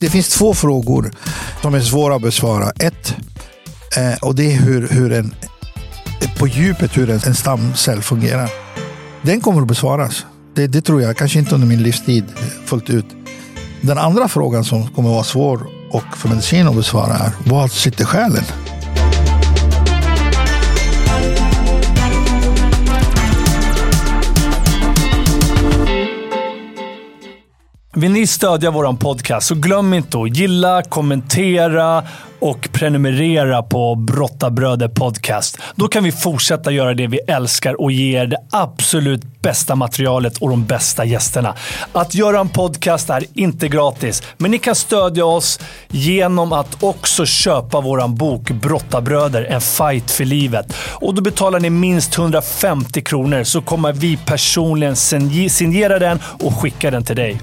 Det finns två frågor som är svåra att besvara. Ett, eh, och det är hur, hur en, på djupet hur en, en stamcell fungerar. Den kommer att besvaras. Det, det tror jag, kanske inte under min livstid fullt ut. Den andra frågan som kommer att vara svår och för medicin att besvara är, var sitter själen? Vill ni stödja vår podcast så glöm inte att gilla, kommentera och prenumerera på Brottabröder Podcast. Då kan vi fortsätta göra det vi älskar och ge er det absolut bästa materialet och de bästa gästerna. Att göra en podcast är inte gratis, men ni kan stödja oss genom att också köpa vår bok Brottabröder, en fight för livet. Och då betalar ni minst 150 kronor så kommer vi personligen signera den och skicka den till dig.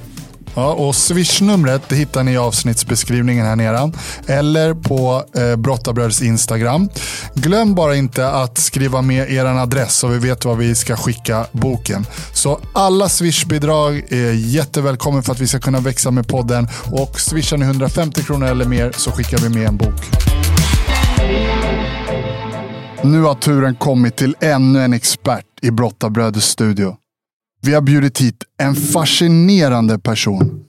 Ja, och swishnumret hittar ni i avsnittsbeskrivningen här nere. Eller på eh, Brottabröds Instagram. Glöm bara inte att skriva med er adress så vi vet var vi ska skicka boken. Så alla Swish-bidrag är jättevälkommen för att vi ska kunna växa med podden. Och swishar ni 150 kronor eller mer så skickar vi med en bok. Nu har turen kommit till ännu en expert i Brottabröders studio. Vi har bjudit hit en fascinerande person.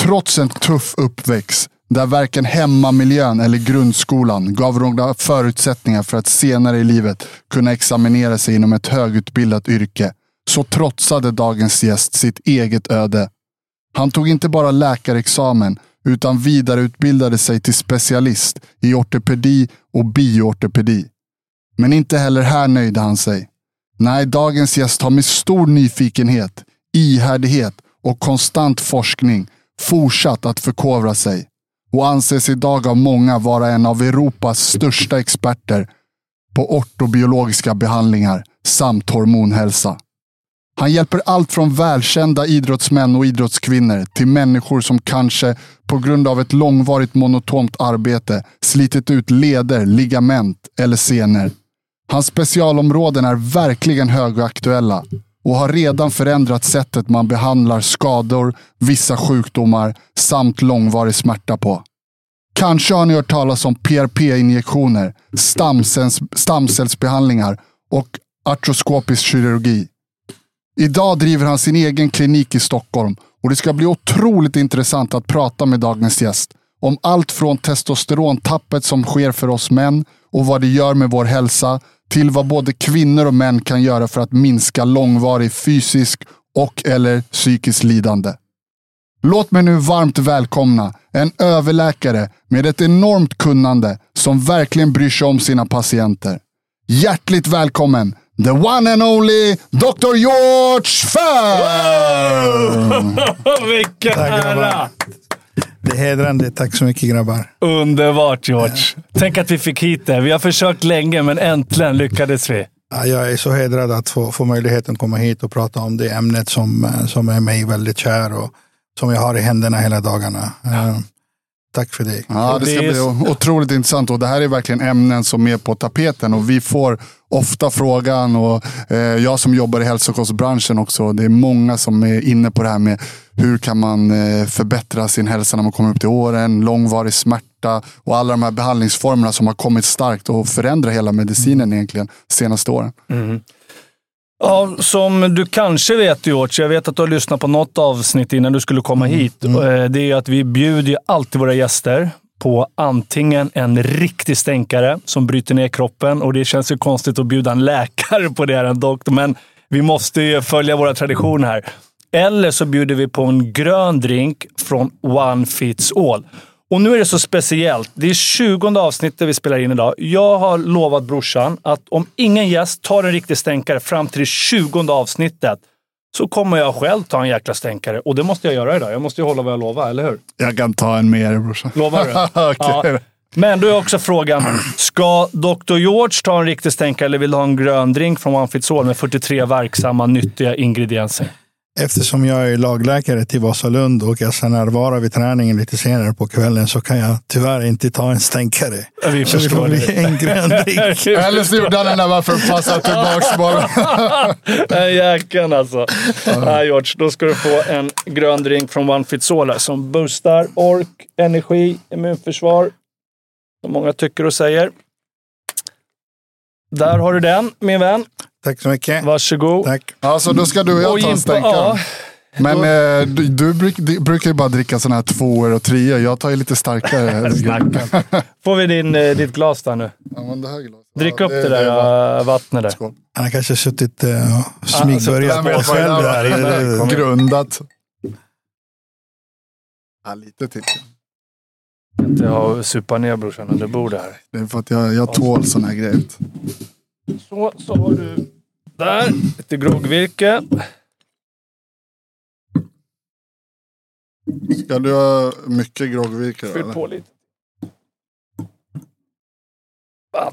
Trots en tuff uppväxt där varken hemmamiljön eller grundskolan gav några förutsättningar för att senare i livet kunna examinera sig inom ett högutbildat yrke, så trotsade dagens gäst sitt eget öde. Han tog inte bara läkarexamen, utan vidareutbildade sig till specialist i ortopedi och bioortopedi. Men inte heller här nöjde han sig. Nej, dagens gäst har med stor nyfikenhet, ihärdighet och konstant forskning fortsatt att förkovra sig och anses idag av många vara en av Europas största experter på ortobiologiska behandlingar samt hormonhälsa. Han hjälper allt från välkända idrottsmän och idrottskvinnor till människor som kanske på grund av ett långvarigt monotont arbete slitit ut leder, ligament eller senor Hans specialområden är verkligen högaktuella och har redan förändrat sättet man behandlar skador, vissa sjukdomar samt långvarig smärta på. Kanske har ni hört talas om PRP-injektioner, stamcells, stamcellsbehandlingar och artroskopisk kirurgi. Idag driver han sin egen klinik i Stockholm och det ska bli otroligt intressant att prata med dagens gäst om allt från testosterontappet som sker för oss män och vad det gör med vår hälsa till vad både kvinnor och män kan göra för att minska långvarig fysisk och eller psykisk lidande. Låt mig nu varmt välkomna en överläkare med ett enormt kunnande som verkligen bryr sig om sina patienter. Hjärtligt välkommen The one and only Dr. George Fern! Vilken ära! Det är hedrande. Tack så mycket grabbar. Underbart George. Tänk att vi fick hit det. Vi har försökt länge, men äntligen lyckades vi. Ja, jag är så hedrad att få, få möjligheten att komma hit och prata om det ämnet som, eh, som är mig väldigt kär och som jag har i händerna hela dagarna. Uh, tack för det. Ja, det ska bli otroligt intressant och det här är verkligen ämnen som är på tapeten och vi får ofta frågan och eh, jag som jobbar i hälsokostbranschen också. Det är många som är inne på det här med hur kan man eh, förbättra sin hälsa när man kommer upp till åren, långvarig smärta och alla de här behandlingsformerna som har kommit starkt och förändrat hela medicinen mm. egentligen senaste åren. Mm. Ja, som du kanske vet George, jag vet att du har lyssnat på något avsnitt innan du skulle komma mm. hit. Mm. Det är att vi bjuder alltid våra gäster på antingen en riktig stänkare som bryter ner kroppen och det känns ju konstigt att bjuda en läkare på det, en doktor, men vi måste ju följa våra traditioner här. Eller så bjuder vi på en grön drink från One Fits All. Och nu är det så speciellt. Det är 20 avsnittet vi spelar in idag. Jag har lovat brorsan att om ingen gäst tar en riktig stänkare fram till det 20 avsnittet så kommer jag själv ta en jäkla stänkare. Och det måste jag göra idag. Jag måste ju hålla vad jag lovar, eller hur? Jag kan ta en med er brorsan. Lovar du? okay. ja. Men då är också frågan, ska Dr. George ta en riktig stänkare eller vill du ha en grön drink från One Fits All med 43 verksamma, nyttiga ingredienser? Eftersom jag är lagläkare till Vasalund och jag ska närvara vid träningen lite senare på kvällen så kan jag tyvär inte ta en stänkare. Ja, vi Så det får bli det. en grön drink. Eller så gjorde han den där bara för att passa tillbaks bara. Nej, jäkeln alltså. Nej, George, då ska du få en grön drink från One All här, som boostar ork, energi, immunförsvar. Som många tycker och säger. Där har du den, min vän. Tack så mycket. Varsågod. Tack. Alltså då ska du och jag Och ta en ja. Men eh, du, du bruk, du brukar ju bara dricka sådana här tvåor och treor. Jag tar ju lite starkare. Får vi din, eh, ditt glas där nu? Ja, men det här glaset. Drick Ja, upp det där äh, vattnet där. Skål. Han har kanske suttit uh, och smygbörjat Vem på det själv. där Där. Grundat. Ja, lite till. Jag har supat ner brorsan under bordet här. Det är för att jag, jag tål sådana här grejer. Så, så har du där. Lite groggvirke. Ska du ha mycket groggvirke Fyll eller? på lite.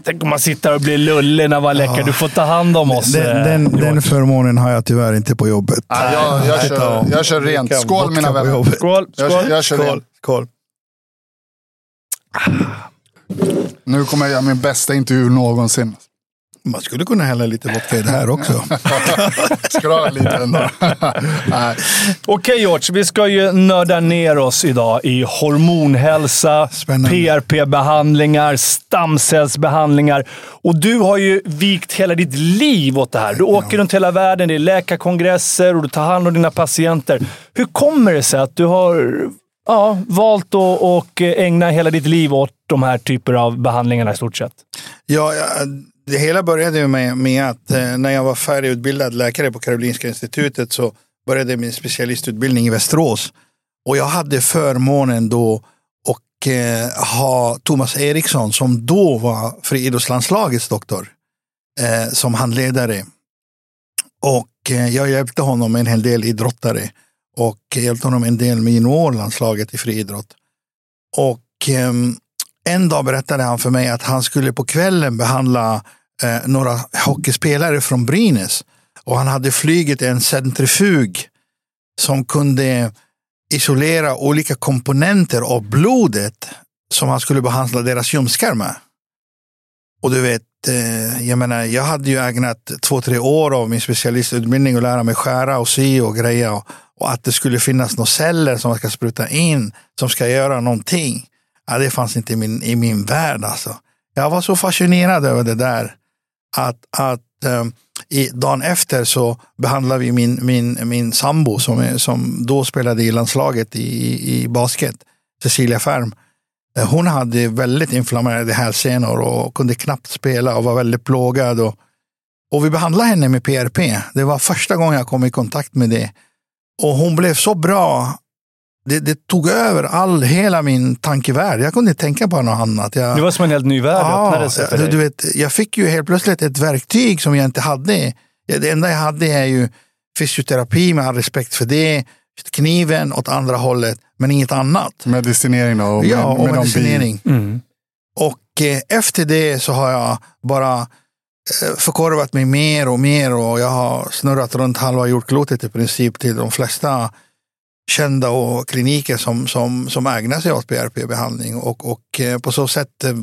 Tänk om man sitter och blir lullig när man läcker. Du får ta hand om oss. Den, eh, den, Johan. den förmånen har jag tyvärr inte på jobbet. Ja, jag, jag, kör, jag kör rent. Skål mina vänner. jobbet. Skål! Jag, skål. jag kör Skål. Skål. Nu kommer jag göra min bästa intervju någonsin. Man skulle kunna hälla lite vodka i det här också. Ska du ha lite ändå? Okej George, vi ska ju nörda ner oss idag i hormonhälsa. PRP-behandlingar, stamcellsbehandlingar. Och du har ju vikt hela ditt liv åt det här. Du åker runt hela världen, det är läkarkongresser och du tar hand om dina patienter. Hur kommer det sig att du har ja, valt att och ägna hela ditt liv åt de här typer av behandlingarna i stort sett? Ja, ja, det hela började ju med, med att eh, när jag var färdigutbildad läkare på Karolinska institutet så började min specialistutbildning i Västerås. Och jag hade förmånen då att eh, ha Thomas Eriksson som då var friidrottslandslagets doktor eh, som handledare. Och eh, jag hjälpte honom en hel del idrottare och hjälpte honom en del med juniorlandslaget i friidrott. Och ehm, en dag berättade han för mig att han skulle på kvällen behandla eh, några hockeyspelare från Brynäs. Och han hade flygit en centrifug som kunde isolera olika komponenter av blodet som han skulle behandla deras ljumskar med. Och du vet, eh, jag menar, jag hade ju ägnat två, tre år av min specialistutbildning att lära mig skära och sy och greja. Och, och att det skulle finnas några celler som man ska spruta in som ska göra någonting. Ja, det fanns inte i min, i min värld alltså. Jag var så fascinerad över det där. Att, att um, i, dagen efter så behandlade vi min, min, min sambo som, som då spelade i landslaget i, i, basket, Cecilia Färm. Eh, hon hade väldigt inflammerade hälsenor och kunde knappt spela och var väldigt plågad. Och, och vi behandlade henne med PRP. Det var första gången jag kom i kontakt med det. Och hon blev så bra det, det, tog över all, hela min tankevärld. Jag kunde inte tänka på något annat. Jag, Det var som en helt ny värld Ja, öppnade sig för du, dig. du vet, jag fick ju helt plötsligt ett verktyg som jag inte hade. Det enda jag hade är ju fysioterapi med all respekt för det. Kniven åt andra hållet, men inget annat. Medicinering då? Och med, ja, och med de medicinering. Mm. Och eh, efter det så har jag bara eh, förkorvat mig mer och mer och jag har snurrat runt halva jordklotet i princip till de flesta kända och kliniker som, som, som ägnar sig åt PRP-behandling och, och eh, på så sätt eh,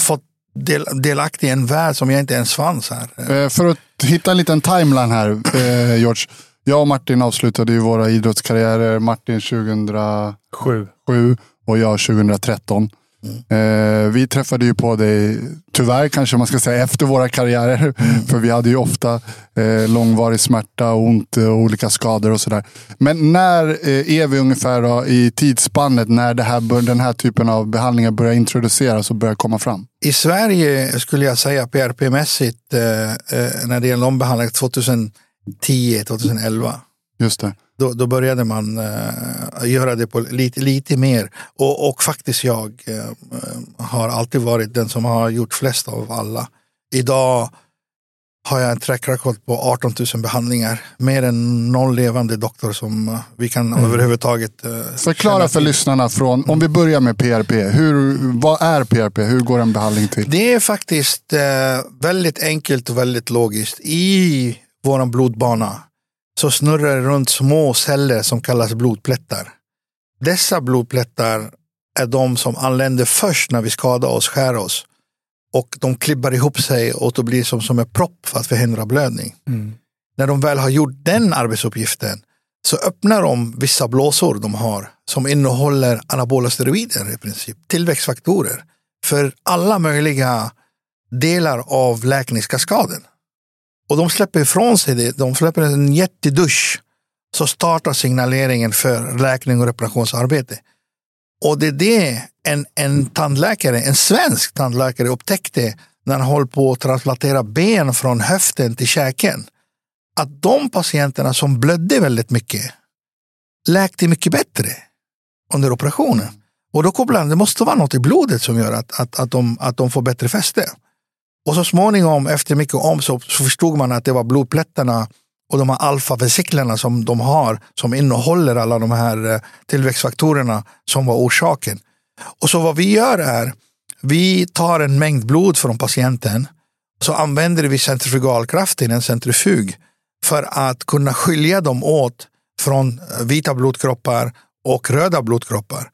fått del, delaktig i en värld som jag inte ens fanns här. Eh, För att hitta en liten timeline här, eh, George. Jag och Martin avslutade ju våra idrottskarriärer. Martin 2007 Sju. och jag 2013. Eh, vi träffade ju på dig, tyvärr kanske man ska säga, efter våra karriärer. För vi hade ju ofta eh, långvarig smärta, ont och olika skador och sådär. Men när eh, är vi ungefär då, i tidsspannet när det här, bör, den här typen av behandlingar börjar introduceras och börjar komma fram? I Sverige skulle jag säga PRP-mässigt eh, eh, när det gäller ombehandling 2010-2011. Just det. Då, då började man eh, göra det på lite, lite mer. Och, och faktiskt jag eh, har alltid varit den som har gjort flest av alla. Idag har jag en track record på 18 000 behandlingar. Mer än någon levande doktor som eh, vi kan överhuvudtaget eh, Förklara för lyssnarna från, om vi börjar med PRP. Hur, vad är PRP? Hur går en behandling till? Det är faktiskt eh, väldigt enkelt och väldigt logiskt. I vår blodbana så snurrar det runt små celler som kallas blodplättar. Dessa blodplättar är de som anländer först när vi skadar oss, skär oss. Och de klibbar ihop sig och det blir som, som en propp för att förhindra blödning. Mm. När de väl har gjort den arbetsuppgiften så öppnar de vissa blåsor de har som innehåller anabola steroider i princip, tillväxtfaktorer för alla möjliga delar av läkningskaskaden. Och de släpper ifrån sig det, de släpper en jättedusch så startar signaleringen för läkning och reparationsarbete. Och det är det en, en tandläkare, en svensk tandläkare upptäckte när han höll på att transplantera ben från höften till käken. Att de patienterna som blödde väldigt mycket läkte mycket bättre under operationen. Och då kopplade han, det måste vara något i blodet som gör att, att, att, de, att de får bättre fäste. Och så småningom, efter mycket om, så, så förstod man att det var blodplättarna och de här alfavesiklerna som de har, som innehåller alla de här eh, tillväxtfaktorerna som var orsaken. Och så vad vi gör är, vi tar en mängd blod från patienten, så använder vi centrifugalkraften, en centrifug, för att kunna skilja dem åt från eh, vita blodkroppar och röda blodkroppar.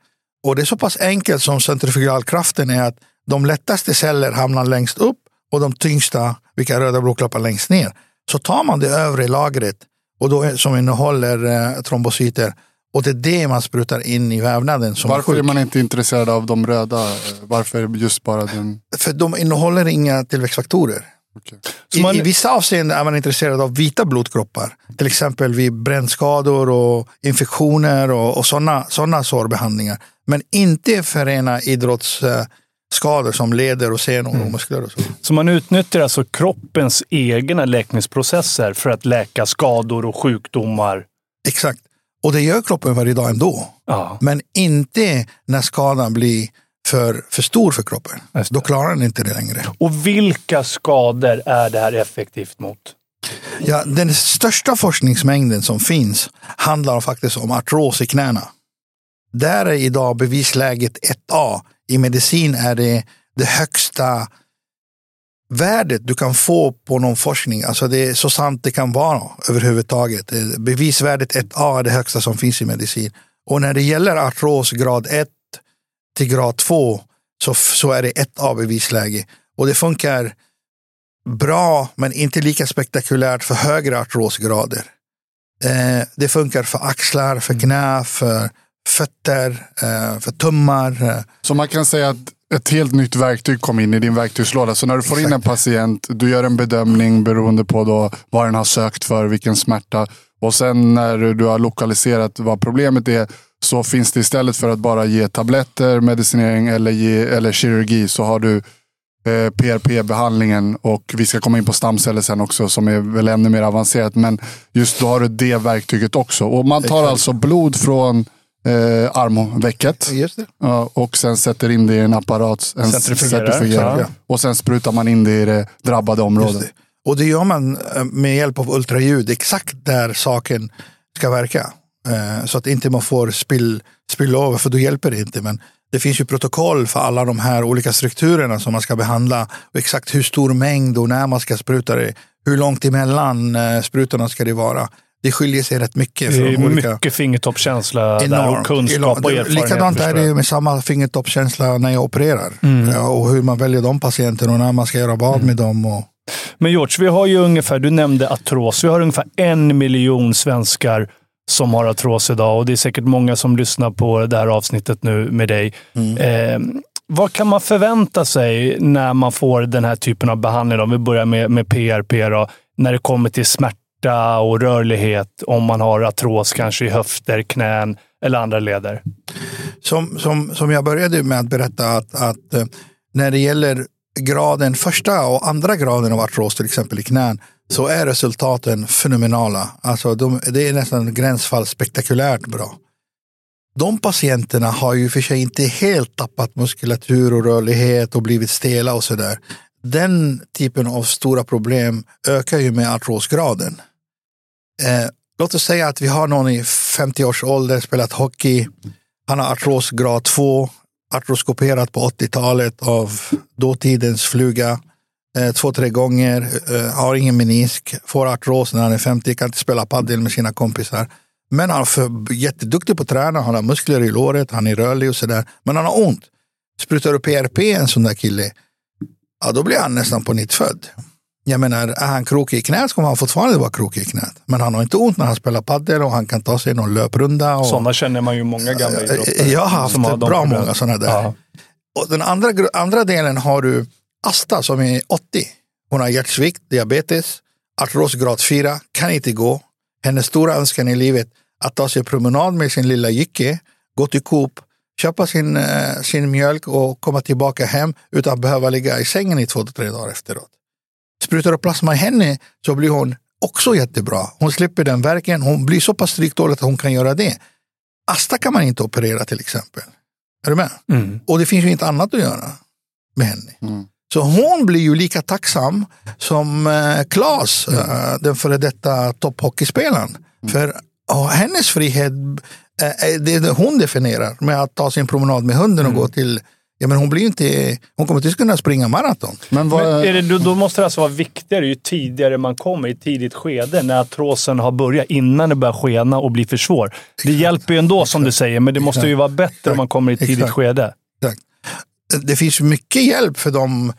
Och det är så pass enkelt som centrifugalkraften är att de lättaste celler hamnar längst upp och de tyngsta, vilka röda blodkroppar längst ner. Så tar man det övre lagret och då, som innehåller eh, trombocyter och det är det man sprutar in i vävnaden. Som Varför är, är man inte intresserad av de röda? Varför just bara den? För de innehåller inga tillväxtfaktorer. Okej. Så man- I, I vissa avseenden är man intresserad av vita blodkroppar. Till exempel vid brännskador och infektioner och, och sådana såna sårbehandlingar. Men inte för rena idrottsskador som leder och senor och muskler. Och så. Så man utnyttjar alltså kroppens egna läkningsprocesser för att läka skador och sjukdomar. Exakt. Och det gör kroppen varje dag ändå. Ja, Men inte när skadan blir för, för stor för kroppen. Då klarar den inte det längre. Och vilka skador är det här effektivt mot? Ja, den största forskningsmängden som finns handlar faktiskt om artros i knäna. Där är idag bevisläget 1A. I medicin är det det högsta värdet du kan få på någon forskning. Alltså det är så sant det kan vara överhuvudtaget. Eh, bevisvärdet 1A är det högsta som finns i medicin. Och när det gäller artros grad 1 till grad 2 så, så är det 1A bevisläge. Och det funkar bra men inte lika spektakulärt för högre artrosgrader. Eh, det funkar för axlar, för knä, för fötter, eh, för tummar. Eh. Så man kan säga att ett helt nytt verktyg kom in i din verktygslåda. Så när du får in en Exakt. patient, du gör en bedömning beroende på då vad den har sökt för, vilken smärta. Och sen när du har lokaliserat vad problemet är så finns det istället för att bara ge tabletter, medicinering eller, ge, eller kirurgi så har du eh, PRP-behandlingen och vi ska komma in på stamceller sen också som är väl ännu mer avancerat. Men just då har du det verktyget också. Och man tar Exakt. alltså blod från eh, armvecket. Just det. Ja, och sen sätter in det i en apparat. En Centrifugerar, ja. Och sen sprutar man in det i det drabbade området. det. Och det gör man eh, med hjälp av ultraljud, exakt där saken ska verka. Eh, Så att inte man får spill, spill över, för då hjälper det inte. Men det finns ju protokoll för alla de här olika strukturerna som man ska behandla. Och exakt hur stor mängd och när man ska spruta det. Hur långt emellan eh, sprutorna ska det vara. Det skiljer sig rätt mycket. Det är från olika... mycket fingertoppskänsla där och Enormt. kunskap och Enormt. erfarenhet. Likadant är det med samma fingertoppskänsla när jag opererar. Mm. Ja, och hur man väljer de patienterna och när man ska göra vad med dem. Och... Men George, vi har ju ungefär, du nämnde artros, vi har ungefär en miljon svenskar som har artros idag och det är säkert många som lyssnar på det här avsnittet nu med dig. Eh, vad kan man förvänta sig när man får den här typen av behandling? Om vi börjar med, med PRP, då, när det kommer till smärta och rörlighet, om man har artros kanske i höfter, knän eller andra leder. som, som, som jag började med att berätta att, att eh, när det gäller graden, första och andra graden av artros, till exempel i knän, så är resultaten fenomenala. Alltså de, det är nästan gränsfall spektakulärt bra. De patienterna har ju för sig inte helt tappat muskulatur och rörlighet och blivit stela och sådär. Den typen av stora problem ökar ju med artrosgraden. Eh, låt oss säga att vi har någon i 50 års ålder, spelat hockey, han har artros grad 2, artroskoperat på 80-talet av dåtidens fluga. eh, två, tre gånger, eh, har ingen menisk, får artros när han är 50, kan inte spela padel med sina kompisar. Men han är för, jätteduktig på att träna, han har muskler i låret, han är rörlig och sådär. Men han har ont. Sprutar du PRP en sån där kille, ja då blir han nästan på nytt född. Jag menar, är han krokig i knät så kommer han fortfarande vara krokig i knät. Men han har inte ont när han spelar padel och han kan ta sig någon löprunda. Och, Sådana känner man ju många gamla idrottare. jag har haft har bra många sådana där. Ja. Och den andra, andra delen har du Asta som är 80. Hon har hjärtsvikt, diabetes, artros grad 4, kan inte gå. Hennes stora önskan i livet att ta sig promenad med sin lilla jycke, gå till Coop, köpa sin, eh, sin mjölk och komma tillbaka hem utan att behöva ligga i sängen i två till tre dagar efteråt. Sprutar du plasma i henne så blir hon också jättebra. Hon slipper den verken, hon blir så pass stryktålig att hon kan göra det. Asta kan man inte operera till exempel. Är du med? Mm. Och det finns ju inte annat att göra med henne. Mm. Så hon blir ju lika tacksam som eh, Klas, eh, den före detta topphockeyspelaren. För ja, hennes frihet, eh, är det är det hon definierar med att ta sin promenad med hunden och gå till Ja, men hon, blir inte, hon kommer inte kunna springa maraton. Men vad, Men är det, då- måste det alltså vara viktigare ju tidigare man kommer, i tidigt skede, när artrosen har börjat, innan det börjar skena och bli för svår. Det hjälper ju ändå som du säger, men det måste ju vara bättre om man kommer i ett tidigt Exakt. skede. Exakt. Det finns mycket hjälp för dem.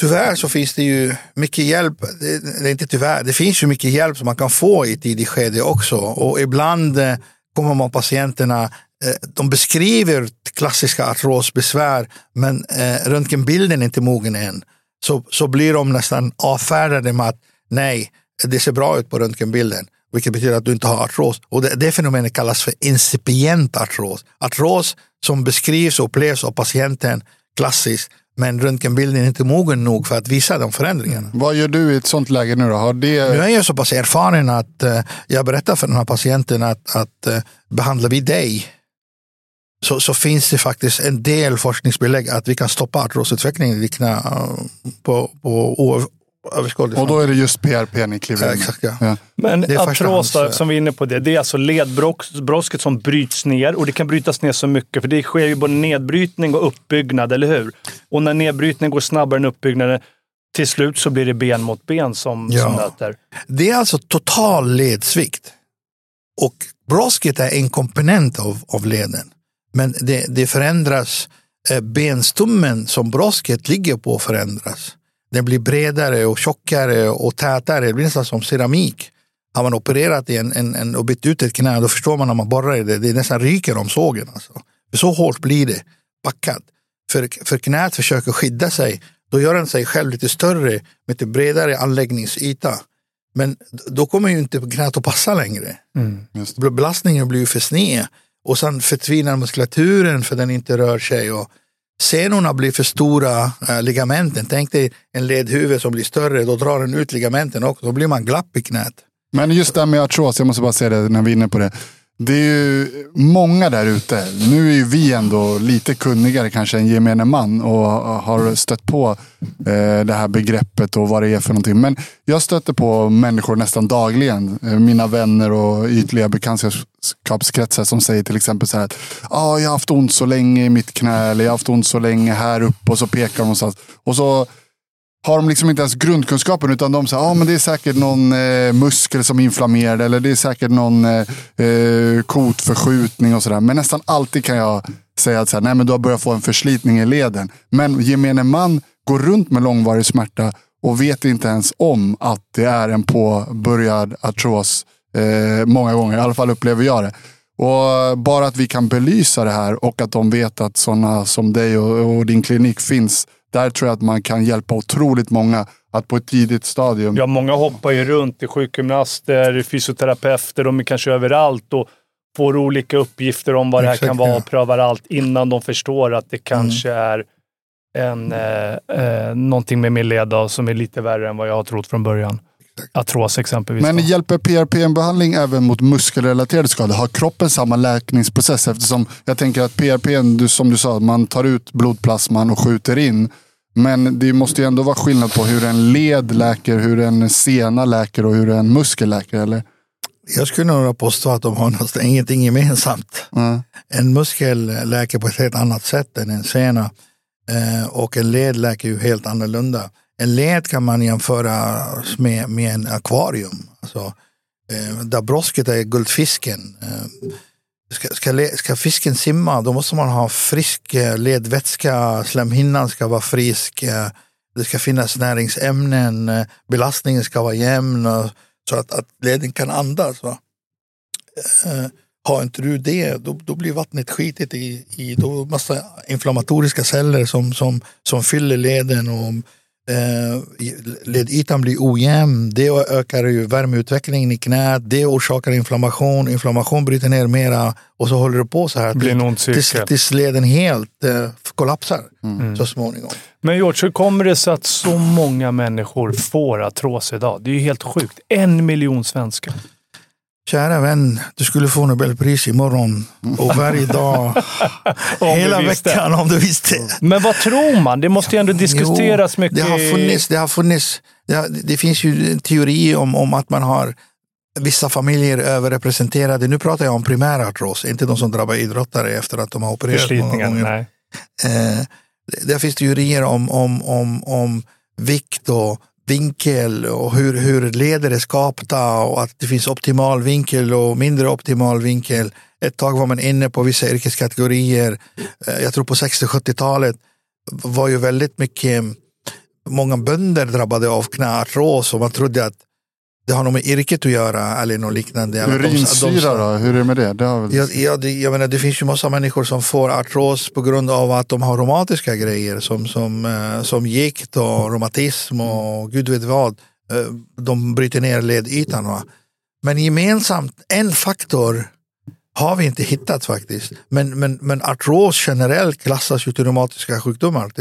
Tyvärr så finns det ju mycket hjälp. Det, det är inte tyvärr, det finns ju mycket hjälp som man kan få i ett tidigt skede också. Och ibland eh, kommer man patienterna, de beskriver klassiska artrosbesvär, men eh, röntgenbilden är inte mogen än. Så, så blir de nästan avfärdade med att nej, det ser bra ut på röntgenbilden. Vilket betyder att du inte har artros. Och det, det fenomenet kallas för incipient artros. Artros som beskrivs och upplevs av patienten klassiskt, men röntgenbilden är inte mogen nog för att visa de förändringarna. vad gör du i ett sånt läge nu då? Har Nu det, är jag så pass erfaren att eh, jag berättar för den här patienten att, att eh, behandlar vi dig så, så finns det faktiskt en del forskningsbelägg att vi kan stoppa artrosutvecklingen i knä eh, på, på oöv- överskådlig och då är det just PRP ni kliver Ja, in exakt, ja. Ja. Men artros, som vi är inne på, det, det är alltså ledbrosket som bryts ner och det kan brytas ner så mycket för det sker ju både nedbrytning och uppbyggnad, eller hur? Och när nedbrytningen går snabbare än uppbyggnaden, till slut så blir det ben mot ben som, Ja. som möter. Det är alltså total ledsvikt. Och brosket är en komponent av, av leden. Men det, det förändras, eh, benstummen som brosket ligger på förändras. Den blir bredare och tjockare och tätare. Det blir nästan som keramik. Har man opererat i en, en, en, och bytt ut ett knä, då förstår man när man borrar i det. Det nästan ryker om sågen. Alltså. Så hårt blir det, packat. För, för knät försöker skydda sig. Då gör den sig själv lite större med lite bredare anläggningsyta. Men då kommer ju inte knät att passa längre. Bel- Belastningen blir ju för sned. Och sen förtvinar muskulaturen för den inte rör sig. Och senorna blir för stora, äh, ligamenten. Tänk dig en ledhuvud som blir större, då drar den ut ligamenten också. Då blir man glapp i knät. Men just det här med artros, jag måste bara säga det när vi är inne på det. Det är ju många där ute. Nu är ju vi ändå lite kunnigare kanske än gemene man och har stött på eh, det här begreppet och vad det är för någonting. Men jag stöter på människor nästan dagligen, eh, mina vänner och ytliga bekantskapskretsar som säger till exempel så här att ah, jag har haft ont så länge i mitt knä eller jag har haft ont så länge här uppe och så pekar de någonstans. Och så har de liksom inte ens grundkunskapen utan de säger att ah, men det är säkert någon eh, muskel som är inflammerad eller det är säkert någon eh, eh, kotförskjutning och sådär. Men nästan alltid kan jag säga att så här, Nej, men du har börjat få en förslitning i leden. Men gemene man går runt med långvarig smärta och vet inte ens om att det är en påbörjad artros. Eh, många gånger, i alla fall upplever jag det. Och bara att vi kan belysa det här och att de vet att sådana som dig och, och din klinik finns. Där tror jag att man kan hjälpa otroligt många att på ett tidigt stadium. Ja, många hoppar ju runt. Det är sjukgymnaster, fysioterapeuter, de är kanske överallt och får olika uppgifter om vad det här Exakt, kan vara och prövar allt innan de förstår att det kanske är en, eh, eh, någonting med min led då, som är lite värre än vad jag har trott från början. Artros exempelvis. Men då. hjälper PRP en behandling även mot muskelrelaterade skador? Har kroppen samma läkningsprocess? Eftersom jag tänker att PRP, du, som du sa, man tar ut blodplasman och skjuter in. Men det måste ju ändå vara skillnad på hur en led läker, hur en sena läker och hur en muskel läker, eller? Jag skulle nog påstå att de har nästan ingenting gemensamt. Mm. En muskel läker på ett helt annat sätt än en sena. Eh, och en led läker ju helt annorlunda en led kan man jämföra med, med en akvarium. Alltså, eh, där brosket är guldfisken. Eh, ska, ska, ska fisken simma då måste man ha frisk eh, ledvätska, slemhinnan ska vara frisk, eh, det ska finnas näringsämnen, eh, belastningen ska vara jämn och, så att, att leden kan andas. Va? Eh, har inte du det, då, då blir vattnet skitigt i, i då massa inflammatoriska celler som, som, som fyller leden och ledytan blir ojämn. Det ökar ju värmeutvecklingen i knät, det orsakar inflammation, inflammation bryter ner mera och så håller det på så här tills, tills leden helt eh, kollapsar så småningom. Men George, hur kommer det sig att så många människor får artros idag? Det är ju helt sjukt. En miljon svenskar. Kära vän, du skulle få Nobelpris imorgon och varje dag, hela veckan om du visste. Men vad tror man? Det måste ju ändå diskuteras Jo, mycket. Det har funnits, det, har funnits det, har, det finns ju en teori om, om att man har vissa familjer överrepresenterade. Nu pratar jag om primärartros, inte de som drabbar idrottare efter att de har opererat. Nej. Eh, det- där finns teorier om, om, om, om vikt och vinkel och hur, hur leder är skapta och att det finns optimal vinkel och mindre optimal vinkel. Ett tag var man inne på vissa yrkeskategorier. Eh, jag tror på 60-70-talet var ju väldigt mycket, många bönder drabbade av knäartros och man trodde att det har något med yrket att göra eller något liknande. De- de- Urinsyra då, hur är det med det? det har väl... Ja, ja, det, jag menar, det finns ju massa människor som får artros på grund av att de har reumatiska grejer som, som, eh, som gikt och reumatism och gud vet vad. Eh, De bryter ner ledytan. Va? Men gemensamt, en faktor har vi inte hittat faktiskt. Men, men, men artros generellt klassas ju till reumatiska sjukdomar. Just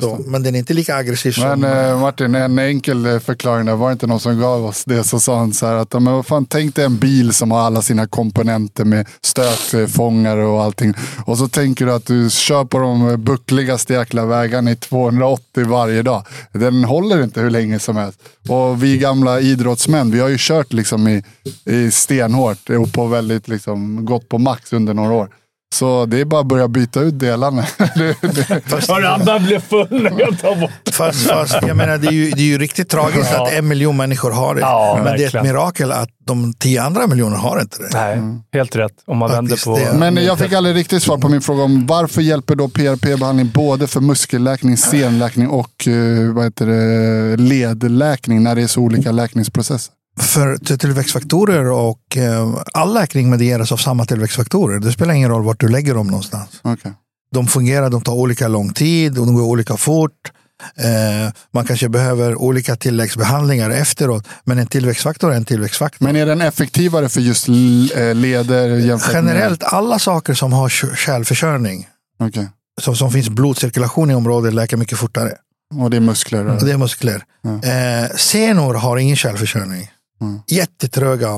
så, men den är inte lika aggressiv som... Men eh, Martin, en enkel eh, förklaring där. Var det inte någon som gav oss det så sa han så här att men vad fan, tänk dig en bil som har alla sina komponenter med stötfångare och allting. Och så tänker du att du kör på de buckligaste jäkla vägarna i 280 varje dag. Den håller inte hur länge som helst. Och vi gamla idrottsmän, vi har ju kört liksom i, i stenhårt och på väldigt liksom, gått på max under några år. Så det är bara att börja byta ut delarna. Varandra blir full när jag tar bort. Fast, fast jag menar, det är ju, det är ju riktigt tragiskt Ja. att en miljon människor har det. Ja, men det är ett verkligen. mirakel att de tio andra miljoner har inte det. Nej, helt rätt. Om man Faktiskt, vänder på... Men jag fick aldrig riktigt svar på min fråga om varför hjälper då PRP-behandling både för muskelläkning, senläkning och eh, vad heter det, ledläkning när det är så olika läkningsprocesser? För till- tillväxtfaktorer och eh, all läkning medieras av samma tillväxtfaktorer. Det spelar ingen roll vart du lägger dem någonstans. Okej. De fungerar, de tar olika lång tid och de går olika fort. Eh, man kanske behöver olika tilläggsbehandlingar efteråt. Men en tillväxtfaktor är en tillväxtfaktor. Men är den effektivare för just eh, leder jämfört Generellt, alla saker som har kärlförsörjning, med... Okej. som, som finns blodcirkulation i området, läker mycket fortare. Och det är muskler? Och det är muskler. Eh, senor har ingen kärlförsörjning. Mm. Jättetröga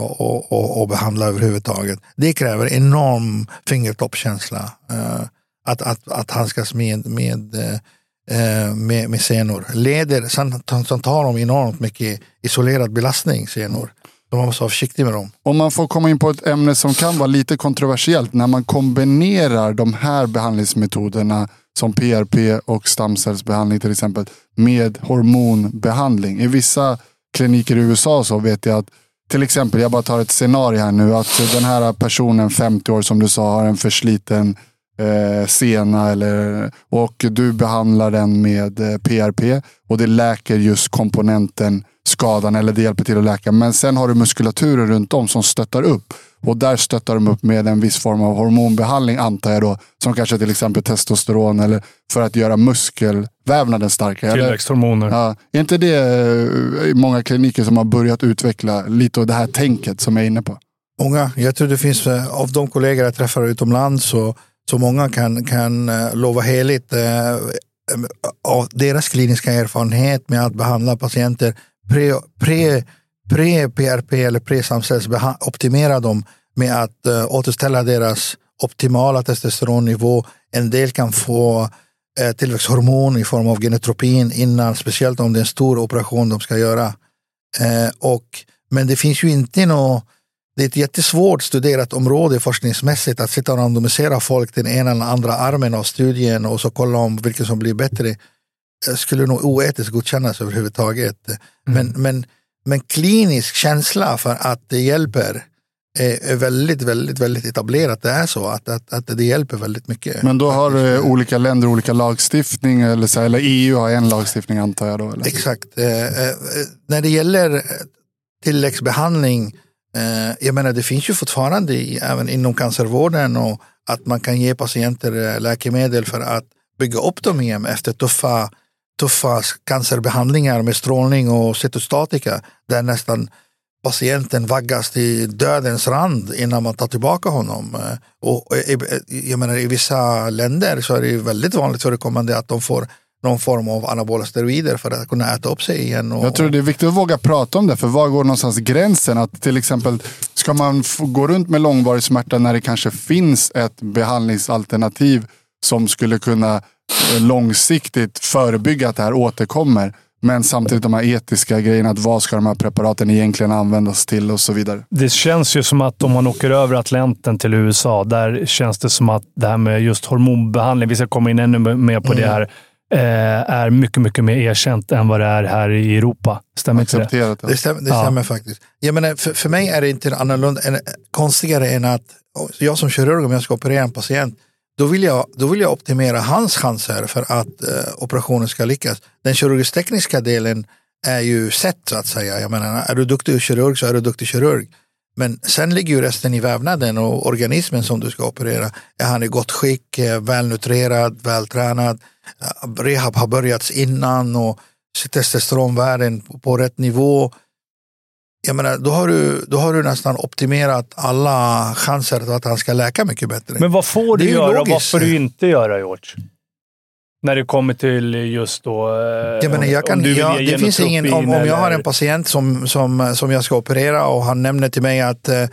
att behandla överhuvudtaget. Det kräver enorm fingertoppskänsla. Eh, att, att, att handskas med, med, eh, eh, med, med senor. Leder, sen, sen tar de enormt mycket isolerad belastning, senor. Så man måste vara försiktig med dem. Om man får komma in på ett ämne som kan vara lite kontroversiellt. När man kombinerar de här behandlingsmetoderna som PRP och stamcellsbehandling till exempel med hormonbehandling. I vissa kliniker i USA så vet jag att till exempel, jag bara tar ett scenario här nu, att den här personen, 50 år som du sa, har en försliten eh, sena eller, och du behandlar den med eh, PRP och det läker just komponenten skadan eller det hjälper till att läka. Men sen har du muskulaturen runt om som stöttar upp. Och där stöttar de upp med en viss form av hormonbehandling antar jag då. Som kanske till exempel testosteron eller för att göra muskelvävnaden starkare. Tillväxthormoner. Ja, är inte det eh, många kliniker som har börjat utveckla lite av det här tänket som jag är inne på? Många, jag tror det finns eh, av de kollegor jag träffar utomlands så, så många kan, kan eh, lova heligt eh, av deras kliniska erfarenhet med att behandla patienter pre, pre, pre PRP eller pre-samcellsbeha- optimera dem med att eh, återställa deras optimala testosteronnivå. En del kan få eh, tillväxthormon i form av genotropin innan, speciellt om det är en stor operation de ska göra. Eh, och, men det finns ju inte något det är ett jättesvårt studerat område forskningsmässigt att sitta och randomisera folk den ena eller andra armen av studien och så kolla om vilken som blir bättre. eh, skulle nog oetiskt godkännas överhuvudtaget. Men, men, men klinisk känsla för att det hjälper är väldigt, väldigt, väldigt etablerat. Det är så att, att, att det hjälper väldigt mycket. Men då har olika länder olika lagstiftning, eller, så, eller EU har en lagstiftning antar jag då? Eller? Exakt. Eh, eh, när det gäller tilläggsbehandling, eh, jag menar det finns ju fortfarande i, även inom cancervården och att man kan ge patienter eh, läkemedel för att bygga upp dem igen efter tuffa, tuffa cancerbehandlingar med strålning och cytostatika där nästan patienten vaggas till dödens rand innan man tar tillbaka honom. Eh, och eh, i, eh, jag menar, I vissa länder så är det väldigt vanligt förekommande att de får någon form av anabola steroider för att kunna äta upp sig igen. Och, Jag tror det är viktigt att våga prata om det, för var går någonstans gränsen? Att till exempel, ska man gå runt med långvarig smärta när det kanske finns ett behandlingsalternativ som skulle kunna eh, långsiktigt förebygga att det här återkommer? Men samtidigt de här etiska grejerna, att vad ska de här preparaten egentligen användas till och så vidare. Det känns ju som att om man åker över Atlanten till USA, där känns det som att det här med just hormonbehandling, vi ska komma in ännu mer på det här, eh, är mycket, mycket mer erkänt än vad det är här i Europa. Stämmer inte det? Det stämmer, det Ja. stämmer faktiskt. Jag menar, för, för mig är det inte annorlunda, konstigare än att jag som kirurg, om jag ska operera en patient, då vill jag, då vill jag optimera hans chanser för att eh, operationen ska lyckas. Den kirurgisk-tekniska delen är ju sett så att säga. Jag menar, är du duktig kirurg så är du duktig kirurg. Men sen ligger ju resten i vävnaden och organismen som du ska operera. Är han i gott skick, eh, välnutrerad, vältränad, eh, rehab har börjats innan och testosteronvärden på, på rätt nivå. Jag menar, då, har du, då har du nästan optimerat alla chanser att han ska läka mycket bättre. Men vad får du göra och vad får du inte göra, George? När det kommer till just då... eh, Jag menar, jag kan, jag, det finns ingen, om, om jag har en patient som, som, som jag ska operera och han nämner till mig att eh, eh,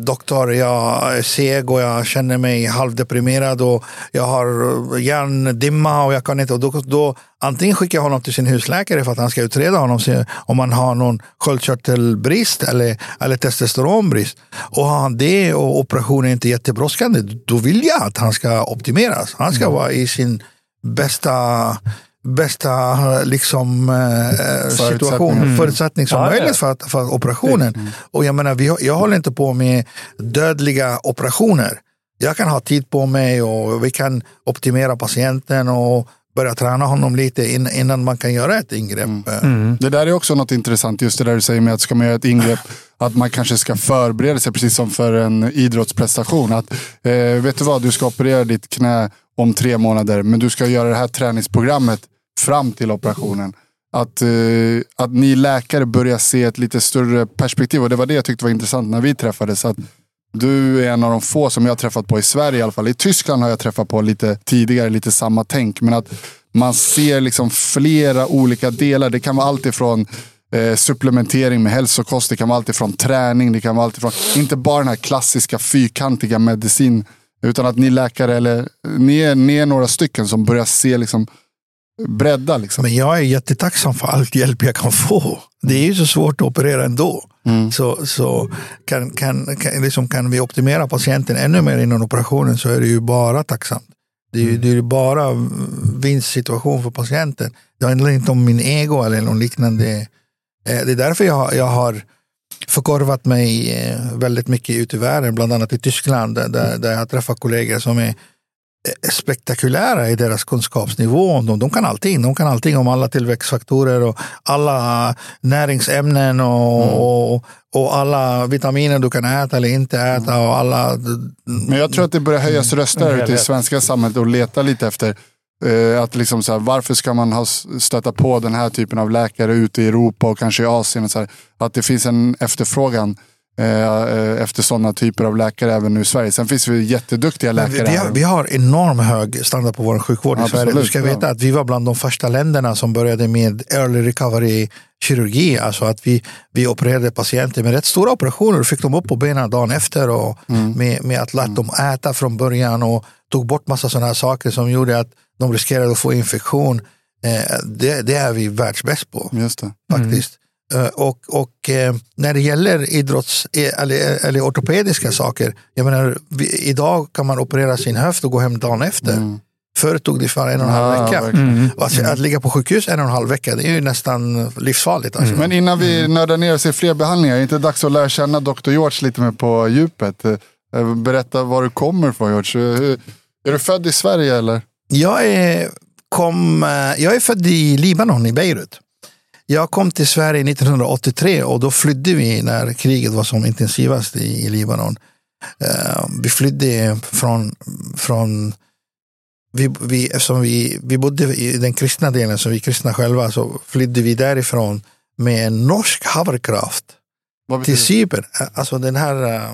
doktor, jag är seg och jag känner mig halvdeprimerad och jag har hjärndimma och jag kan inte. Och då, då, antingen skickar jag honom till sin husläkare för att han ska utreda honom om han har någon sköldkörtelbrist eller, eller testosteronbrist. Och har han det och operationen är inte jättebrådskande, då vill jag att han ska optimeras. Han ska vara i sin bästa bästa liksom, eh, situation, Förutsättningar. förutsättning som Ja, möjligt för, att, för operationen. Och jag menar, vi, har- jag håller inte på med dödliga operationer. Jag kan ha tid på mig och vi kan optimera patienten och börja träna honom lite in, innan man kan göra ett ingrepp. Eh, Det där är också något intressant, just det där du säger med att ska man göra ett ingrepp, att man kanske ska förbereda sig precis som för en idrottsprestation. Att, eh, vet du vad, du ska operera ditt knä om tre månader, men du ska göra det här träningsprogrammet fram till operationen. Att, eh, att ni läkare börjar se ett lite större perspektiv. Och det var det jag tyckte var intressant när vi träffades. Att du är en av de få som jag har träffat på i Sverige i alla fall. I Tyskland har jag träffat på lite tidigare, lite samma tänk. Men att man ser liksom flera olika delar. Det kan vara allt ifrån eh, supplementering med hälsokost, det kan vara allt ifrån träning, det kan vara allt ifrån, inte bara den här klassiska fyrkantiga medicin. Utan att ni läkare, eller ni är, ni är några stycken som börjar se liksom bredda. Liksom. Men jag är jättetacksam för allt hjälp jag kan få. Det är ju så svårt att operera ändå. Så, så kan, kan, kan, liksom kan vi optimera patienten ännu mer innan operationen så är det ju bara tacksamt. Det är ju, det är bara vinstsituation för patienten. Det handlar inte om min ego eller något liknande. Eh, Det är därför jag, jag har förkorvat mig eh, väldigt mycket ut i världen, bland annat i Tyskland där, där där jag träffar kollegor som är eh, spektakulära i deras kunskapsnivå. De, de kan allting. De kan allting om alla tillväxtfaktorer och alla näringsämnen och, och, och alla vitaminer du kan äta eller inte äta. Och alla, Men jag tror att det börjar höjas röster Mm, ute i svenska samhället och leta lite efter att liksom så här, varför ska man ha stöta på den här typen av läkare ute i Europa och kanske i Asien. Och så här, att det finns en efterfrågan eh, eh, efter sådana typer av läkare även nu i Sverige. Sen finns det jätteduktiga läkare. vi, har, vi har enorm hög standard på vår sjukvård i Absolut, Sverige. Du ska veta att vi var bland de första länderna som började med early recovery kirurgi. Alltså att vi, vi opererade patienter med rätt stora operationer och fick dem upp på benen dagen efter. Och Mm. med, med att låta dem äta från början och tog bort massa sådana här saker som gjorde att de riskerade att få infektion. Eh, det, det är vi världsbäst på Just det. faktiskt. Eh, Och, och eh, när det gäller idrotts eller, eller ortopediska saker, jag menar, vi, idag kan man operera sin höft och gå hem dagen efter. Mm. Förut tog det för en och en halv Ja, vecka. Mm. Alltså, Att ligga på sjukhus en och en halv vecka, det är ju nästan livsfarligt. Alltså. Men innan vi nördar ner oss i fler behandlingar, är det inte dags att lära känna Dr. George lite mer på djupet? Berätta var du kommer ifrån George. Är du född i Sverige eller? Jag, är, kom, eh, jag är född i Libanon, i Beirut. Jag kom till Sverige 1983 och då flydde vi när kriget var som intensivast i, i Libanon. Eh, vi flydde från, från vi, vi, eftersom vi, vi bodde i den kristna delen, så vi är kristna själva, så flydde vi därifrån med en norsk haverkraft till Cypern. Eh, Alltså den här uh,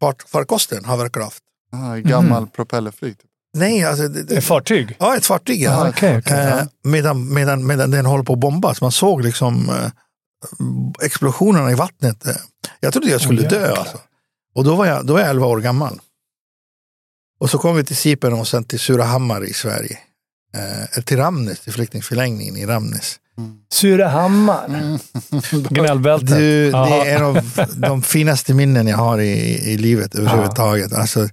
fart, farkosten, haverkraft. Ah, gammal propellerflyg. Typ. Nej, alltså, det, Ett fartyg? ja, ett fartyg. Ja. Ah, okej, Eh, ja. medan, medan, medan den håller på att bombas. Man såg liksom eh, explosionerna i vattnet. Eh, Jag trodde jag skulle Åh, dö. Alltså. Och då var, jag, då var jag 11 år gammal. Och så kom vi till Cypern och sen till Surahammar i Sverige. Eh, till Ramnes, till flyktingförläggningen i Ramnes. Surahammar. Gnällbältet. Du, det är en av de finaste minnen jag har i, i livet överhuvudtaget. Alltså,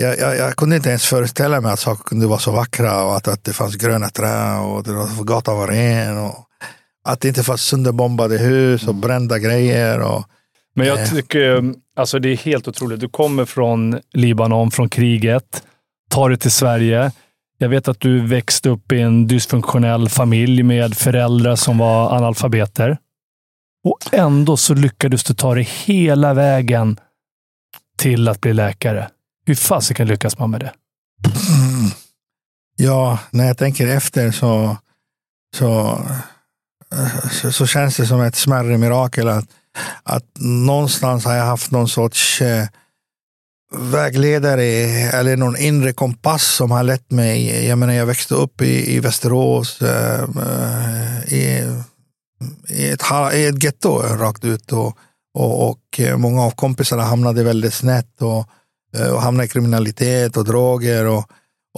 jag, jag, jag kunde inte ens föreställa mig att saker kunde vara så vackra och att, att det fanns gröna träd och det var, gatan var ren. Och att det inte fanns sönderbombade hus och brända grejer. Och, Men jag Eh. tycker alltså det är helt otroligt. Du kommer från Libanon, från kriget, tar dig till Sverige. Jag vet att du växte upp i en dysfunktionell familj med föräldrar som var analfabeter. Och ändå så lyckades du ta dig hela vägen till att bli läkare. Hur fasiken lyckas man med det? ja, när jag tänker efter så, så, så, så känns det som ett smärre mirakel att, att någonstans har jag haft någon sorts eh, vägledare eller någon inre kompass som har lett mig. Jag menar, jag växte upp i, i Västerås eh, eh i, i, ett, i ett getto rakt ut och, och, och eh, många av kompisarna hamnade väldigt snett och, Eh, och hamnade i kriminalitet och droger. Och,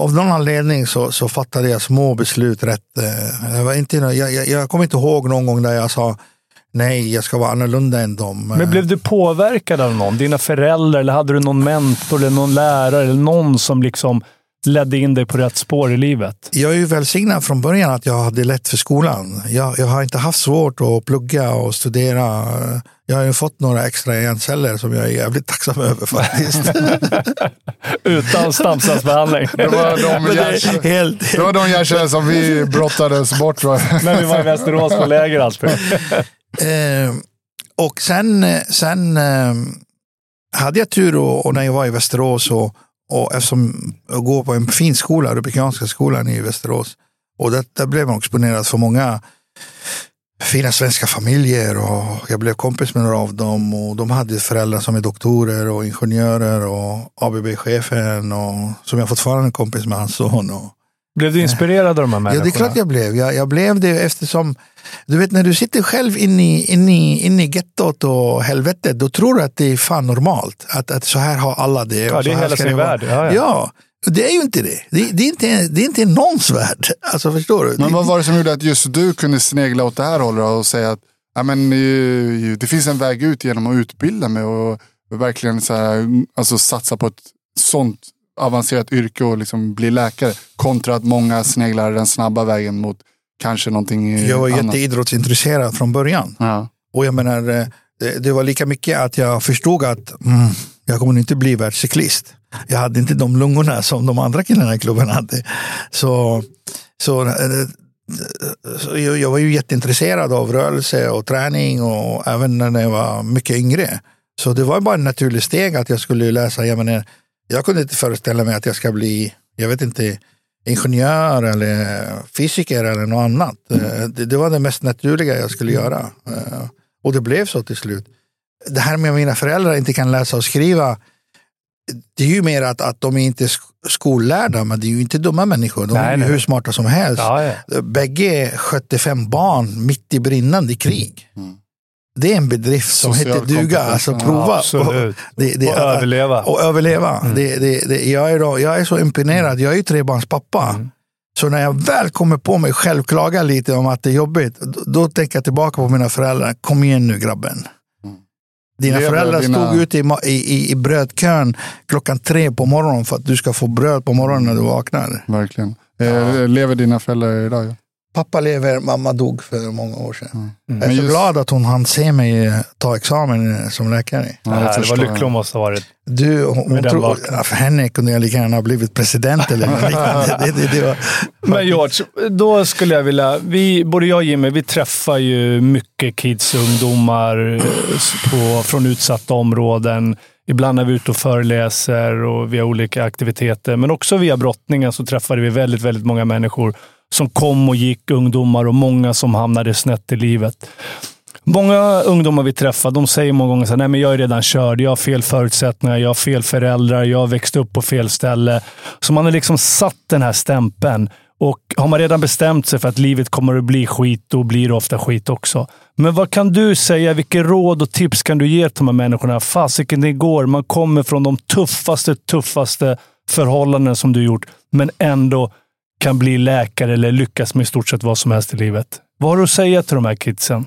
av någon anledning så, så fattade jag små beslut rätt. Eh, jag, var inte, jag, jag, jag kommer inte ihåg någon gång där jag sa nej, jag ska vara annorlunda än dem. Men blev du påverkad av någon? Dina föräldrar, eller hade du någon mentor, eller någon lärare, eller någon som liksom ledde in dig på rätt spår i livet? Jag är ju välsignad från början att jag hade lätt för skolan. Jag, jag har inte haft svårt att plugga och studera. Jag har ju fått några extra hjärnceller som jag är jävligt tacksam över faktiskt. Utan stamcellsbehandling. Det var de, hjärtceller som vi brottades bort. Va? När vi var i Västerås på läger alltid. Eh, och sen, eh, sen eh, hade jag tur och, och när jag var i Västerås och, och eftersom jag går på en fin skola, Republikanska skolan i Västerås. Och där, där blev man exponerad för många fina svenska familjer och jag blev kompis med några av dem och de hade föräldrar som är doktorer och ingenjörer och ABB-chefen och som jag fortfarande är kompis med hans son. Och, blev du inspirerad av de här Ja, människorna? det är klart jag blev. Jag, jag blev det eftersom, du vet när du sitter själv inne i, inne i, inne i gettot och helvetet, då tror du att det är fan normalt. Att, att så här har alla det. Ja, det är hela sin värld. Ja, ja. Ja, det är ju inte det. Det, det, är, inte, det är inte någons värld. Alltså förstår du? Men vad var det som gjorde att just du kunde snegla åt det här hållet och säga att ja, men, det finns en väg ut genom att utbilda mig och verkligen så här, alltså, satsa på ett sånt avancerat yrke och liksom bli läkare. Kontra att många sneglar den snabba vägen mot kanske någonting eh, jag var annat. jätteidrottsintresserad från början. Ja. Och jag menar, eh, det, det var lika mycket att jag förstod att mm, jag kommer inte bli världscyklist. Jag hade inte de lungorna som de andra killarna i klubben hade. Så, så, eh, så jag, jag var ju jätteintresserad av rörelse och träning och även när jag var mycket yngre. Så det var bara en naturlig steg att jag skulle läsa. Jag, menar, jag kunde inte föreställa mig att jag ska bli, jag vet inte, ingenjör eller fysiker eller något annat. Eh, Det, det var det mest naturliga jag skulle göra. Eh, Och det blev så till slut. Det här med att mina föräldrar inte kan läsa och skriva, det är ju mer att, att de är inte är sk- skollärda, men det är ju inte dumma människor. De Nej, är ju hur smarta som helst. Ja, ja. Bägge skötte fem barn mitt i brinnande krig. Mm. Det är en bedrift som Social heter duga. kompetens, Alltså ja, prova. absolut. Det, det, Och överleva. och överleva. Det, det, jag, är då, jag är så imponerad. Jag är ju trebarnspappa. Mm. Så när jag väl kommer på mig själv klaga lite om att det är jobbigt, då, då tänker jag tillbaka på mina föräldrar. Kom igen nu grabben. Dina Lever föräldrar dina- stod ute i, i, i, brödkön klockan tre på morgonen för att du ska få bröd på morgonen när du vaknar. Verkligen. Eh, Lever dina föräldrar idag? Pappa lever, mamma dog för många år sedan. Mm. Jag är så just- glad att hon hann se mig eh, ta examen eh, som läkare. Ja, det det jag. lycklig hon måste ha varit. Du, hon, hon ja, för henne kunde jag lika gärna ha blivit president eller något liknande. det, det, det var, Men George, då skulle jag vilja... Vi, både jag och Jimmy, vi träffar ju mycket kids och ungdomar eh, på, från utsatta områden. Ibland är vi ute och föreläser och via olika aktiviteter, men också via brottningen så träffade vi väldigt, väldigt många människor som kom och gick, ungdomar och många som hamnade snett i livet. Många ungdomar vi träffar de säger många gånger så här, nej men jag är redan körd, jag har fel förutsättningar, jag har fel föräldrar, jag har växt upp på fel ställe. Så man har liksom satt den här stämpeln. Och har man redan bestämt sig för att livet kommer att bli skit, då blir det ofta skit också. Men vad kan du säga? Vilka råd och tips kan du ge till de här människorna? Fasiken, det går. Man kommer från de tuffaste, tuffaste förhållanden som du gjort, men ändå kan bli läkare eller lyckas med i stort sett vad som helst i livet. Vad har du att säga till de här kidsen?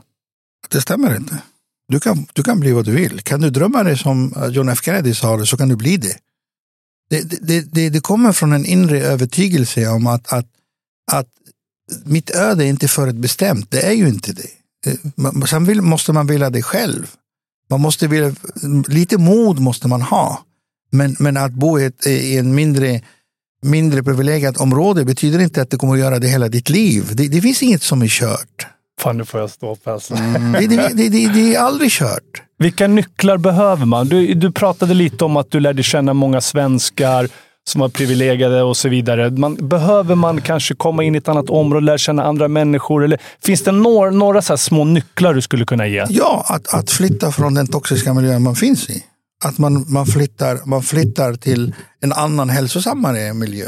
det stämmer inte. Du kan, du kan bli vad du vill. Kan du drömma dig som eh, John F Kennedy sa det, så kan du bli det. Det, det, det, det, kommer från en inre övertygelse om att, att, att mitt öde är inte förutbestämt. Det är ju inte det. Eh, sen vill, måste man vilja det själv. Man måste vilja, lite mod måste man ha. Men, men att bo i, ett, i en mindre, mindre privilegierat område betyder inte att du kommer att göra det hela ditt liv. Det, det finns inget som är kört. Fan, nu får jag stå upp alltså. Det, det, det, det, det är aldrig kört. Vilka nycklar behöver man? Du, du pratade lite om att du lärde känna många svenskar som var privilegierade och så vidare. Man, behöver man kanske komma in i ett annat område, lära känna andra människor? Eller finns det några, några så här små nycklar du skulle kunna ge? Ja, att, att flytta från den toxiska miljön man finns i. Att man, man, flyttar, man flyttar till en annan hälsosammare miljö.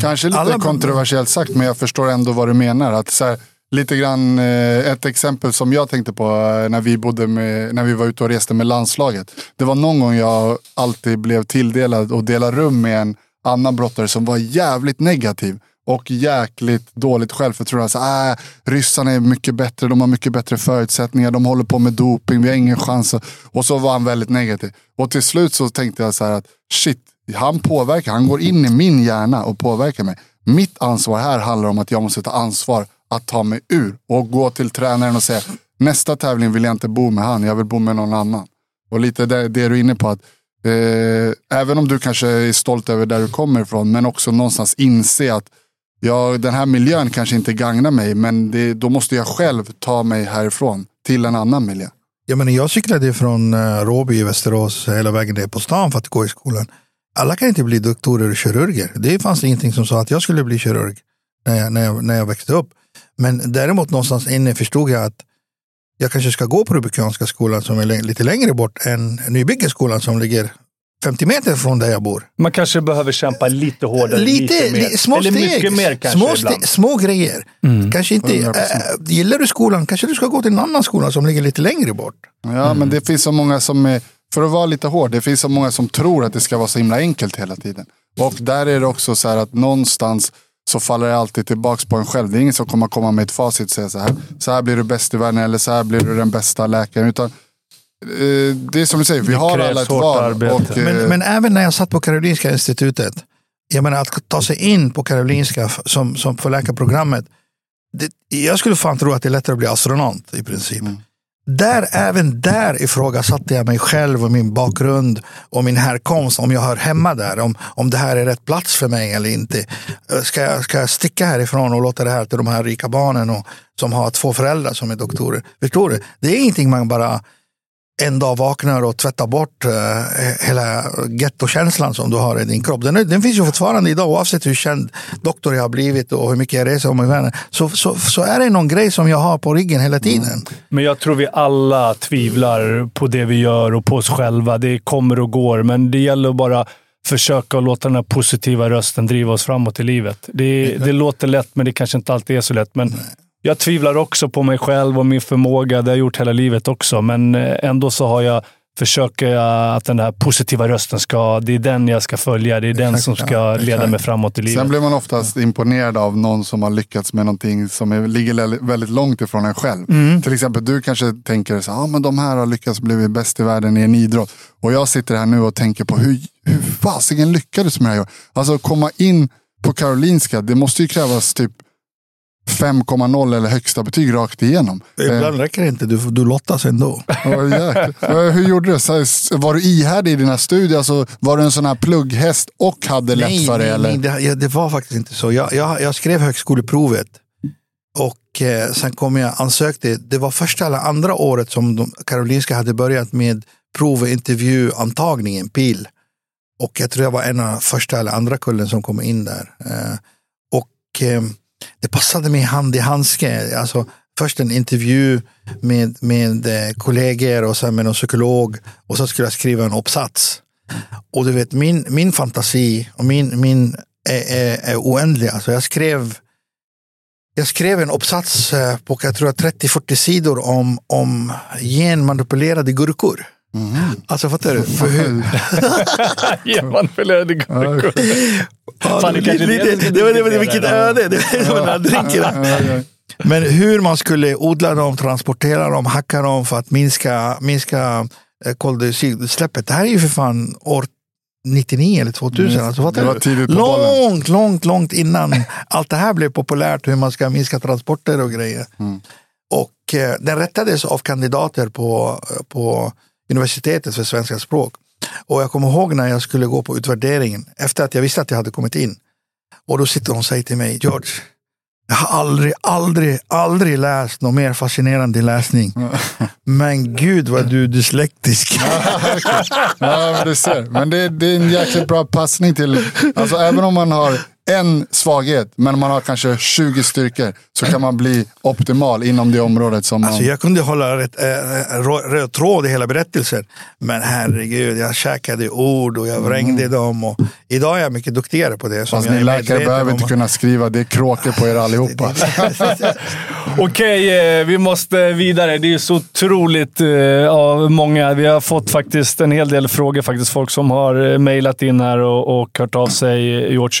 Kanske lite Alla- kontroversiellt sagt, men jag förstår ändå vad du menar. Att så här, lite grann, eh, ett exempel som jag tänkte på eh, när vi, bodde med, när vi var ute och reste med landslaget. Det var någon gång jag alltid blev tilldelad och delade rum med en annan brottare som var jävligt negativ. Och jäkligt dåligt självförtroende. Alltså, äh, ryssarna är mycket bättre, de har mycket bättre förutsättningar, de håller på med doping, vi har ingen chans. Och så var han väldigt negativ. Och till slut så tänkte jag så här att shit, han påverkar, han går in i min hjärna och påverkar mig. Mitt ansvar här handlar om att jag måste ta ansvar att ta mig ur och gå till tränaren och säga nästa tävling vill jag inte bo med han, jag vill bo med någon annan. Och lite det, det du är inne på att eh, även om du kanske är stolt över där du kommer ifrån men också någonstans inse att ja, den här miljön kanske inte gagnar mig men det, då måste jag själv ta mig härifrån till en annan miljö. Jag, menar, jag cyklade från eh, Råby i Västerås hela vägen ner på stan för att gå i skolan. Alla kan inte bli doktorer och kirurger. Det fanns ingenting som sa att jag skulle bli kirurg när jag, när jag, när jag växte upp. Men däremot någonstans inne förstod jag att jag kanske ska gå på Rubikanska skolan som är lite längre bort än Nybyggeskolan som ligger 50 meter från där jag bor. Man kanske behöver kämpa lite hårdare, lite, Lite, mer. små Eller steg. mycket mer kanske små, ibland. ste- små grejer. Kanske inte, 100%. äh, gillar du skolan kanske du ska gå till en annan skola som ligger lite längre bort. Ja, men det finns så många som, är, för att vara lite hård, det finns så många som tror att det ska vara så himla enkelt hela tiden. Och där är det också så här att någonstans så faller det alltid tillbaks på en själv. Det är ingen som kommer komma med ett facit och säga så här, så här blir du bäst i världen eller så här blir du den bästa läkaren. Utan, det är som du säger, vi har alla ett val. Och, eh, Men, men även när jag satt på Karolinska institutet, jag menar att ta sig in på Karolinska som, som för läkarprogrammet. Det, jag skulle fan tro att det är lättare att bli astronaut i princip. Där, även där ifrågasatte jag mig själv och min bakgrund och min härkomst, om jag hör hemma där, om, om det här är rätt plats för mig eller inte. Eh, Ska jag, ska jag sticka härifrån och låta det här till de här rika barnen och, som har två föräldrar som är doktorer? Förstår du? Det är ingenting man bara en dag vaknar och tvättar bort eh, hela gettokänslan som du har i din kropp. Den, den finns ju fortfarande idag oavsett hur känd doktor jag har blivit och hur mycket jag reser om i världen. Så, så, så är det någon grej som jag har på ryggen hela tiden. Men jag tror vi alla tvivlar på det vi gör och på oss själva. Det kommer och går, men det gäller att bara försöka att låta den här positiva rösten driva oss framåt i livet. Det, det låter lätt, men det kanske inte alltid är så lätt. Men jag tvivlar också på mig själv och min förmåga. Det har jag gjort hela livet också, men eh, ändå så har jag försöker jag att den där positiva rösten ska, det är den jag ska följa. Det är den Exakt, som ska ja, leda mig framåt i livet. Sen blir man oftast imponerad av någon som har lyckats med någonting som är, ligger väldigt långt ifrån en själv. Mm. Till exempel du kanske tänker så ah, men de här har lyckats bli bäst i världen i en idrott. Och jag sitter här nu och tänker på hur, hur fasiken lyckades med det här. Alltså komma in på Karolinska, det måste ju krävas typ 5,0 eller högsta betyg rakt igenom. Ibland räcker det inte, du, du lottas ändå. Jäklar. Hur gjorde du? Var du ihärdig i dina studier? Alltså, var du en sån här plugghäst och hade lätt för det? nej, eller? nej det, det var faktiskt inte så. Jag, jag, jag skrev högskoleprovet och eh, sen kom jag ansökte. Det var första eller andra året som de, Karolinska hade börjat med prov och intervjuantagningen, PIL. Och jag tror jag var en av första eller andra kullen som kom in där. Eh, och eh, det passade mig hand i handske. Alltså, först en intervju med, med eh, kollegor och sen med någon psykolog. Och så skulle jag skriva en uppsats. Och du vet, min, min fantasi och min, min är, är, är oändlig. Alltså jag, skrev, jag skrev en uppsats på jag tror 30-40 sidor om, om genmanipulerade gurkor. Alltså fattar du? För hur, gurkor. Ja, Fan, det, det kanske lite, är lite, det- det var det, var- vilket öde. Det var den här drinken. Ja, ja. Men hur man skulle odla dem, transportera dem, hacka dem för att minska, minska eh, koldioxidutsläppet. Det här är ju för fan år 99 eller 2000. Mm. Alltså, Det var tidigt på långt, långt, långt innan allt det här blev populärt, hur man ska minska transporter och grejer. Mm. Och eh, den rättades av kandidater på, på universitetet för svenska språk. Och jag kommer ihåg när jag skulle gå på utvärderingen, efter att jag visste att jag hade kommit in. Och då sitter hon och säger till mig, George, jag har aldrig, aldrig, aldrig läst någon mer fascinerande läsning. Men gud vad du är dyslektisk. Ja, men du ser. Men det, det är en jäkligt bra passning till, alltså även om man har en svaghet, men man har kanske 20 styrkor, så kan man bli optimal inom det området som man... Alltså jag kunde hålla rätt, äh, rö- röd tråd i hela berättelsen. Men herregud, jag käkade ord och jag vrängde dem. Och idag är jag mycket duktigare på det. som Fast jag ni är läkare behöver inte kunna skriva, det är kråkor på er allihopa. Okej, eh, vi måste vidare. Det är så otroligt eh, av många. Vi har fått faktiskt en hel del frågor. Faktiskt folk som har eh, mejlat in här och, och hört av sig, eh, George.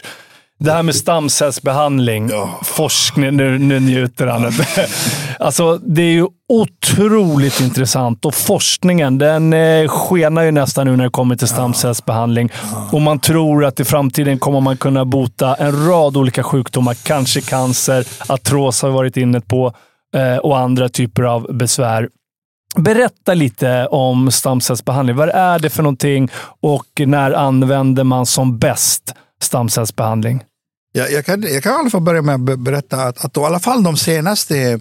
Det här med stamcellsbehandling, forskning, nu, nu njuter han. alltså, det är ju otroligt intressant och forskningen den eh, skenar ju nästan nu när det kommer till stamcellsbehandling. Och man tror att i framtiden kommer man kunna bota en rad olika sjukdomar. Kanske cancer, artros har vi varit inne på eh, och andra typer av besvär. Berätta lite om stamcellsbehandling. Vad är det för någonting och när använder man som bäst stamcellsbehandling? Jag, jag, kan, jag kan i alla fall börja med att berätta att, att i alla fall de senaste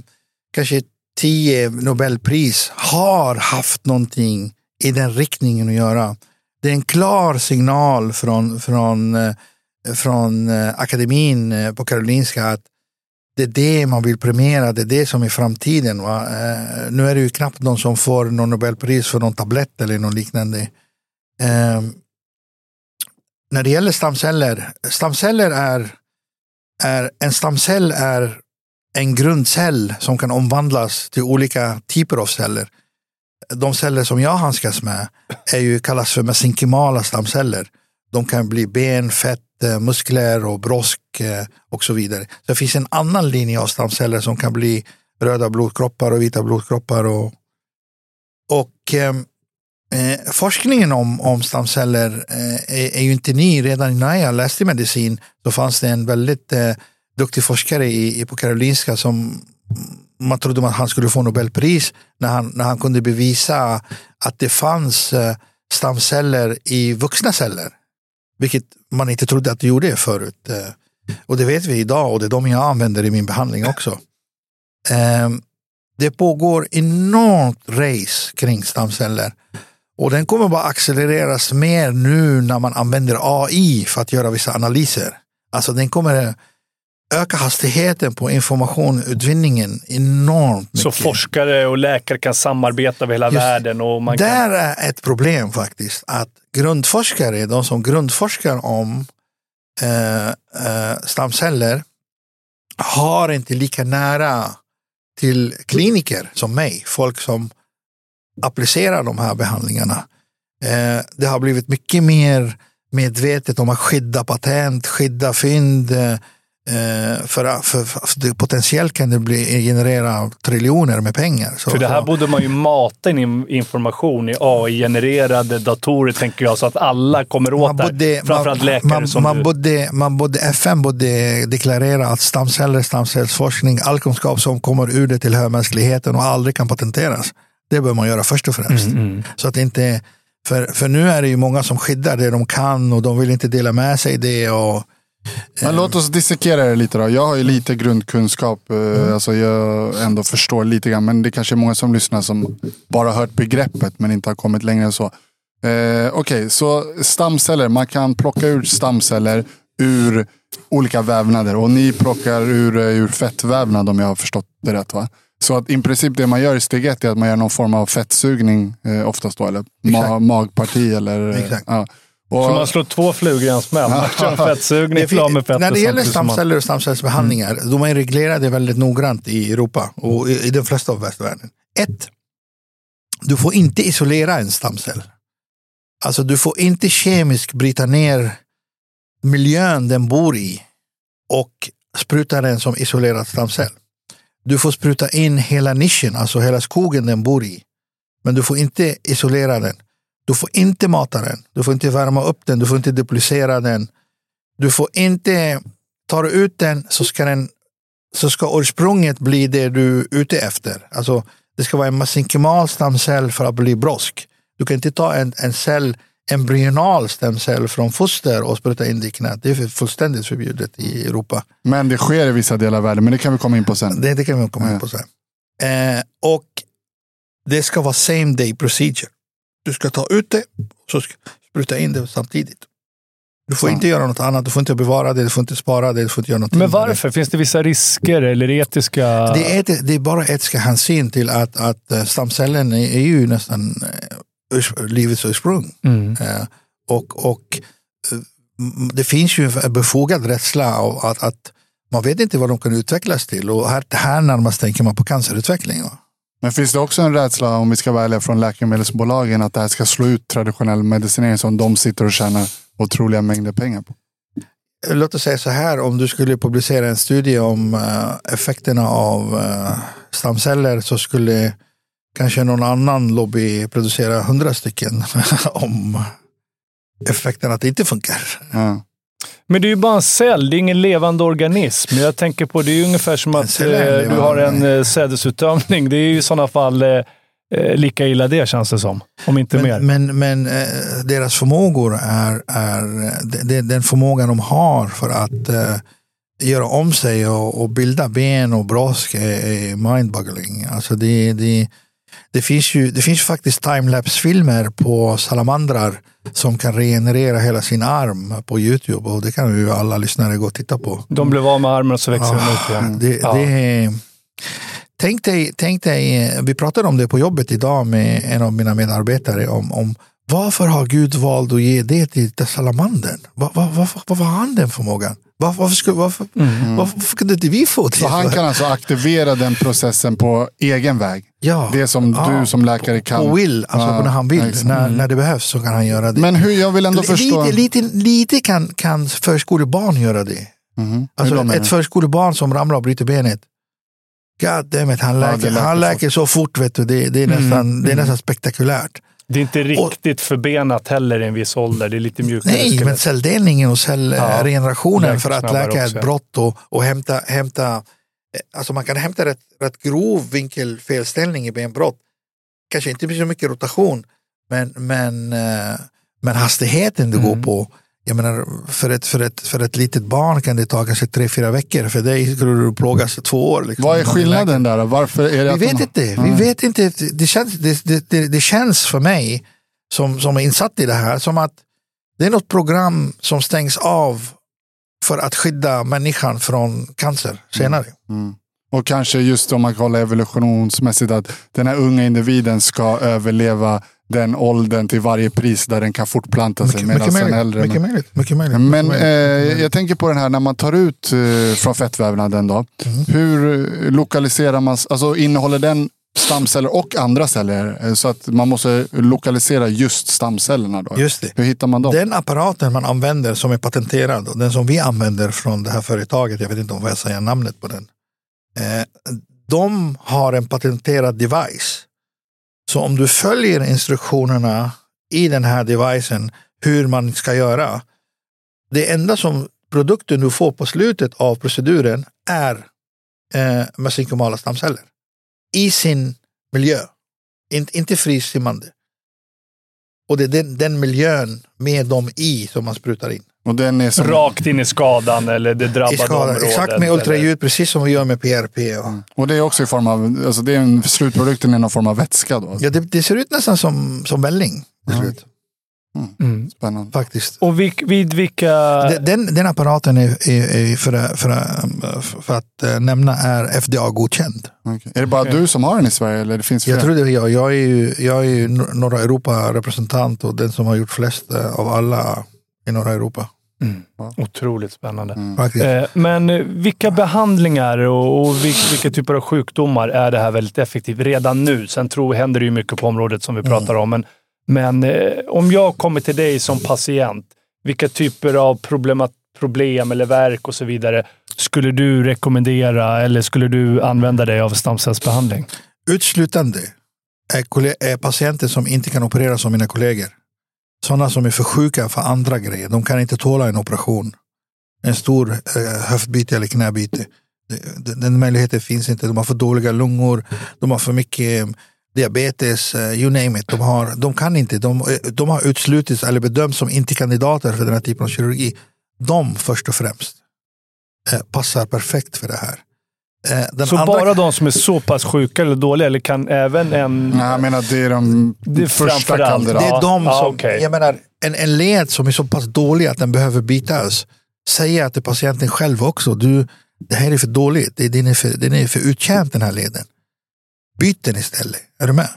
kanske tio Nobelpris har haft någonting i den riktningen att göra. Det är en klar signal från, från, eh, från eh, akademin eh, på Karolinska att det är det man vill premiera, det är det som är framtiden. Va? Nu är det ju knappt någon som får någon Nobelpris för någon tablett eller något liknande. Eh, när det gäller stamceller, stamceller är, är en stamcell är en grundcell som kan omvandlas till olika typer av celler. De celler som jag handskas med är ju, kallas för mesenkimala stamceller. De kan bli ben, fett, eh, muskler och brosk eh, och så vidare. Så det finns en annan linje av stamceller som kan bli röda blodkroppar och vita blodkroppar. Och, och eh, Eh, forskningen om, om stamceller eh, är, är ju inte ny. Redan när jag läste medicin så fanns det en väldigt eh, duktig forskare i, i, på Karolinska som man trodde att han skulle få Nobelpris när han, när han kunde bevisa att det fanns eh, stamceller i vuxna celler. Vilket man inte trodde att det gjorde förut. Eh, och det vet vi idag och det är de jag använder i min behandling också. Eh, det pågår enormt race kring stamceller. Och den kommer bara accelereras mer nu när man använder AI för att göra vissa analyser. Alltså den kommer öka hastigheten på informationutvinningen enormt mycket. Så forskare och läkare kan samarbeta över hela Just- världen. Och man kan... Där är ett problem faktiskt. Att grundforskare, de som grundforskar om eh, eh, stamceller, har inte lika nära till kliniker som mig. Folk som applicera de här behandlingarna. Eh, det har blivit mycket mer medvetet om att skydda patent, skydda fynd. Eh, för, för, för, potentiellt kan det bli, generera triljoner med pengar. Så, för det här borde man ju mata in information i AI-genererade datorer, tänker jag, så att alla kommer åt det. Framförallt läkare man, som man du. Borde, man borde, FN borde deklarera att stamceller, stamcellsforskning, all kunskap som kommer ur det tillhör mänskligheten och aldrig kan patenteras. Det bör man göra först och främst. Mm, mm. Så att inte, för, för nu är det ju många som skyddar det de kan och de vill inte dela med sig det. Och, men låt oss dissekera det lite då. Jag har ju lite grundkunskap. Eh, mm. Alltså jag ändå förstår lite grann. Men det kanske är många som lyssnar som bara hört begreppet men inte har kommit längre än så. Eh, Okej, okay, så stamceller. Man kan plocka ut stamceller ur olika vävnader. Och ni plockar ur, eh, ur fettvävnad om jag har förstått det rätt va? Så att i princip det man gör i steg ett är att man gör någon form av fettsugning eh, oftast då. Eller ma magparti eller... Exakt. Ja. Och, så man slår två flugor i en smäll. Man kör fettsugning, klar med fett. När det gäller stamceller och stamcellsbehandlingar, mm. de är reglerade väldigt noggrant i Europa och i, i de flesta av västvärlden. Ett, du får inte isolera en stamcell. Alltså du får inte kemiskt bryta ner miljön den bor i och spruta den som isolerad stamcell. Du får spruta in hela nischen, alltså hela skogen den bor i. Men du får inte isolera den. Du får inte mata den. Du får inte värma upp den. Du får inte duplicera den. Du får inte, tar du ut den så ska, den, så ska ursprunget bli det du är ute efter. Alltså, det ska vara en masinkimal stamcell för att bli brosk. Du kan inte ta en, en cell, embryonal stamcell från foster och spruta in det i knät. Det är fullständigt förbjudet i Europa. Men det sker i vissa delar av världen, men det kan vi komma in på sen. Det, det kan vi komma in på sen. Eh, och det ska vara same day procedure. Du ska ta ut det och spruta in det samtidigt. Du får ja. inte göra något annat, du får inte bevara det, du får inte spara det, du får inte göra något Men varför? Finns det vissa risker eller etiska? Det är, det är bara etiska hänsyn till att, att eh, stamcellen är, ju nästan uh, livets ursprung. Mm. Uh, och, och uh, det finns ju en befogad rädsla av att, att man vet inte vad de kan utvecklas till. Och här, här närmast tänker man på cancerutveckling. Va? Men finns det också en rädsla, om vi ska ärliga, från läkemedelsbolagen att det här ska slå ut traditionell medicinering som de sitter och tjänar otroliga mängder pengar på? Låt oss säga så här, om du skulle publicera en studie om uh, effekterna av stamceller så skulle kanske någon annan lobby producera hundra stycken om effekten att det inte funkar. Ja. Men det är ju bara en cell, det är ingen levande organism. Jag tänker på, det är ungefär som att eh, du har en eh, sädesuttömning. Det är ju i sådana fall eh, lika illa det känns det som. Om inte men, mer. Men, men eh, deras förmågor är, är det, den förmågan de har för att eh, göra om sig och, och bilda ben och brosk är, är mindboggling. Alltså det, det, det finns ju det finns faktiskt timelapse-filmer på salamandrar som kan regenerera hela sin arm på Youtube och det kan ju alla lyssnare gå och titta på. De blev av med armen och så växer ah, de ut igen. Det, ja. det, tänk, dig, tänk dig, vi pratade om det på jobbet idag med en av mina medarbetare om, om varför har Gud valt att ge det till salamandern? Var, var, var, varför har han den förmågan? Var, varför, skulle, varför, mm. varför kunde inte vi få det? Så han kan alltså aktivera den processen på egen väg? Ja. Det som ja. du som läkare kan? Och vill, alltså ja. när han vill. När, mm. när det behövs så kan han göra det. Men hur, jag vill ändå förstå. Lite, lite, lite kan, kan förskolebarn göra det. Mm. Alltså ett förskolebarn som ramlar och bryter benet. God damn it, han läker, ja, han läker så fort. Vet du. Det, det, är nästan, mm. det är nästan spektakulärt. Det är inte riktigt och, förbenat heller i en viss ålder. Det är lite mjukare. Nej, skelett. men celldelningen och cellregenerationen ja, för att läka också. ett brott och, och hämta, hämta eh, Alltså man kan hämta rätt, rätt grov vinkelfelställning i benbrott. Kanske inte så mycket rotation, men, men, eh, men hastigheten du mm. går på jag menar, för ett, för, ett, för ett litet barn kan det ta kanske tre, fyra veckor. För dig skulle du plågas två år. Liksom. Vad är skillnaden där? Varför är det Vi vet de... inte. Vi mm. vet inte. Det känns, det, det, det, känns för mig som, som är insatt i det här som att det är något program som stängs av för att skydda människan från cancer senare. Mm. Mm. Och kanske just om man kollar evolutionsmässigt att den här unga individen ska överleva den åldern till varje pris där den kan fortplanta sig. Mycket, mycket, möjligt, äldre, mycket, möjligt, mycket möjligt. Men mycket eh, jag tänker på den här när man tar ut eh, från fettvävnaden. Då, mm. Hur lokaliserar man, alltså innehåller den stamceller och andra celler. eh, Så att man måste lokalisera just stamcellerna. Då. Just det. Hur hittar man dem? Den apparaten man använder som är patenterad och den som vi använder från det här företaget, jag vet inte om jag säga namnet på den. Eh, de har en patenterad device. Så om du följer instruktionerna i den här devicen hur man ska göra. Det enda som produkten du får på slutet av proceduren är eh, mesenkomala stamceller. I sin miljö. In, inte frisimmande. Och det är den, den miljön med dem i som man sprutar in. Och den är som, Rakt in i skadan eller det drabbade skada, området. exakt med eller- ultraljud, precis som vi gör med PRP. Och, och det är också i form av, alltså det är en, slutprodukten är någon form av vätska då. ja, det, det ser ut nästan som, som välling. Ja. slut, Mm. Spännande. Faktiskt. Och vilk, vid vilka... Den- Den, apparaten är, är, är för, för, för att eh, nämna är FDA-godkänd. Okej. Är det bara du som har den i Sverige eller det finns fler? Jag tror det är jag. Jag är ju, jag är ju nor- norra Europa-representant och den som har gjort flest eh, av alla i norra Europa. Mm. Otroligt spännande. Mm. Eh, Men eh, vilka behandlingar och, och vil- vilka typer av sjukdomar är det här väldigt effektivt redan nu? Sen tror, händer det ju mycket på området som vi pratar om. Men, men eh, om jag kommer till dig som patient, vilka typer av problem, problem eller verk och så vidare skulle du rekommendera eller skulle du använda dig av stamcellsbehandling? Utslutande är, kolle- är patienter som inte kan opereras som mina kollegor. Sådana som är för sjuka för andra grejer. De kan inte tåla en operation. En stor eh, höftbyte eller knäbyte. Den, möjligheten finns inte. De har för dåliga lungor. De har för mycket eh, diabetes. Eh, you name it. De, har, de kan inte. De, eh, de har utslutits eller bedömts som inte kandidater för den här typen av kirurgi. De först och främst passar perfekt för det här. Eh, Den Så andra- bara de som är så pass sjuka eller dåliga, eller kan även en... Nej, jag menar det är de Det är första kandidaterna. Det är de som, okej. jag menar, en, en led som är så pass dålig att den behöver bytas. Säger till patienten själv också, du, det här är för dåligt, det, den, är för, den är för uttjänt den här leden. Byt den istället, är du med?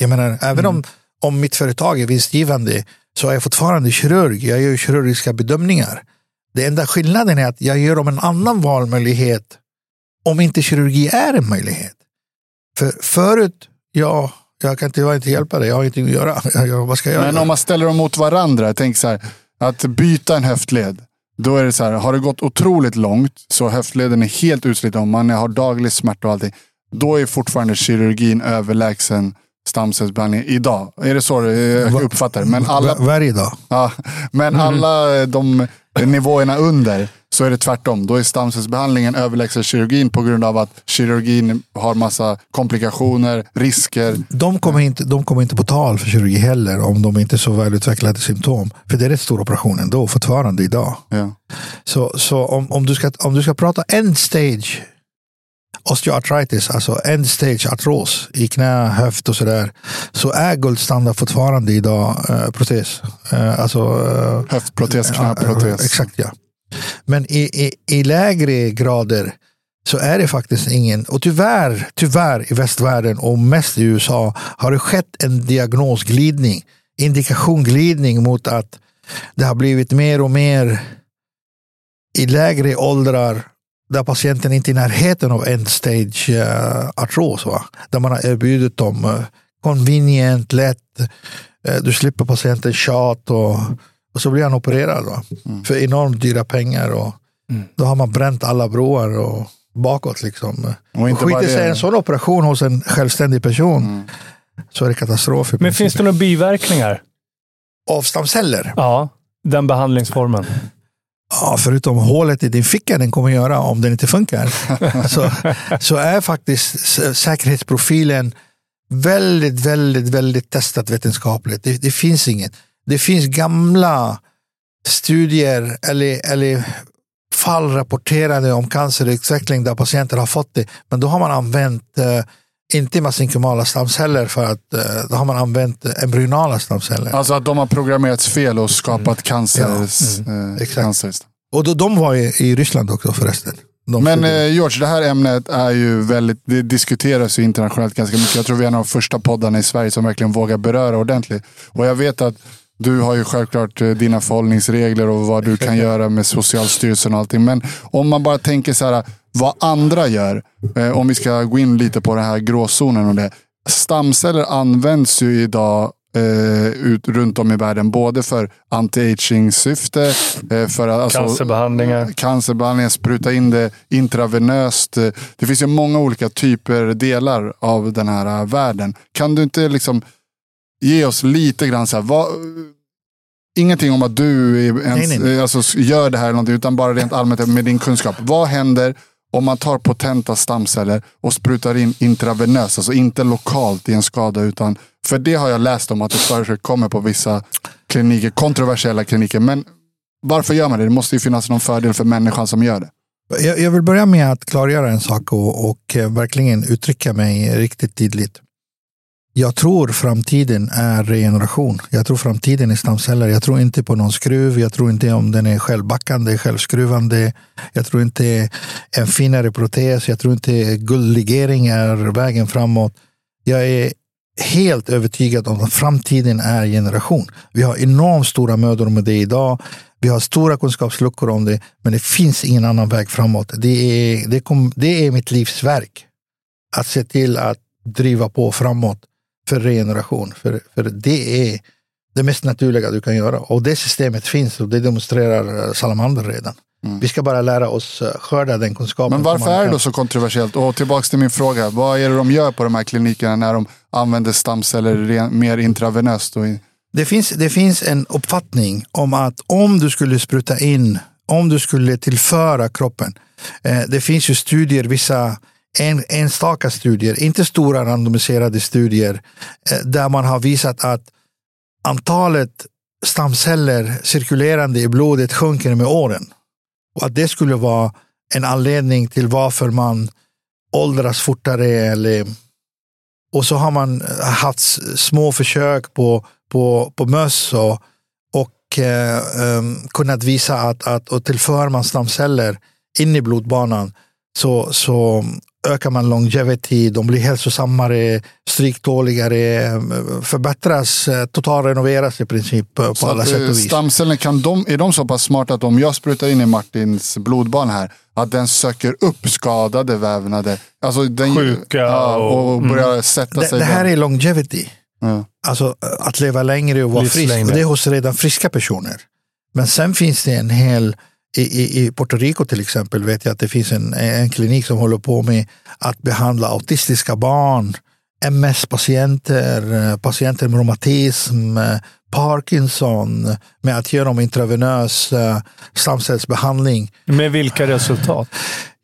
Jag menar, även om, om mitt företag är vinstgivande så är jag fortfarande kirurg, jag gör kirurgiska bedömningar. Det enda skillnaden är att jag gör dem en annan valmöjlighet om inte kirurgi är en möjlighet. För förut, ja, jag kan inte, jag inte hjälpa dig, jag har ingenting att göra. Jag, vad ska jag Men göra? om man ställer dem mot varandra, tänk så här, att byta en höftled. Då är det så här, har det gått otroligt långt så höftleden är helt utsliten man har daglig smärta och allting. Då är fortfarande kirurgin överlägsen stamcellsbehandling idag. Är det så jag uppfattar det? Men alla, Va- Varje dag. ja, men alla de nivåerna under så är det tvärtom. Då är stamcellsbehandlingen överlägsen kirurgin på grund av att kirurgin har massa komplikationer, risker. De kommer, inte, de kommer inte på tal för kirurgi heller om de inte är så välutvecklade symptom. För det är rätt stor operation ändå, fortfarande idag. Ja. Så, så om, om, du ska, om du ska prata end stage osteoartritis, alltså end stage artros i knä, höft och sådär, så är guldstandard fortfarande idag eh, protes. Eh, alltså, eh, Höftprotes, knäprotes. Exakt ja. Men i, i, i lägre grader så är det faktiskt ingen, och tyvärr, tyvärr i västvärlden och mest i USA har det skett en diagnosglidning, indikationglidning mot att det har blivit mer och mer i lägre åldrar där patienten inte är i närheten av end stage uh, artros. Va? Där man har erbjudit dem uh, convenient, lätt, uh, du slipper patienten tjat och, och så blir han opererad. Va? För enormt dyra pengar. Och Då har man bränt alla broar och bakåt. Liksom. Och inte skiter sig en sån operation hos en självständig person så är det katastrof. Men princip. finns det några biverkningar? Av stamceller? Ja, den behandlingsformen. Ja, förutom hålet i din ficka den kommer göra om den inte funkar. så, så är faktiskt säkerhetsprofilen väldigt, väldigt, väldigt testat vetenskapligt. Det, det finns inget. Det finns gamla studier eller, eller fall rapporterade om cancerutveckling där patienter har fått det. Men då har man använt eh, inte mesenkomala stamceller för att eh, då har man använt eh, embryonala stamceller. Alltså att de har programmerats fel och skapat cancer. Ja, eh, exakt. cancer. Och då, de var i, i Ryssland också förresten. De Men eh, George, det här ämnet är ju väldigt, det diskuteras ju internationellt ganska mycket. Jag tror vi är en av de första poddarna i Sverige som verkligen vågar beröra ordentligt. Och jag vet att Du har ju självklart eh, dina förhållningsregler och vad du kan göra med Socialstyrelsen och allting. Men om man bara tänker så här, vad andra gör. Eh, om vi ska gå in lite på den här gråzonen och det. Stamceller används ju idag eh, ut, runt om i världen. Både för anti-aging-syfte, eh, för alltså, Cancerbehandlingar. cancerbehandlingar, spruta in det intravenöst. Det finns ju många olika typer, delar av den här eh, världen. Kan du inte liksom ge oss lite grann så här, vad, Ingenting om att du ens, Nej, nej, Alltså, gör det här eller någonting, utan bara rent allmänt med din kunskap. Vad händer om man tar potenta stamceller och sprutar in intravenöst, alltså inte lokalt i en skada, utan för det har jag läst om att det förekommer på vissa kliniker, kontroversiella kliniker. Men varför gör man det? Det måste ju finnas någon fördel för människan som gör det. Jag, jag vill börja med att klargöra en sak och, och eh, verkligen uttrycka mig riktigt tydligt. Jag tror framtiden är regeneration. Jag tror framtiden är stamceller. Jag tror inte på någon skruv. Jag tror inte om den är självbackande, självskruvande. Jag tror inte en finare protes. Jag tror inte guldlegering är vägen framåt. Jag är helt övertygad om att framtiden är generation. Vi har enormt stora mödor med det idag. Vi har stora kunskapsluckor om det, men det finns ingen annan väg framåt. Det är, det kom, det är mitt livsverk. Att se till att driva på framåt för regeneration. För, för det är det mest naturliga du kan göra. Och det systemet finns och det demonstrerar eh, Salamander redan. Vi ska bara lära oss eh, skörda den kunskapen. Men varför är det då så kontroversiellt? Och tillbaka till min fråga. Vad är det de gör på de här klinikerna när de använder stamceller mer intravenöst? In... Det finns, det finns en uppfattning om att om du skulle spruta in, om du skulle tillföra kroppen. Eh, det finns ju studier, vissa en, enstaka studier, inte stora randomiserade studier, eh, där man har visat att antalet stamceller cirkulerande i blodet sjunker med åren. Och att det skulle vara en anledning till varför man åldras fortare. Eller, och så har man eh, haft små försök på, på, på möss och, och eh, um, kunnat visa att, att och tillför man stamceller in i blodbanan så, så ökar man longevity, de blir hälsosammare, stryktåligare, förbättras, eh, totalrenoveras i princip eh, på Så alla att, sätt eh, och vis. Stamceller, kan de, är de så pass smarta att om jag sprutar in i Martins blodbana här, att den söker upp skadade vävnader? Alltså den, Sjuka ja, och, och- börjar sätta Det, sig det här där. är longevity. Ja. Alltså att leva längre och vara frisk. Och det är hos redan friska personer. Men sen finns det en hel, i, i, Puerto Rico till exempel vet jag att det finns en, en klinik som håller på med att behandla autistiska barn, MS-patienter, eh, patienter med reumatism, eh, Parkinson, med att göra dem intravenös eh, stamcellsbehandling. Med vilka resultat?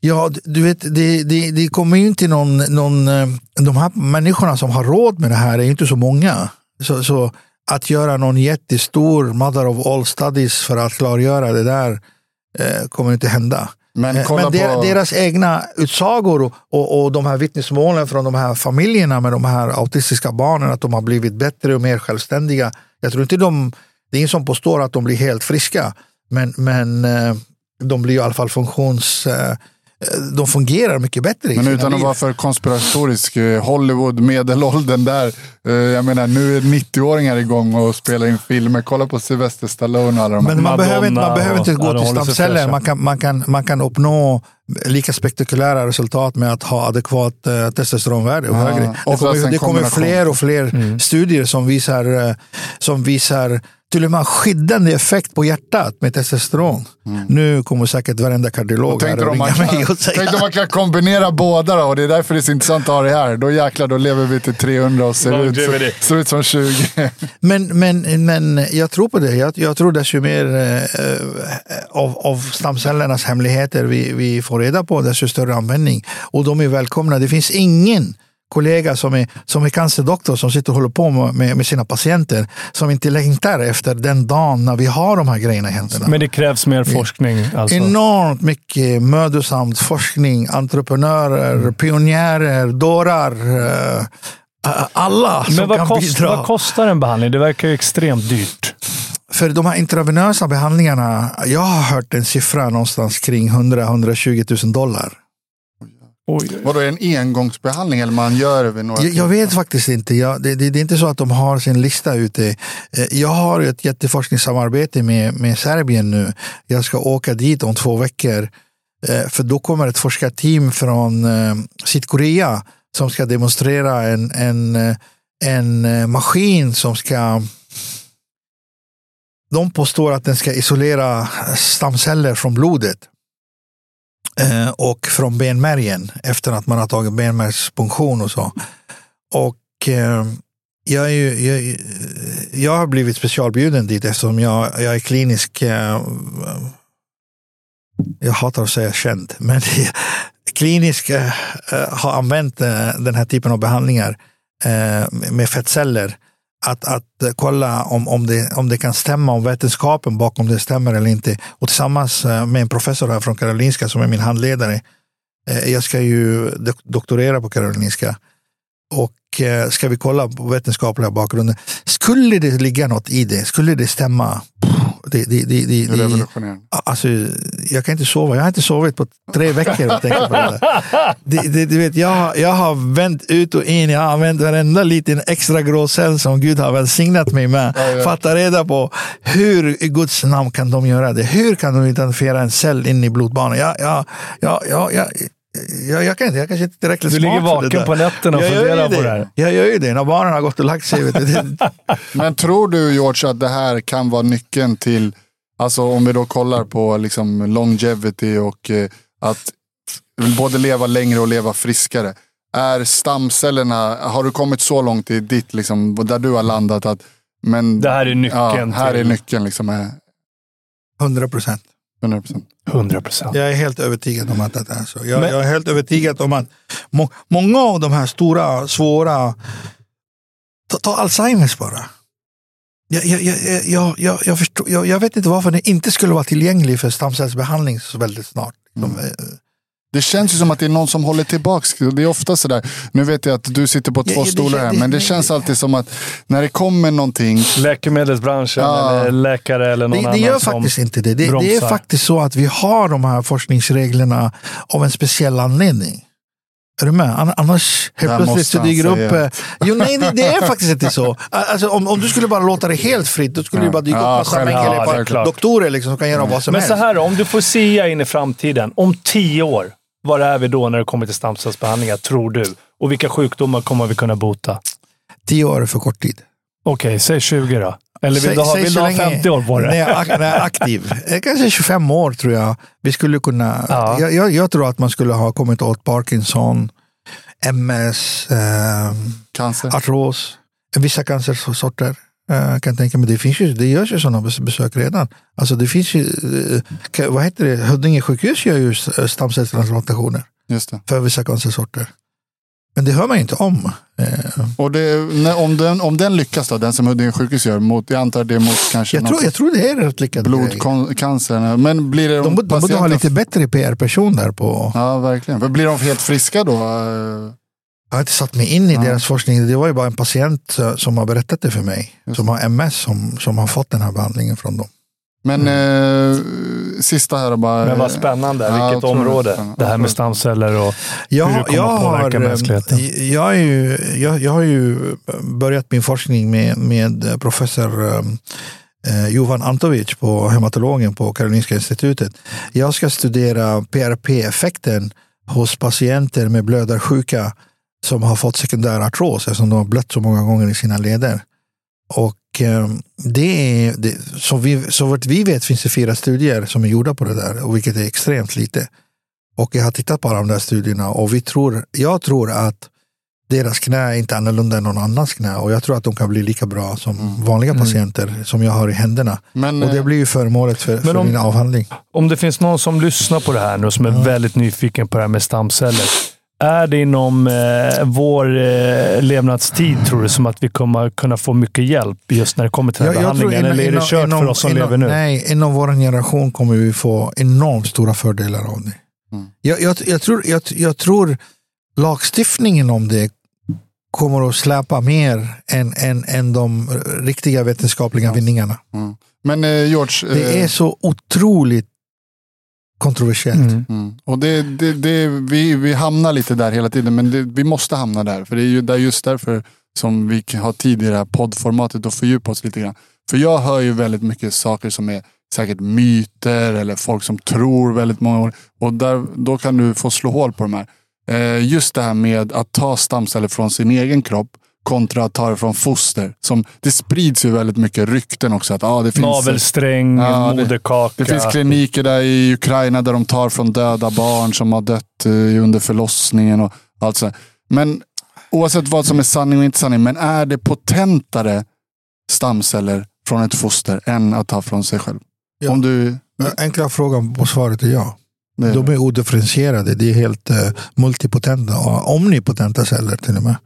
Ja, du vet, det, det, det kommer ju inte någon, någon... De här människorna som har råd med det här är inte så många. Så, så att göra någon jättestor mother of all studies för att klargöra det där eh, kommer inte hända. Men Eh, kolla Men der, på... deras egna utsagor och, och, och de här vittnesmålen från de här familjerna med de här autistiska barnen, att de har blivit bättre och mer självständiga. Jag tror inte de, det är ingen som påstår att de blir helt friska, men, men eh, de blir i alla fall funktions... eh, De fungerar mycket bättre Men utan att liv. vara för konspiratorisk, eh, Hollywood, medelåldern där. eh, Jag menar, nu är 90-åringar igång och spelar in filmer. Kolla på Sylvester Stallone och alla de här. Men man Madonna behöver, inte- man behöver inte gå till stamceller. Man kan, man, kan, man kan uppnå lika spektakulära resultat med att ha adekvat eh, testosteronvärde och Ja, högre. Det kommer, det kommer fler och fler Mm. studier som visar, som visar till och med skyddande effekt på hjärtat med testosteron. Nu kommer säkert varenda kardiolog här Tänkte och ringa man mig kan, och säga tänkte om man kan kombinera båda då, och det är därför det är så intressant att ha det här. Då jäklar, då lever vi till 300 och ser ut, Longevity. ser ut som 20. Men, men, men jag tror på det. Jag, jag tror desto mer eh, av, av stamcellernas hemligheter vi, vi får reda på, desto större användning. Och de är välkomna. Det finns ingen kollega som är, som är cancerdoktor som sitter och håller på med, med sina patienter som inte längtar efter den dagen när vi har de här grejerna i händerna. Men det krävs mer forskning. Alltså. Enormt mycket mödosamt forskning, entreprenörer, pionjärer, dårar. eh, alla som Men vad, kan kost, bidra. vad kostar en behandling? Det verkar ju extremt dyrt. För de här intravenösa behandlingarna, jag har hört en siffra någonstans kring 100-120 000 dollar. Oj, oj. Vadå, är det en engångsbehandling eller man gör det vid några Jag, jag vet faktiskt inte. Jag, det, det, det är inte så att de har sin lista ute. Eh, Jag har ett jätteforskningssamarbete med, med Serbien nu. Jag ska åka dit om två veckor. Eh, För då kommer ett forskarteam från eh, Sydkorea som ska demonstrera en, en, en maskin som ska de påstår att den ska isolera stamceller från blodet Eh, och från benmärgen efter att man har tagit benmärgspunktion och så. Och eh, jag, är ju, jag, jag har blivit specialbjuden dit eftersom jag, jag är klinisk eh, jag hatar att säga känd, men klinisk eh, eh, har använt eh, den här typen av behandlingar eh, med fettceller. Att, att eh, kolla om, om, det, om det kan stämma, om vetenskapen bakom det stämmer eller inte. Och tillsammans eh, med en professor här från Karolinska som är min handledare. Eh, jag ska ju doktorera på Karolinska. Och ska vi kolla på vetenskapliga bakgrunden. Skulle det ligga något i det, skulle det stämma. Det, det, det, det, Det revolutionerande. Alltså, jag kan inte sova. Jag har inte sovit på tre veckor. och tänkt på det. Det, det, du vet, jag, jag har vänt ut och in. Jag har använt varenda liten extra grå cell som Gud har välsignat mig med. Ja, ja. För att ta reda på hur i Guds namn kan de göra det. Hur kan de identifiera en cell in i blodbanan? Jag, jag, jag, jag, jag, jag, jag kan inte. Jag kanske inte är tillräckligt Du ligger smart för det vaken på nätterna och Jag funderar på det här. Jag gör ju det. När barnen har gått och lagt sig. Du. Men tror du George att det här kan vara nyckeln till, alltså om vi då kollar på liksom longevity och eh, att både leva längre och leva friskare. Är stamcellerna, har du kommit så långt i ditt, liksom, där du har landat att men, Det här är nyckeln ja, här är till- nyckeln. Liksom, är 100 procent. 100%. 100 procent. Jag är helt övertygad om att det är så. Jag, Men- jag är helt övertygad om att må, många av de här stora, svåra... Ta, ta Alzheimers bara. Jag, jag, jag, jag, jag, jag, förstår, jag, jag vet inte varför den inte skulle vara tillgänglig för stamcellsbehandling så väldigt snart. De, eh, Det känns ju som att det är någon som håller tillbaka. Det är ofta sådär, nu vet jag att du sitter på Ja, två ja, stolar här, men det känns alltid som att när det kommer någonting, Läkemedelsbranschen Ja. eller läkare eller någon det, det annan gör som faktiskt inte det. Det, det är faktiskt så att vi har de här forskningsreglerna av en speciell anledning. Är du med? Ann- Annars helt plötsligt så dyker upp... eh, Jo, nej, det, det är faktiskt inte så. Alltså, om, om du skulle bara låta det helt fritt, då skulle Ja. det bara dyka Ja, upp massa ja, det är klart. doktorer liksom, som kan göra vad som Men helst. så här om du får sia in i framtiden. Om tio år, var är vi då när det kommer till stamcellsbehandlingar, tror du? Och vilka sjukdomar kommer vi kunna bota? Tio år är för kort tid. Okej, säg 20 då. Eller vill Säg- du ha, säg vill så du ha länge- 50 år på När det? jag, är ak- när jag är aktiv. Eh, Kanske 25 år tror jag. Vi skulle kunna... Ja. Jag, jag, jag tror att man skulle ha kommit åt Parkinson, MS, eh, cancer. artros, vissa cancersorter. Eh, kan jag tänka mig. Det, finns ju, det görs ju sådana bes- besök redan. Alltså det finns ju, eh, ka- vad heter det, Huddinge sjukhus gör ju stamcellstransplantationer Just det. för vissa cancersorter. Men det hör man ju inte om. Eh, Och det, om, den, om den lyckas då, den som Huddinge sjukhus gör, mot, jag antar det mot kanske jag, tror, jag tror det är rätt lyckat. blodcancer. Men blir det De, de borde ha lite bättre PR-person där på... Ja, verkligen. Blir de helt friska då? Eh, Jag har inte satt mig in i Ja. deras forskning. Det var ju bara en patient eh, som har berättat det för mig. Just Som har MS som, som har fått den här behandlingen från dem. Men eh, sista här då bara. Men vad spännande. Ja, Vilket det. område. Ja, Det här med stamceller och... Jag, Hur det kommer jag, att påverka har, eh, mänskligheten. jag, är ju, jag, jag har ju börjat min forskning med, med professor eh, Jovan Antovic på hematologen på Karolinska institutet. Jag ska studera PRP-effekten hos patienter med blödarsjuka som har fått sekundär artros eftersom de har blött så många gånger i sina leder. Och eh, det är, det, så, vi, så vart vi vet finns det fyra studier som är gjorda på det där, och vilket är extremt lite. Och jag har tittat på alla de där studierna och vi tror, jag tror att deras knä är inte annorlunda än någon annans knä och jag tror att de kan bli lika bra som vanliga patienter som jag har i händerna. Men, Och det eh, blir ju föremålet för, för om- min avhandling. Om det finns någon som lyssnar på det här nu som är väldigt nyfiken på det här med stamceller. Är det inom eh, vår eh, levnadstid, tror du, som att vi kommer kunna få mycket hjälp just när det kommer till den här behandlingen? inom- Eller är det inom- kört för inom- oss som inom- lever nu? Nej, inom vår generation kommer vi få enormt stora fördelar av det. Mm. Jag, jag, jag, tror, jag, jag tror lagstiftningen om det kommer att släpa mer än, än, än de riktiga vetenskapliga vinningarna. mm. men eh, George, Det eh, är så otroligt kontroversiellt. Mm. Och det, det, det, vi, vi hamnar lite där hela tiden, men det, vi måste hamna där. För det är ju där just därför som vi kan ha tid i det här poddformatet och fördjupa oss lite grann. För jag hör ju väldigt mycket saker som är säkert myter eller folk som tror väldigt många år. Och där, då kan du få slå hål på de här. Eh, just det här med att ta stamceller från sin egen kropp kontra att ta det från foster. Som, det sprids ju väldigt mycket rykten också. Att, ah, det finns, Navelsträng, Ja, det- moderkaka. det finns kliniker där i Ukraina där de tar från döda barn som har dött eh, under förlossningen. och allt så. här. Men oavsett vad som är sanning och inte sanning, men är det potentare stamceller från ett foster än att ta från sig själv? Ja. Om du... Enkla frågan på svaret är ja. Det, De är odifferentierade. Det är helt eh, multipotenta och omnipotenta celler till och med.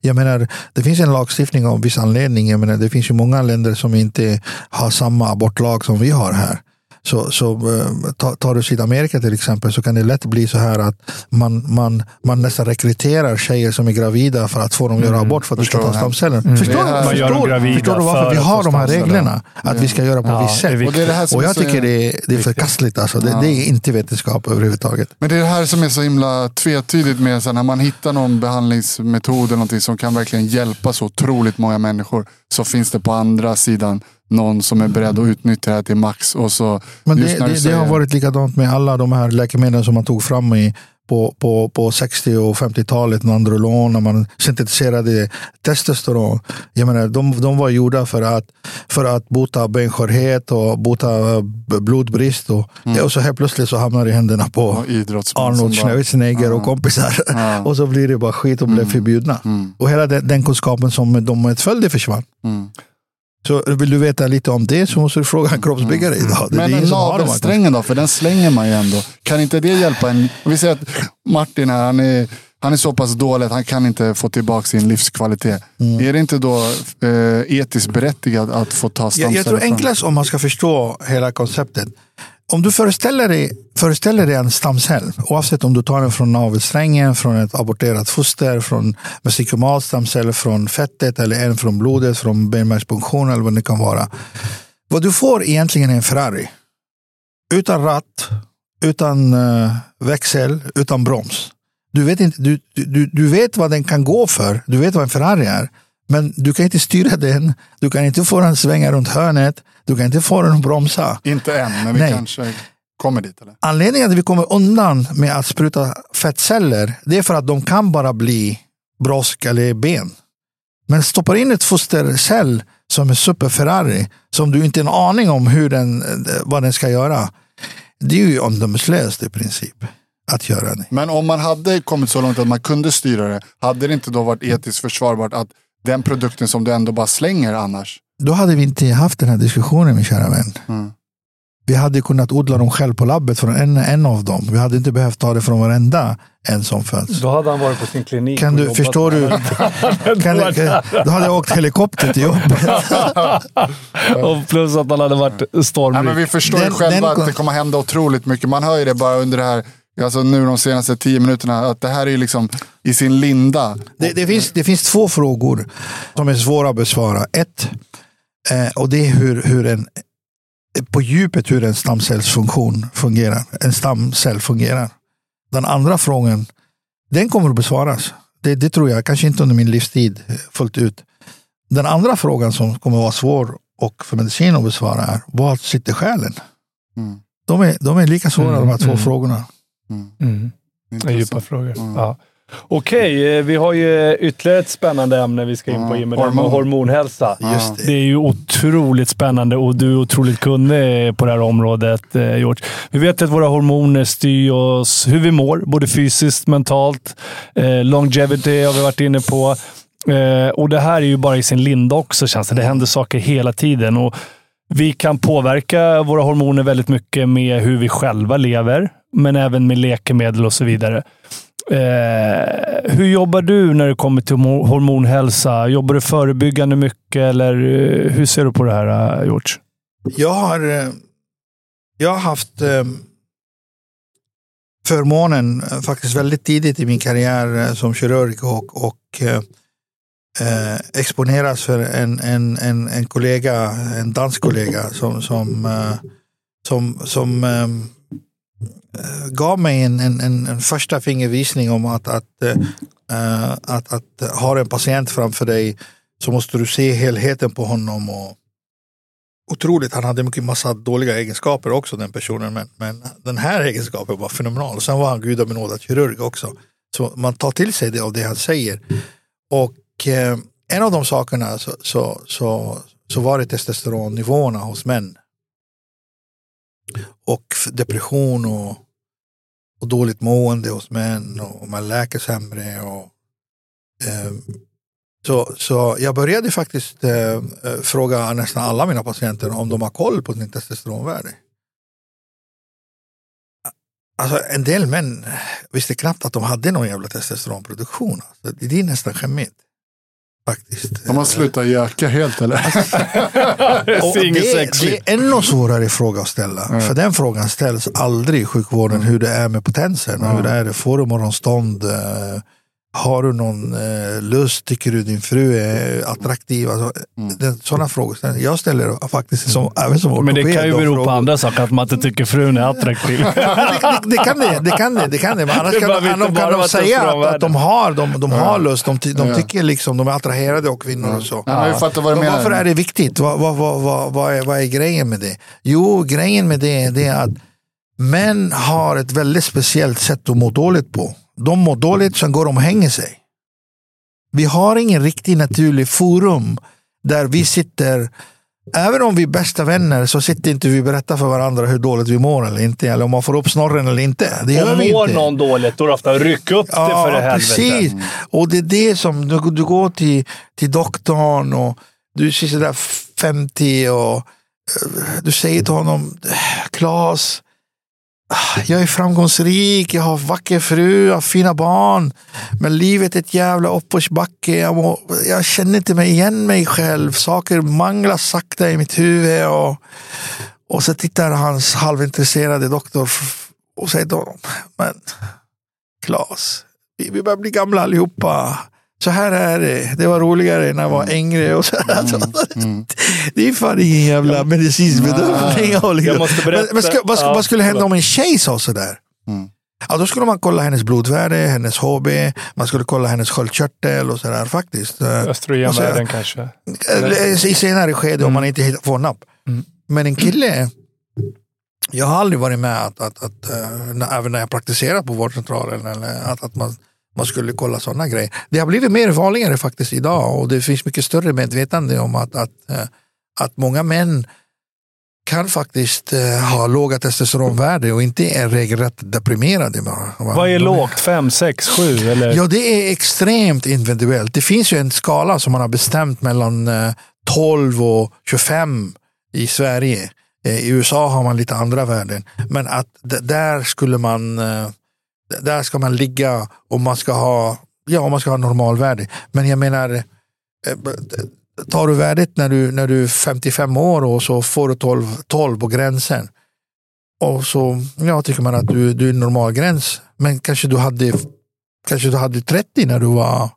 Jag menar, det finns en lagstiftning av viss anledning. Jag menar, det finns ju många länder som inte har samma abortlag som vi har här. Så, så eh, ta- tar du Sydamerika till exempel så kan det lätt bli så här att man, man, man nästan rekryterar tjejer som är gravida för att få dem att göra abort för att de ska Förstår ta stamceller. Förstår, Man gör dem förstår, förstår du för varför vi har de här reglerna? Att vi ska göra på Ja, ett visst sätt. och det är det Och jag tycker det är, det är förkastligt. Alltså. Det, Ja. det är inte vetenskap överhuvudtaget. Men det är det här som är så himla tvetydigt med så här, när man hittar någon behandlingsmetod eller någonting som kan verkligen hjälpa så otroligt många människor. Så finns det på andra sidan någon som är beredd att utnyttja det här till max. Och så, Men det, det, du det har säger- varit likadant med alla de här läkemedlen som man tog fram i, på, på, på 60 och 50-talet. Nandrolon, när man syntetiserade testosteron. Jag menar, de, de var gjorda för att, för att bota benskörhet och bota eh, blodbrist. Och, och så helt plötsligt så hamnar det i händerna på Arnold Schwarzenegger och kompisar. Ja. och så blir det bara skit och blev förbjudna. Mm. Och hela den, den kunskapen som de medföljde försvann. Mm. Så vill du veta lite om det så måste du fråga en kroppsbyggare idag. Det är Men navelsträngen då? För den slänger man ju ändå. Kan inte det hjälpa en? Vi säger att Martin här, han är, han är så pass dålig att han kan inte få tillbaka sin livskvalitet. Mm. Är det inte då eh, etiskt berättigat att få ta Jag, stamceller? jag tror från- enklast om man ska förstå hela konceptet. Om du föreställer dig, föreställer dig en stamcell, oavsett om du tar den från navelsträngen, från ett aborterat foster, från mesenkymalt stamcell, från fettet eller en från blodet, från benmärgspunktion eller vad det kan vara. Vad du får egentligen är en Ferrari. Utan ratt, utan eh, växel, utan broms. Du vet, inte, du, du, du vet vad den kan gå för. Du vet vad en Ferrari är. Men du kan inte styra den. Du kan inte få den svänga runt hörnet. Du kan inte få den att bromsa. Inte än, men vi Nej. kanske kommer dit. Eller? Anledningen till att vi kommer undan med att spruta fettceller, det är för att de kan bara bli brosk eller ben. Men stoppar in ett fostercell som är super Ferrari, som du inte har en aning om hur den, vad den ska göra. Det är ju omdömeslöst i princip att göra det. Men om man hade kommit så långt att man kunde styra det, hade det inte då varit etiskt försvarbart att den produkten som du ändå bara slänger annars, Då hade vi inte haft den här diskussionen, min kära vän. Mm. Vi hade kunnat odla dem själv på labbet från en, en av dem. Vi hade inte behövt ta det från varenda en som föds. Då hade han varit på sin klinik. Kan du, förstår du? Kan, kan, då hade jag åkt helikopter till jobbet. Och plus att han hade varit Nej, men stormrik. vi förstår ju Den- själva den- att det kommer hända otroligt mycket. Man hör ju det bara under det här, alltså nu de senaste tio minuterna, att det här är liksom i sin linda. Det, det, finns, det finns två frågor som är svåra att besvara. Ett, eh, och det är hur, hur en, på djupet hur en stamcellsfunktion fungerar. En stamcell fungerar. Den andra frågan, den kommer att besvaras. Det, det tror jag, kanske inte under min livstid fullt ut. Den andra frågan som kommer att vara svår och för medicin att besvara är, var sitter själen? Mm. De är, de är lika svåra Mm, de här två mm. frågorna. Mm. Det är Intressant. djupa frågor. Mm. Ja. Okej, eh, vi har ju ytterligare ett spännande ämne vi ska in på, Jimmy. Hormon. hormonhälsa. Just det. Det är ju otroligt spännande och du är otroligt kunnig på det här området, eh, George. Vi vet att våra hormoner styr oss hur vi mår, både fysiskt, mentalt. Eh, longevity har vi varit inne på. Eh, och Det här är ju bara i sin linda också, känns det. Det händer saker hela tiden. Och vi kan påverka våra hormoner väldigt mycket med hur vi själva lever, men även med läkemedel och så vidare. Eh, hur jobbar du när det kommer till hormonhälsa? Jobbar du förebyggande mycket eller eh, hur ser du på det här, eh, George? Jag har, eh, jag har haft förmånen faktiskt väldigt tidigt i min karriär som kirurg och, och eh, exponeras för en, en, en, en kollega, en dansk kollega som, som, eh, som, som eh, gav mig en, en, en, en första fingervisning om att, att, äh, att, att ha en patient framför dig så måste du se helheten på honom. Och, otroligt, han hade mycket massa dåliga egenskaper också den personen. Men, men den här egenskapen var fenomenal. Och sen var han gudabenådad kirurg också. Så man tar till sig det av det han säger. Och eh, en av de sakerna så, så, så, så var det testosteronnivåerna hos män. Och depression och, och dåligt mående hos män och man läker sämre. Och, eh, så, så jag började faktiskt eh, eh, fråga nästan alla mina patienter om de har koll på sin testosteronvärde. Alltså en del män visste knappt att de hade någon jävla testosteronproduktion. Alltså, det är nästan skämmigt. Faktiskt. De har slutat göka helt eller? Det, det är ännu svårare fråga att ställa. Mm. För den frågan ställs aldrig i sjukvården. Hur det är med potensen. Mm. Hur det är, får du morgonstånd? Har du någon eh, lust? Tycker du din fru är attraktiv? Alltså, mm. sådana frågor. Jag ställer faktiskt som, även som Men det kan ju bero på andra saker, att man inte tycker frun är attraktiv. det, det, det, kan det, det kan det. det, kan det. Men annars kan, kan, de, kan de säga att, att, de har, de, de har lust, de, de tycker liksom, de är attraherade av kvinnor och så. Ja, fattar vad du menar. Varför är det viktigt? Vad, vad, vad, vad, vad, är, vad är grejen med det? Jo, grejen med det, det är att män har ett väldigt speciellt sätt att må dåligt på. De mår dåligt, sen går de och hänger sig. Vi har ingen riktigt naturlig forum där vi sitter Även om vi är bästa vänner så sitter inte vi och berättar för varandra hur dåligt vi mår eller inte. Eller om man får upp snorren eller inte. Det gör och vi mår inte. någon dåligt, då är det ofta ryck upp ja, det för det helvete. Precis. Och det är det som, du, du går till, till doktorn och du ser sådär 50 och uh, du säger till honom, Klas, Ah, jag är framgångsrik, jag har vacker fru, jag har fina barn. Men livet är ett jävla uppförsbacke. Jag, må, jag känner inte mig igen mig själv. Saker manglar sakta i mitt huvud. Och, och så tittar hans halvintresserade doktor och säger till honom, men Klas, vi, vi börjar bli gamla allihopa så här är det. Det var roligare när jag var mm. yngre. Och så. Mm. Mm. Det är fan ingen jävla medicinsk bedömning. Liksom. Men, men ska, vad, vad, skulle hända om en tjej sa sådär? Mm. Ja, då skulle man kolla hennes blodvärde, hennes HB, man skulle kolla hennes sköldkörtel och sådär faktiskt. Östrogenvärden kanske? I senare skede mm. om man inte får napp. Mm. Men en kille, jag har aldrig varit med att, att, att, att äh, även när jag praktiserar på vårdcentralen, eller att, att man man skulle kolla sådana grejer. Det har blivit mer vanligare faktiskt idag och det finns mycket större medvetande om att, att, eh, att många män kan faktiskt eh, ha låga testosteronvärde och inte är regelrätt deprimerade. Vad är lågt? 5, 6, 7? Ja, det är extremt individuellt. Det finns ju en skala som man har bestämt mellan 12 eh, och 25 i Sverige. I USA har man lite andra värden. Men att där skulle man där ska man ligga om man ska ha, ja, man ska ha normalvärde. Men jag menar, eh, tar du värdet när du, när du är 55 år och så får du 12, 12 på gränsen. Och så ja, tycker man att du, du är normalgräns. Men kanske du hade kanske du hade 30 när du var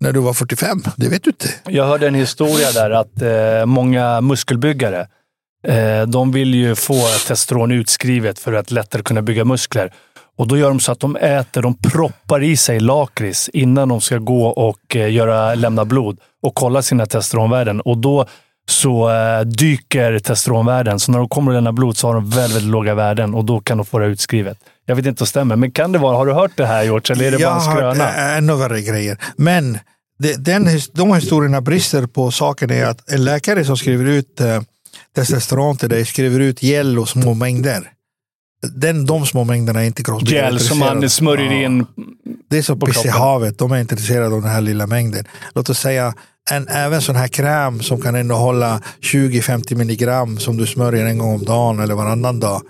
när du var 45. Det vet du inte. Jag hörde en historia där att eh, många muskelbyggare eh, de vill ju få testosteron utskrivet för att lättare kunna bygga muskler. Och Då gör de så att de äter, de proppar i sig lakrits innan de ska gå och eh, göra, lämna blod och kolla sina testosteronvärden. Och då så eh, dyker testosteronvärden. Så när de kommer att lämna blod så har de väldigt, väldigt låga värden och då kan de få det utskrivet. Jag vet inte om det stämmer, men kan det vara? Har du hört det här George? Eller är det jag bara en skröna? Jag har hört ännu värre grejer. Men det, den, de historierna brister på saken är att en läkare som skriver ut eh, testosteron till dig skriver ut gel och små mängder den, de små mängderna är inte kroppsbyggare Gel som man smörjer ja. in Det är som piss i havet. De är intresserade av den här lilla mängden. Låt oss säga en även sån här kräm som kan innehålla 20-50 milligram som du smörjer en gång om dagen eller varannan dag.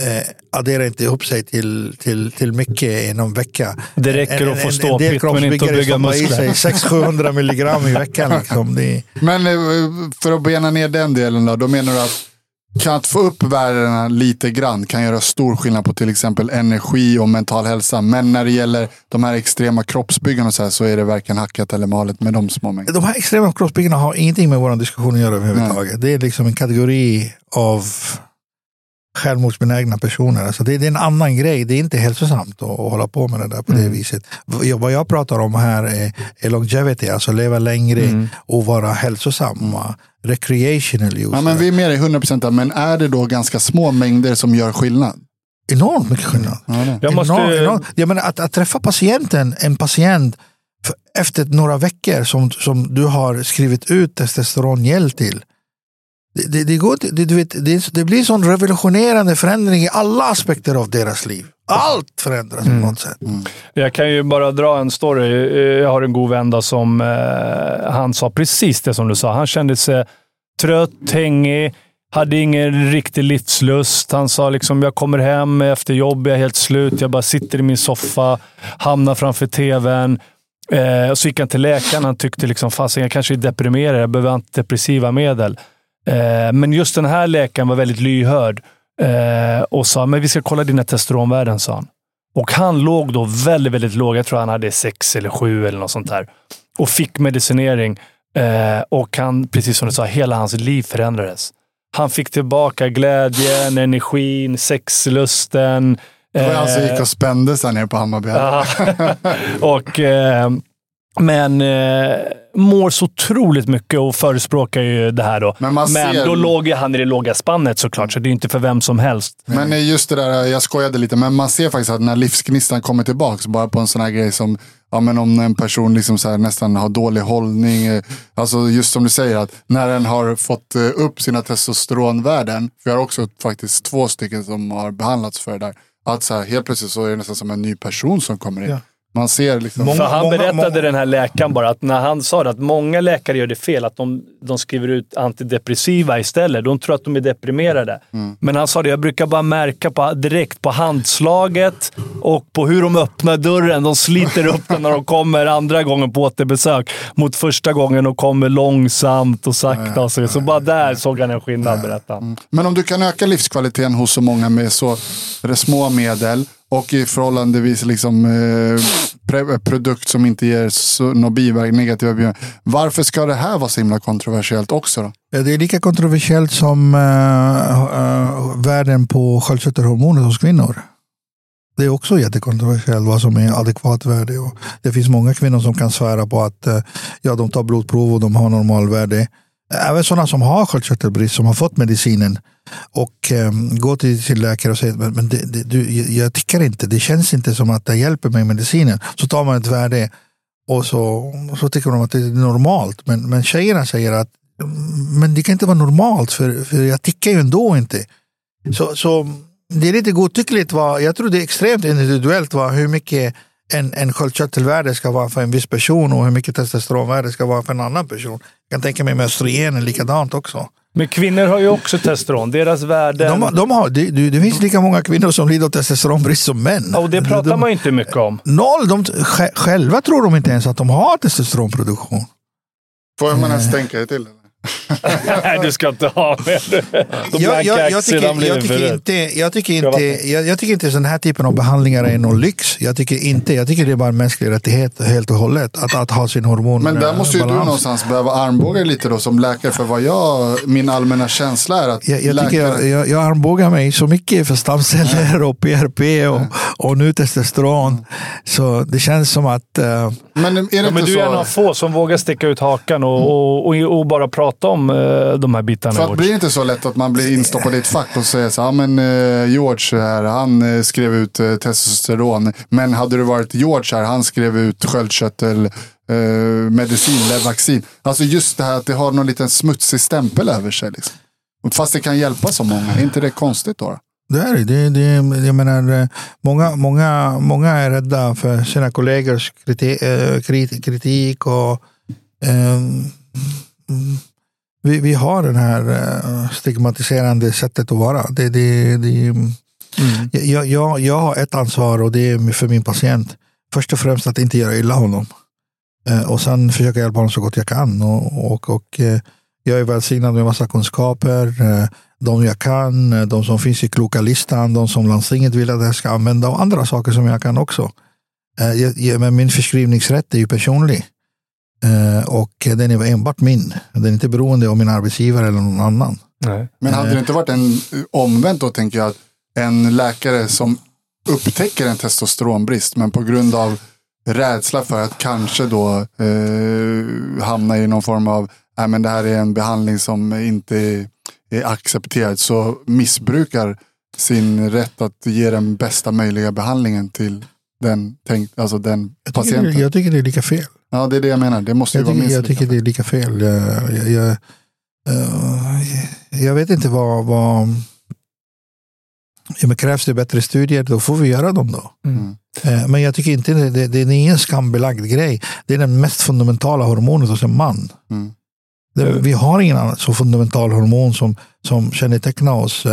Eh, adderar inte ihop sig till, till, till mycket i någon vecka. Det räcker en, att få ståpitt men inte att bygga muskler. 600-700 milligram i veckan. Liksom. Det... Men eh, för att bena ner den delen då, då menar du att kan att få upp värdena lite grann kan göra stor skillnad på till exempel energi och mental hälsa. Men när det gäller de här extrema kroppsbyggarna så, här, så är det varken hackat eller malet med de små mängderna. De här extrema kroppsbyggarna har ingenting med vår diskussion att göra överhuvudtaget. Det är liksom en kategori av självmordsbenägna personer. Alltså det, det är en annan grej. Det är inte hälsosamt att, att hålla på med det där på det Mm. viset. V- Vad jag pratar om här är, är longevity, alltså leva längre Mm. och vara hälsosamma. Recreational use. Ja, men vi är med dig 100% där, men är det då ganska små mängder som gör skillnad? Enormt mycket skillnad. Ja, det. Jag måste, Enormt, enormt. Jag menar, att, att träffa patienten, en patient efter några veckor som, som du har skrivit ut testosterongel till. Det, det, det, går, det, du vet, det, det blir en sån revolutionerande förändring i alla aspekter av deras liv. Allt förändras på något sätt. Jag kan ju bara dra en story. Eh, Jag har en god vän då som eh, han sa precis det som du sa. Han kände sig trött, hängig, hade ingen riktig livslust. Han sa liksom, jag kommer hem efter jobb, jag är helt slut. Jag bara sitter i min soffa, hamnar framför tvn. Eh, och så gick han till läkaren. Han tyckte liksom, fasen jag kanske är deprimerad. Jag behöver antidepressiva medel. Eh, men just den här läkaren var väldigt lyhörd eh, och sa, men vi ska kolla dina testosteronvärden, sa han. Och han låg då väldigt, väldigt låg. Jag tror han hade sex eller sju eller något sånt där. Och fick medicinering. Eh, och han, precis som du sa, hela hans liv förändrades. Han fick tillbaka glädjen, energin, sexlusten. Det var han som gick och spände sig nere på Hammarby. Och, eh, men eh, mår så otroligt mycket och förespråkar ju det här. Då. Men ser- då låg ju han i det låga spannet såklart, så det är inte för vem som helst. Men eh, just det där, jag skojade lite, men man ser faktiskt att när livsgnistan kommer tillbaka, bara på en sån här grej som, ja men om en person liksom så här nästan har dålig hållning, eh, alltså just som du säger, att när den har fått eh, upp sina testosteronvärden, för jag har också faktiskt två stycken som har behandlats för det där, att så här, helt plötsligt så är det nästan som en ny person som kommer in. Ja. Man ser liksom, Många- För han många- berättade många- den här läkaren bara att när han sa det, att många läkare gör det fel, att de, de skriver ut antidepressiva istället. De tror att de är deprimerade. Mm. Men han sa det, jag brukar bara märka på, direkt på handslaget och på hur de öppnar dörren. De sliter upp den när de kommer andra gången på återbesök mot första gången och kommer långsamt och sakta. Och så, så bara där såg han en skillnad, berättade han. Men om du kan öka livskvaliteten hos så många med så små medel och i förhållandevis liksom, eh, eh, produkt som inte ger så, några biverk, negativa biverkningar. Varför ska det här vara så himla kontroversiellt också då? Det är lika kontroversiellt som eh, eh, värden på sköldkörtelhormoner hos kvinnor. Det är också jättekontroversiellt vad som är adekvat värde. Och det finns många kvinnor som kan svära på att eh, ja, de tar blodprov och de har normalvärde. Även sådana som har sköldkörtelbrist, som har fått medicinen och eh, går till sin läkare och säger men, men det, det, du, jag tycker inte, det känns inte som att det hjälper mig medicinen. Så tar man ett värde och så, så tycker de att det är normalt. Men, men tjejerna säger att men det kan inte vara normalt för, för jag tickar ju ändå inte. Så, så det är lite godtyckligt. Vad, jag tror det är extremt individuellt vad, hur mycket en, en sköldkörtelvärde ska vara för en viss person och hur mycket testosteronvärde ska vara för en annan person. Jag kan tänka mig med östrogen är likadant också. Men kvinnor har ju också testosteron. Deras värden... De, har- de har, det, det det finns lika många kvinnor som lider av testosteronbrist som män. och det pratar de, man ju inte mycket om. Noll, de, sj- själva tror de inte ens att de har testosteronproduktion. Får man ens tänka det till? Nej, du ska inte ha med. De Jag, tycker, jag, tycker inte, jag, tycker inte, jag, jag tycker inte den här typen av behandlingar är någon lyx. Jag tycker inte, jag tycker det är bara en mänsklig rättighet helt och hållet att, att ha sin hormon Men där måste ju du balans. någonstans behöva armbåga lite då som läkare. För vad jag, min allmänna känsla är att Jag, jag, tycker läkare- jag, jag, jag armbågar mig så mycket för stamceller och PRP och, och nu testosteron. Så det känns som att eh, Men är det Ja, men du är en så? av få som vågar sticka ut hakan och, och, och, och bara prata om eh, de här bitarna. För att blir det inte så lätt att man blir instoppad i ett fack och säger så här, ja men eh, George här, han eh, skrev ut eh, testosteron. Men hade det varit George här, han skrev ut sköldkörtel, eh, medicin, levaxin. Alltså just det här att det har någon liten smutsig stämpel över sig. Liksom. Fast det kan hjälpa så många, är inte det konstigt då? det är det. det, jag menar, eh, många, många, många är rädda för sina kollegors kritik, kritik, kritik och ehm, mm, vi, vi har den här eh, stigmatiserande sättet att vara. Det, det, det, jag, jag, jag har ett ansvar och det är för min patient. Först och främst att inte göra illa honom. Eh, och sen försöka hjälpa honom så gott jag kan. Och, och, och eh, jag är välsignad med massa kunskaper. De jag kan, de som finns i kloka listan, de som landstinget vill att jag ska använda och andra saker som jag kan också. Men min förskrivningsrätt är ju personlig. Eh, och den är enbart min. Den är inte beroende av min arbetsgivare eller någon annan. Nej. Men hade det inte varit en omvänt då tänker jag, att en läkare som upptäcker en testosteronbrist men på grund av rädsla för att kanske då eh, hamna i någon form av, nej men det här är en behandling som inte är, accepterad, så missbrukar sin rätt att ge den bästa möjliga behandlingen till den, tänk, alltså den Jag tycker, patienten. jag tycker det är lika fel. Ja, det är det jag menar. Det måste ju Jag vara tycker, minst jag tycker det är lika fel. Jag, jag, jag, eh, jag vet inte vad... vad ja, men krävs det bättre studier, då får vi göra dem då. Mm. Eh, Men jag tycker inte det, det, det är ingen skambelagd grej. Det är den mest fundamentala hormonet hos en man. Mm. Det, vi har ingen annan så fundamental hormon som, som kännetecknar oss.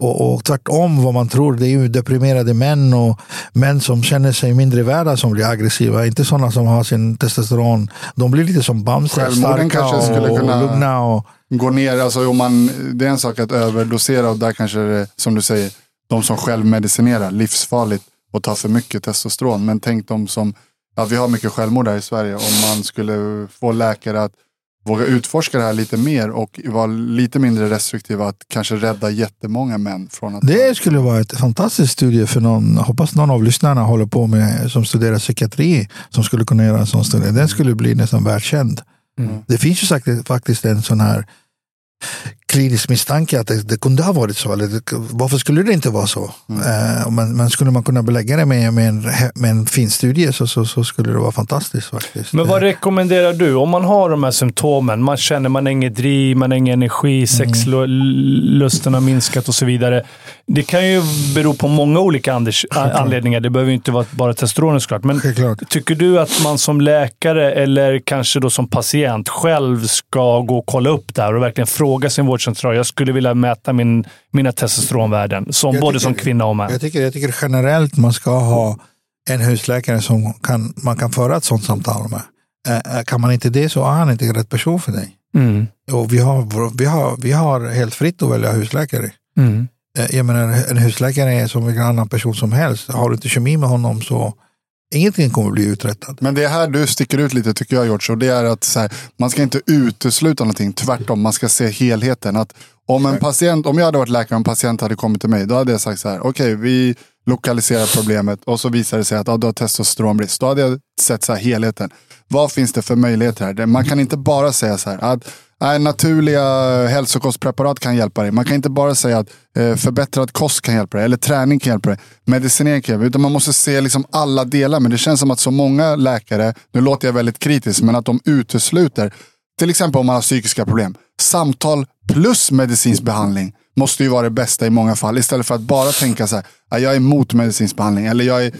Och, och tvärtom vad man tror, det är ju deprimerade män och män som känner sig mindre värda som blir aggressiva. Inte sådana som har sin testosteron. De blir lite som Bamse, starka och, kunna- och lugna. Och, Gå ner, alltså om man, det är en sak att överdosera och där kanske det som du säger, de som självmedicinerar, livsfarligt och tar för mycket testosteron. Men tänk de som, ja, vi har mycket självmord här i Sverige, om man skulle få läkare att våga utforska det här lite mer och vara lite mindre restriktiva att kanske rädda jättemånga män från att... det skulle vara ett fantastiskt studie för någon. Hoppas någon av lyssnarna håller på med som studerar psykiatri som skulle kunna göra en sån studie. Den skulle bli nästan världskänd. Mm. Det finns ju faktiskt en sån här klinisk misstanke att det, det kunde ha varit så. Eller det, varför skulle det inte vara så? Eh, men, men skulle man kunna belägga det med, med, en, med en fin studie så, så, så skulle det vara fantastiskt faktiskt. Men vad rekommenderar du? Om man har de här symptomen, man känner man har inget driv, man har ingen energi, sexlusten har minskat och så vidare. Det kan ju bero på många olika anders- anledningar. Det behöver ju inte vara bara testosteronet såklart. Men Självklart. tycker du att man som läkare eller kanske då som patient själv ska gå och kolla upp det här och verkligen fråga sin vårdcentral. Jag skulle vilja mäta min, mina testosteronvärden, som, Jag både tycker- som kvinna och man. Jag tycker, jag tycker generellt man ska ha en husläkare som kan, man kan föra ett sånt samtal med. Eh, eh, kan man inte det så är han inte rätt person för dig. Mm. Och vi, har, vi, har, vi har helt fritt att välja husläkare. Mm. Eh, Jag menar, en husläkare är som vilken annan person som helst. Har du inte kemi med honom så ingenting kommer bli uträttat. Men det är här du sticker ut lite tycker jag George. Och det är att här, man ska inte utesluta någonting. Tvärtom, man ska se helheten. Att om, en patient, om jag hade varit läkare och en patient hade kommit till mig. Då hade jag sagt så här. Okej, vi lokaliserar problemet. Och så visar det sig att ja, du har testosteronbrist. Då hade jag sett så här, helheten. Vad finns det för möjligheter här? Man kan inte bara säga så här. Att nej, naturliga hälsokostpreparat kan hjälpa dig. Man kan inte bara säga att eh, förbättrad kost kan hjälpa dig. Eller träning kan hjälpa dig. Medicinering kan hjälpa dig. Utan man måste se liksom alla delar. Men det känns som att så många läkare, nu låter jag väldigt kritisk, men att de utesluter. Till exempel om man har psykiska problem. Samtal plus medicinsk behandling måste ju vara det bästa i många fall. Istället för att bara tänka så här, jag är emot medicinsk behandling. Eller jag är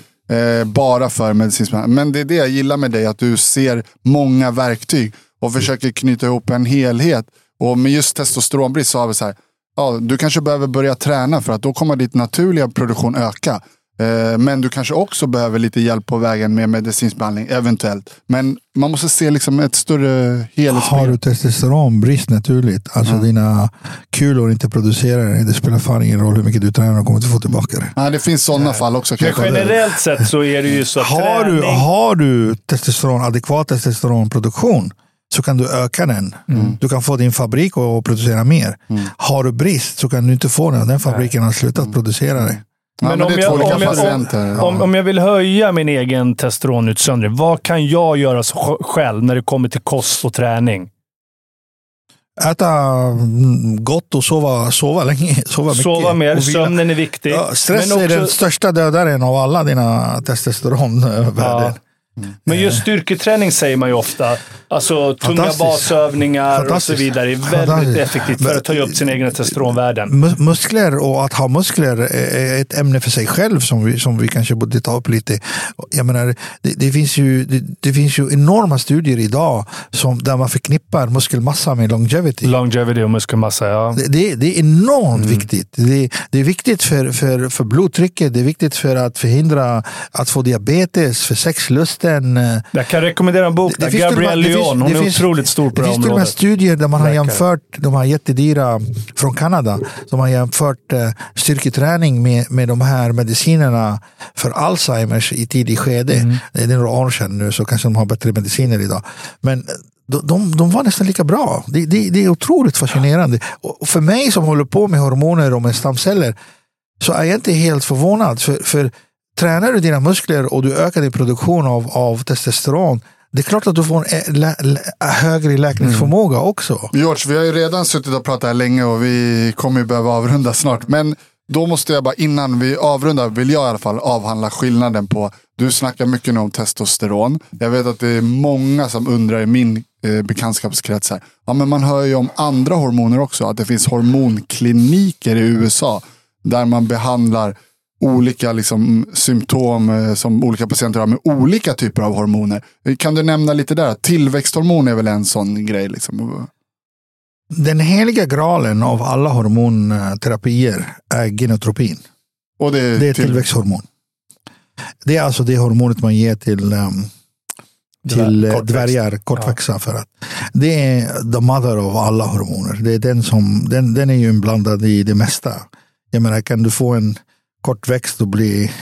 eh, bara för medicinsk behandling. Men det är det jag gillar med dig, att du ser många verktyg och försöker knyta ihop en helhet. Och med just testosteronbrist så har vi så här, ja, du kanske behöver börja träna för att då kommer ditt naturliga produktion öka. Eh, Men du kanske också behöver lite hjälp på vägen med medicinsk behandling, eventuellt. Men man måste se liksom ett större Har helhetsbild. du testosteronbrist naturligt, alltså dina kulor inte producerar det, det spelar fan ingen roll hur mycket du tränar, du kommer inte få tillbaka det. Ja, det finns sådana fall också. Men generellt sett så är det ju så att Har du, träning... har du testosteron, adekvat testosteronproduktion så kan du öka den. Mm. Du kan få din fabrik att producera mer. Har du brist så kan du inte få den. Den fabriken har slutat producera det. Ja, men, om jag- om jag-. Om, om jag vill höja min egen testosteronutsöndring, vad kan jag göra själv när det kommer till kost och träning? Äta mm, gott och sova, sova länge. Sova, mycket. Sova mer, sömnen är viktig. Ja, stress men, är den också, största dödaren av alla dina testosteronvärden. Ja. men just styrketräning säger man ju ofta. Alltså tunga basövningar och så vidare är väldigt effektivt för att ta upp sina egna testosteronvärden. Mus- Muskler och att ha muskler är ett ämne för sig själv som vi, som vi kanske borde ta upp lite. Jag menar, det, det, finns ju, det, det finns ju enorma studier idag som, där man förknippar muskelmassa med longevity. Longevity och muskelmassa, ja. Det, det, det är enormt Mm. viktigt. Det, det är viktigt för, för, för blodtrycket, det är viktigt för att förhindra att få diabetes, för sexlusten, liten... eh, Jag kan rekommendera en bok. Det- det Gabrielle Lyon. Hon är finns- otroligt stor på Det det, finns till och med området. studier där man har jämfört, de här jättedyra från Kanada, som har jämfört eh, styrketräning med, med de här medicinerna för Alzheimers i tidig skede. Mm. Det är några år sedan nu så kanske de har bättre mediciner idag. Men eh, de, de, de var nästan lika bra. Det, det, det är otroligt fascinerande. Och för mig som håller på med hormoner och med stamceller så är jag inte helt förvånad. För, för tränar du dina muskler och du ökar din produktion av, av testosteron det är klart att du får en ä- lä, lä, högre läkningsförmåga också. George, vi har ju redan suttit och pratat här länge och vi kommer ju behöva avrunda snart. Men då måste jag bara, innan vi avrundar, vill jag i alla fall avhandla skillnaden på, du snackar mycket nu om testosteron. Jag vet att det är många som undrar i min eh, bekantskapskrets här. Ja, men man hör ju om andra hormoner också, att det finns hormonkliniker i USA där man behandlar olika liksom, symptom eh, som olika patienter har med olika typer av hormoner. Kan du nämna lite där? Tillväxthormon är väl en sån grej? Liksom. Den heliga graalen av alla hormonterapier är genotropin. Och det, Det är till- tillväxthormon. Det är alltså det hormonet man ger till, um, till eh, Kortväxt. dvärgar, kortväxta. För att det är the mother av alla hormoner. Det är den, som, den, den är ju inblandad i det mesta. Jag menar, kan du få en kortväxt och bli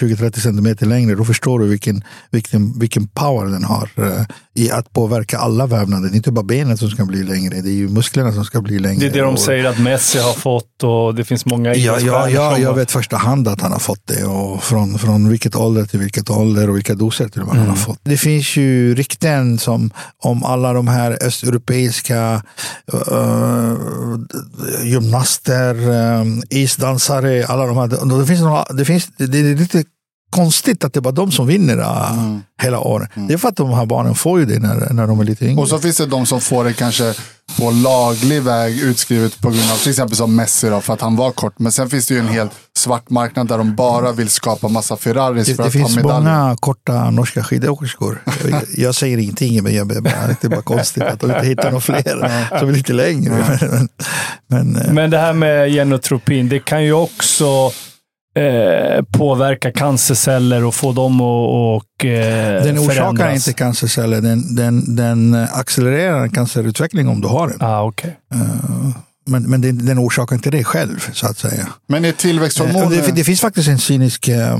20-30 centimeter längre, då förstår du vilken, vilken, vilken power den har. Eh, i att påverka alla vävnader. Det är inte bara benen som ska bli längre, det är ju musklerna som ska bli längre. Det är det de säger att Messi har fått och det finns många Ja, ja, ja, jag vet första hand att han har fått det. Och från, från vilket ålder till vilket ålder och vilka doser till och med han har fått. Det finns ju rykten som, om alla de här östeuropeiska uh, gymnaster, um, isdansare, alla de här. Det, finns några, det, finns, det är lite konstigt att det bara de som vinner uh, hela året. Det är för att de här barnen får ju det när, när de är lite yngre. Och så finns det de som får det kanske på laglig väg utskrivet på grund av till exempel som Messi då, för att han var kort. Men sen finns det ju en hel svart marknad där de bara vill skapa massa Ferraris Det, för det att finns många korta norska skidåkerskor. Jag, jag säger ingenting, men jag, bara- det är bara konstigt att de inte hittar några fler som är lite längre. Men, men, eh, Men det här med genotropin, det kan ju också eh, påverka cancerceller och få dem att och, eh, den orsakar förändras. inte cancerceller, den, den, den accelererar cancerutveckling om du har den. Ah, okay. Eh, Men, men den, den orsakar inte det själv, så att säga. Men är Eh, tillväxthormon... och Det, det finns faktiskt en cynisk eh,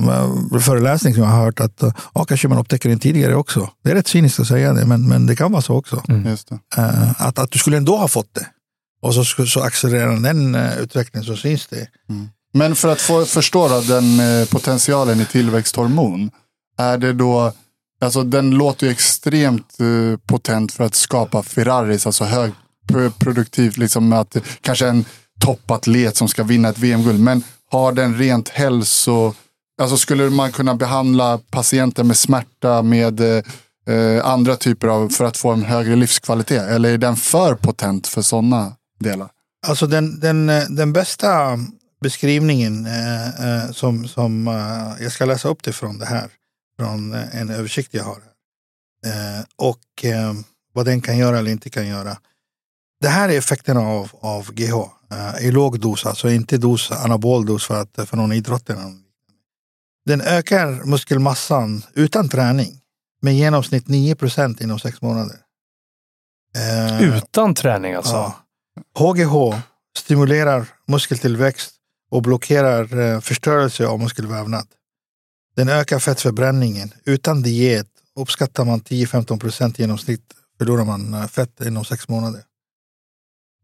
föreläsning som jag har hört att eh, ja, kanske man upptäcker den tidigare också. Det är rätt cyniskt att säga det, men, men det kan vara så också. Just det. Eh, att, att du skulle ändå ha fått det. Och så, så accelererar den utvecklingen så syns det. Men för att få förstå då, den eh, potentialen i tillväxthormon. Är det då, alltså den låter ju extremt eh, potent för att skapa Ferraris, alltså högproduktivt, liksom med att kanske en toppatlet som ska vinna ett VM-guld. Men har den rent hälso, alltså skulle man kunna behandla patienter med smärta med eh, eh, andra typer av, för att få en högre livskvalitet? Eller är den för potent för sådana delar? Alltså den, den, den bästa beskrivningen eh, eh, som, som eh, jag ska läsa upp det från det här. Från eh, en översikt jag har. Eh, och eh, vad den kan göra eller inte kan göra. Det här är effekterna av, av GH. I låg dos, alltså inte dos, anabol dos för, att, för någon idrott. Den ökar muskelmassan utan träning med genomsnitt 9 procent inom sex månader. Utan träning alltså? Ja. HGH stimulerar muskeltillväxt och blockerar eh, förstörelse av muskelvävnad. Den ökar fettförbränningen. Utan diet uppskattar man 10-15 procent i genomsnitt förlorar man eh, fett inom sex månader.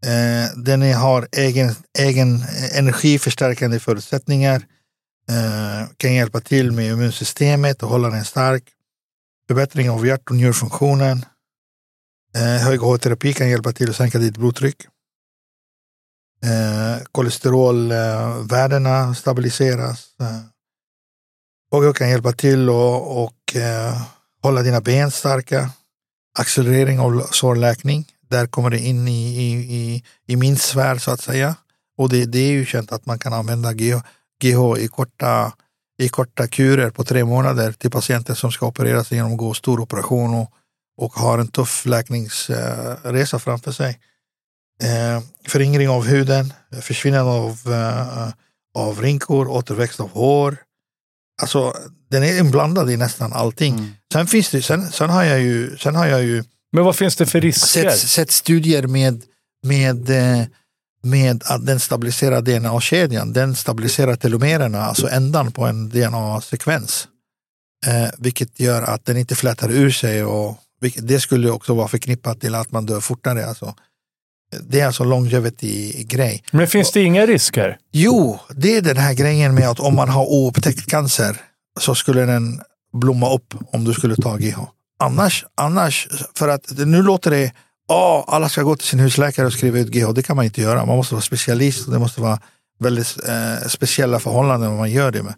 Eh, den har egen, egen energiförstärkande förutsättningar. Kan hjälpa till med immunsystemet och hålla den stark. Förbättring av hjärt och njurfunktionen. Hög H-terapi kan hjälpa till att sänka ditt blodtryck. Eh, kolesterolvärdena stabiliseras. Eh, jag kan hjälpa till och, och eh, hålla dina ben starka. Accelerering av sårläkning. Där kommer det in i, i, i, i min sfär så att säga. Och det, det är ju känt att man kan använda GH, GH i korta i korta kurer på tre månader till patienter som ska opereras och genomgå stor operation och, och har en tuff läkningsresa framför sig. Eh, föryngring av huden, försvinnande av, eh, av rinkor, återväxt av hår, Alltså, den är inblandad i nästan allting. Mm. Sen, finns det, sen, sen, har jag ju, sen har jag ju Men vad finns det för risker? sett, sett studier med, med, eh, med att den stabiliserar DNA-kedjan. Den stabiliserar telomererna, alltså ändan på en DNA-sekvens. Eh, vilket gör att den inte flätar ur sig. Och, vilket, det skulle också vara förknippat till att man dör fortare. Alltså. Det är alltså longevity-grej. Men finns det inga risker? Jo, det är den här grejen med att om man har oupptäckt cancer så skulle den blomma upp om du skulle ta GH. Annars, annars för att nu låter det, ja, alla ska gå till sin husläkare och skriva ut GH. Det kan man inte göra. Man måste vara specialist och det måste vara väldigt eh, speciella förhållanden man gör det med.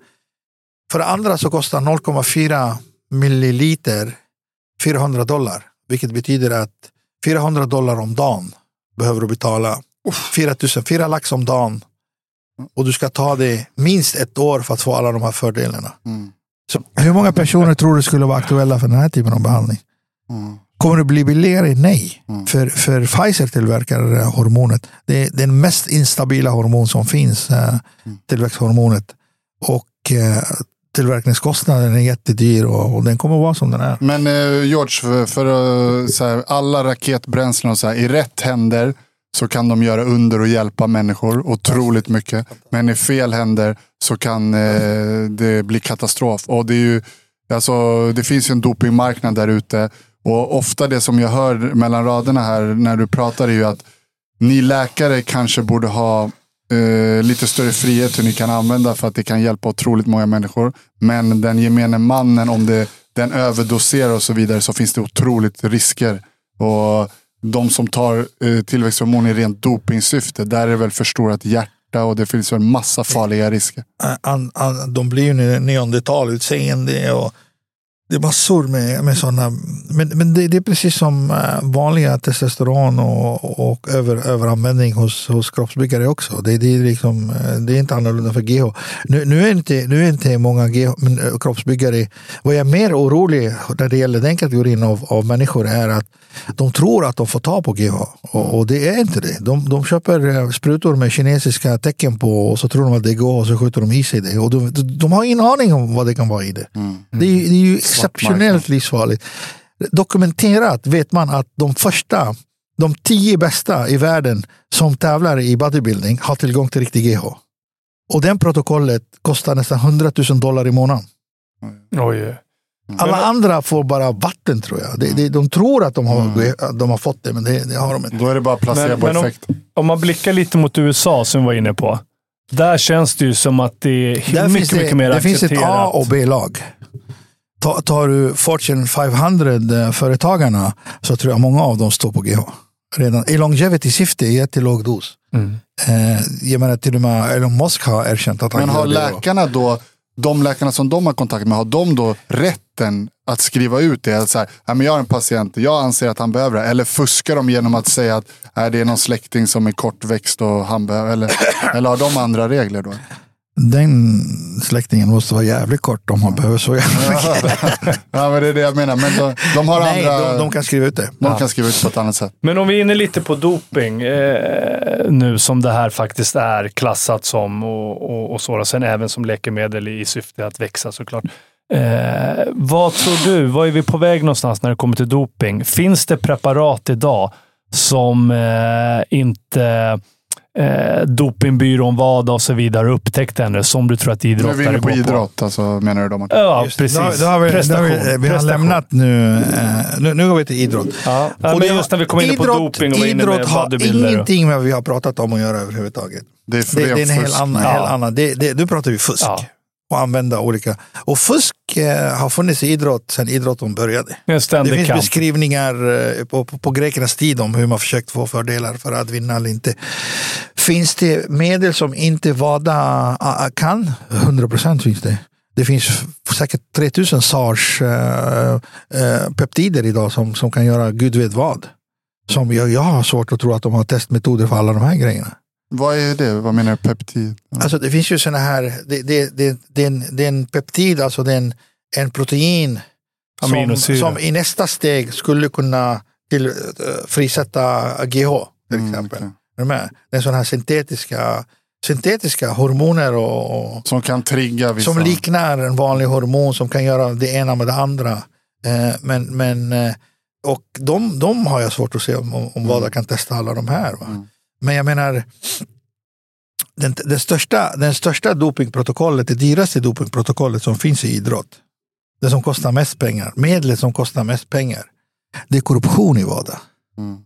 För det andra så kostar 0,4 milliliter 400 dollar, vilket betyder att 400 dollar om dagen behöver du betala. 4 000, 4 lax om dagen. Och du ska ta det minst ett år för att få alla de här fördelarna. Mm. Så, hur många personer tror du skulle vara aktuella för den här typen av behandling? Mm. Kommer det bli billigare? Nej. Mm. För, för Pfizer tillverkar hormonet. Det är den mest instabila hormon som finns, eh, tillväxthormonet. Och eh, tillverkningskostnaden är jättedyr och, och den kommer att vara som den är. Men eh, George, för, för så här, alla raketbränslen och så här, i rätt händer så kan de göra under och hjälpa människor otroligt mycket. Men i fel händer så kan eh, det bli katastrof. Och det, är ju, alltså, det finns ju en dopingmarknad där ute. Och ofta det som jag hör mellan raderna här när du pratar är ju att ni läkare kanske borde ha eh, lite större frihet hur ni kan använda för att det kan hjälpa otroligt många människor. Men den gemene mannen, om det, den överdoserar och så vidare så finns det otroligt risker. Och de som tar eh, tillväxthormon i rent dopingsyfte, där är det väl förstorat hjärta och det finns en massa farliga risker. Eh, an, an, de blir ju neandertalutseende och det är massor med, med sådana. Men, men det, det är precis som eh, vanliga testosteron och, och över, överanvändning hos, hos kroppsbyggare också. Det, det, är liksom, eh, det är inte annorlunda för GH. Nu, nu, är inte, nu är inte många GH, men, eh, kroppsbyggare, vad jag är mer orolig när det gäller den kategorin av, av människor är att de tror att de får ta på GH och, och det är inte det. De, de köper sprutor med kinesiska tecken på och så tror de att det går och så skjuter de i sig det. Och de, de, har ingen aning om vad det kan vara i det. Det, är, det är ju exceptionellt livsfarligt. Dokumenterat vet man att de första, de tio bästa i världen som tävlar i bodybuilding har tillgång till riktig GH. Och den protokollet kostar nästan 100 000 dollar i månaden. Oj. Alla Men- andra får bara vatten tror jag. De, de, de tror att de har, att de har fått det, men det, det har de inte. Då är det bara men om- placebo-effekt. Om man blickar lite mot USA som vi var inne på. Där känns det ju som att det är Där mycket, det, mycket mer det finns ett accepterat. A och B-lag. Ta, tar du Fortune 500-företagarna så tror jag många av dem står på GH. Redan. I longevity-syfte i jättelåg dos. Mm. Eh, jag menar till och med Elon Musk har erkänt att han Men har det. då. läkarna då, de läkarna som de har kontakt med, har de då rätten att skriva ut det? Så här, "Nej, men jag har en patient, jag anser att han behöver det. Eller fuskar de genom att säga att "Nej, det är någon släkting som är kortväxt och han behöver, eller, eller har de andra regler då? Den släktingen måste vara jävligt kort om han behöver så jävla mycket. ja, men det är det jag menar. Men de, de har Nej, andra, de, de kan skriva ut det. de kan skriva ut på ett annat sätt. Men om vi är inne lite på doping eh, nu som det här faktiskt är klassat som och, och, och så. Och sen även som läkemedel i syfte att växa såklart. Eh, vad tror du? Var är vi på väg någonstans när det kommer till doping? Finns det preparat idag som eh, inte eh, dopingbyrån WADA och så vidare har upptäckt ännu, som du tror att Nu är vi idrottare inne går på idrott, alltså, menar du då? Martin? Ja, Just det. precis. Då, har- då har vi, då har Prestation. vi, vi har Prestation. lämnat nu, eh, nu. Nu går vi till idrott. Ja, ja, Och men det- just när vi kommer in på doping och var inne med Idrott har ingenting med vad vi har pratat om att göra överhuvudtaget. Det är Det, det är en fusk. annan. Ja. Helt annan. Det, det, nu pratar vi fusk. Ja. Och använda olika. Och fusk eh, har funnits i idrott sedan idrotten började. Det finns kamp. beskrivningar eh, på, på, på grekernas tid om hur man försökt få fördelar för att vinna eller inte. Finns det medel som inte WADA ah, kan? 100 procent finns det. Det finns säkert 3000 SARS eh, eh, peptider idag som, som kan göra gud vet vad. Som jag, jag har svårt att tro att de har testmetoder för alla de här grejerna. Vad är det? Vad menar du? Peptid? Alltså det finns ju sådana här, det, det, det, det, är en, det är en peptid, alltså det är en, en protein som, som i nästa steg skulle kunna till, eh, frisätta GH till Mm, exempel. okej. Är du med? Den sådana här syntetiska syntetiska hormoner och, och Som kan trigga vissa. som liknar en vanlig hormon som kan göra det ena med det andra. Eh, men, men, eh, och de, de har jag svårt att se om, om, om vad kan testa alla de här. Va? Mm. Men jag menar, den, den, största, den största dopingprotokollet, det dyraste dopingprotokollet som finns i idrott, det som kostar mest pengar, medlet som kostar mest pengar, det är korruption i WADA. Mm.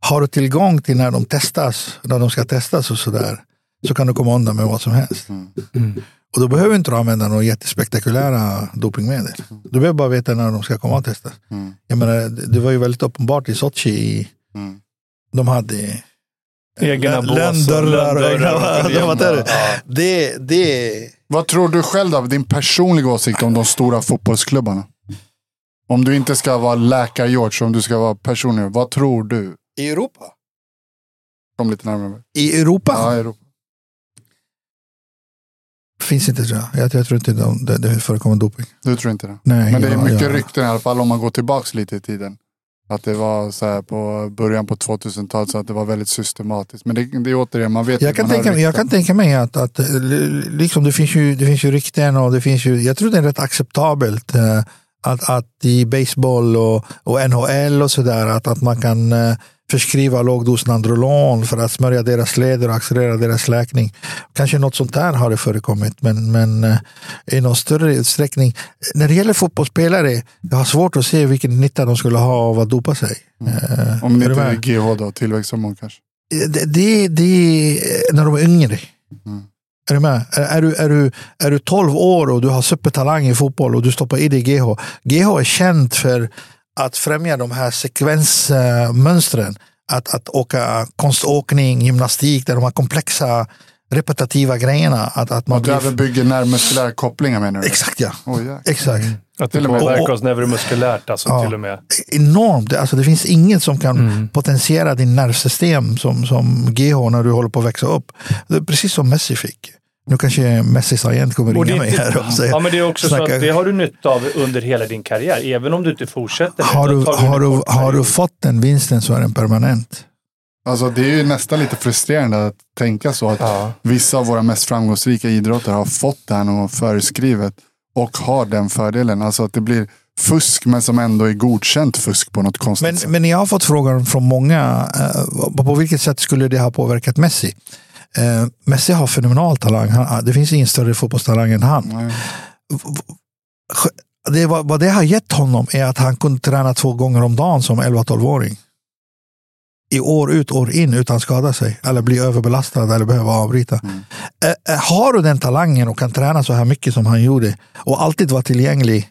Har du tillgång till när de testas, när de ska testas och sådär, så kan du komma undan med vad som helst. Mm. Och då behöver inte du använda några jättespektakulära dopingmedel. Du behöver bara veta när de ska komma och testas. Mm. Jag menar, det det var ju väldigt uppenbart i Sochi. I, Mm. de hade Egna bås och lönndörrar. och egna- vad är det? Ja. Det, det, Vad tror du själv då, din personliga åsikt om de stora fotbollsklubbarna? Om du inte ska vara läkar-George, om du ska vara personlig, vad tror du? I Europa? Kom lite närmare. I Europa? Ja, Europa. Finns inte tror jag. Jag, jag tror inte de, det, det förekommer doping. Du tror inte det? Nej, Men det är mycket jag- rykten i alla fall om man går tillbaks lite i tiden. Att det var så här på början på 2000-talet så att det var väldigt systematiskt. Men det, det är återigen, man vet Jag kan, tänka, jag kan tänka mig att, att eh, liksom det, finns ju, det finns ju rykten och det finns ju, jag tror det är rätt acceptabelt eh, att, att i baseball och, och NHL och sådär att, att man kan eh, förskriva lågdos Nandrolon för att smörja deras leder och accelerera deras läkning. Kanske något sånt där har det förekommit, men, men eh, i någon större utsträckning. När det gäller fotbollsspelare, jag har svårt att se vilken nytta de skulle ha av att dopa sig. Eh, Om det inte är GH då, tillväxthormon kanske. det, det, det är när de är yngre. Mm. Är du med? Är, är, du, är, du, är du 12 år och du har supertalang i fotboll och du stoppar i dig GH. GH är känt för att främja de här sekvensmönstren. Att, att åka konståkning, gymnastik, där de här komplexa repetitiva grejerna. Att, att man Att du blir... även bygger närmuskulära kopplingar menar du? Exakt ja. Jäklar. Exakt. Att det Till och med- påverkar och- oss neuromuskulärt alltså Ja. till och med. Enormt. Det- Alltså, det finns inget som kan Mm. potentiera din nervsystem som, som GH när du håller på att växa upp. Det är precis som Messi fick. Nu kanske Messis agent kommer Och ringa mig här och säga. ja, men det är också så snacka- att det har du nytta av under hela din karriär. Även om du inte fortsätter. har du, har, du, har du fått den vinsten så är den permanent. Alltså det är ju nästan lite frustrerande att tänka så. Att Ja. vissa av våra mest framgångsrika idrottare har fått det här någon föreskrivet och har den fördelen. Alltså att det blir fusk men som ändå är godkänt fusk på något konstigt Men, sätt. men jag har fått frågan från många. Eh, på vilket sätt skulle det ha påverkat Messi? Eh, Messi har fenomenal talang. Han, det finns ingen större fotbollstalang än han. Det, vad, vad det har gett honom är att han kunde träna två gånger om dagen som 11-12-åring. I år ut, år in utan att skada sig eller bli överbelastad eller behöva avbryta. Mm. Eh, eh, har du den talangen och kan träna så här mycket som han gjorde och alltid vara tillgänglig.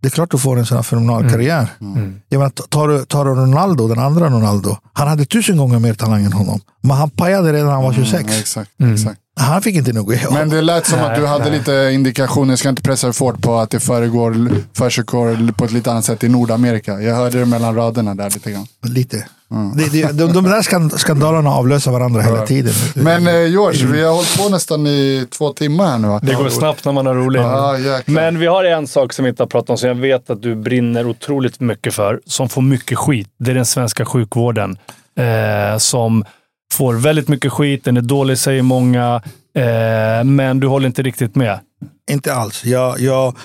Det är klart du får en sån här fenomenal Mm. karriär. Mm. Jag menar, tar, du, tar du Ronaldo, den andra Ronaldo. Han hade tusen gånger mer talang än honom. Men han pajade redan när han var 26. Mm, exakt, Mm. exakt. Han fick inte nog. Men det lät som att du Nej, hade nej. lite indikationer, jag ska inte pressa dig för hårt på att det föregår, försiggår på ett lite annat sätt i Nordamerika. Jag hörde det mellan raderna där lite grann. Lite. Mm. Det, de, de där skand- skandalerna avlöser varandra hela tiden. Men eh, George, vi har hållit på nästan i två timmar här nu? Det går snabbt när man har roligt. Jäklar. Men vi har en sak som vi inte har pratat om, som jag vet att du brinner otroligt mycket för, som får mycket skit. Det är den svenska sjukvården. Eh, som får väldigt mycket skit, den är dålig säger många, eh, men du håller inte riktigt med. Inte alls. Jag, jag,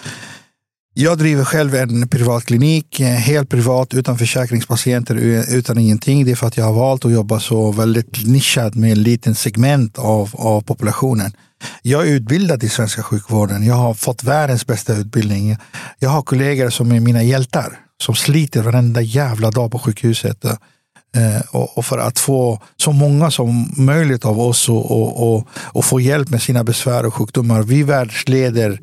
jag driver själv en privatklinik, eh, helt privat, utan försäkringspatienter, utan ingenting. Det är för att jag har valt att jobba så väldigt nischad med en liten segment av, av populationen. Jag är utbildad i svenska sjukvården. Jag har fått världens bästa utbildning. Jag har kollegor som är mina hjältar, som sliter varenda jävla dag på sjukhuset. Eh, och, för att få så många som möjligt av oss att och, och, och få hjälp med sina besvär och sjukdomar. Vi världsleder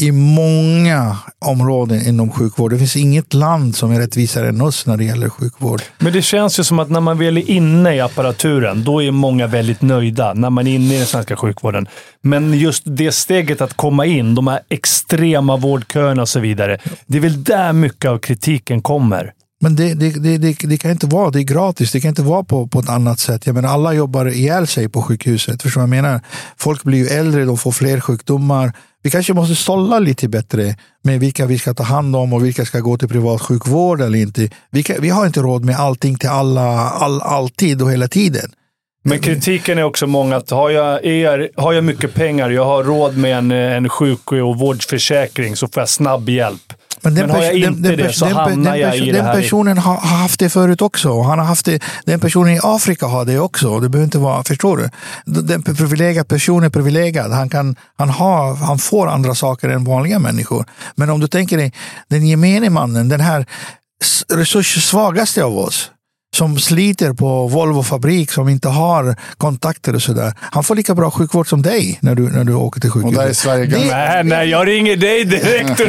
i många områden inom sjukvård. Det finns inget land som är rättvisare än oss när det gäller sjukvård. Men det känns ju som att när man väl är inne i apparaturen, då är många väldigt nöjda. När man är inne i den svenska sjukvården. Men just det steget att komma in, de här extrema vårdköerna och så vidare. Det är väl där mycket av kritiken kommer. Men det, det, det, det, det kan inte vara, det är gratis, det kan inte vara på, på ett annat sätt. Jag menar, alla jobbar ihjäl sig på sjukhuset. Förstår du vad jag menar? Folk blir ju äldre, de får fler sjukdomar. Vi kanske måste sålla lite bättre med vilka vi ska ta hand om och vilka ska gå till privat sjukvård eller inte. Vi, kan, vi har inte råd med allting till alla, all, alltid och hela tiden. Men kritiken är också många att har jag, er, har jag mycket pengar, jag har råd med en, en sjuk och vårdförsäkring, så får jag snabb hjälp. Men, men har jag inte den, det så den, hamnar den, jag i det här. Den personen har, har, haft det förut också. Han har haft det, den personen i Afrika har det också. Det behöver inte vara, förstår du? Den privilegierad person är privilegierad. Han, kan, han, har, han får andra saker än vanliga människor. Men om du tänker dig den gemene mannen, den här resurssvagaste av oss som sliter på Volvo fabrik, som inte har kontakter och sådär. Han får lika bra sjukvård som dig när du, när du åker till sjukhuset. Och där är Sverige det, nej, nej, jag ringer dig direkt.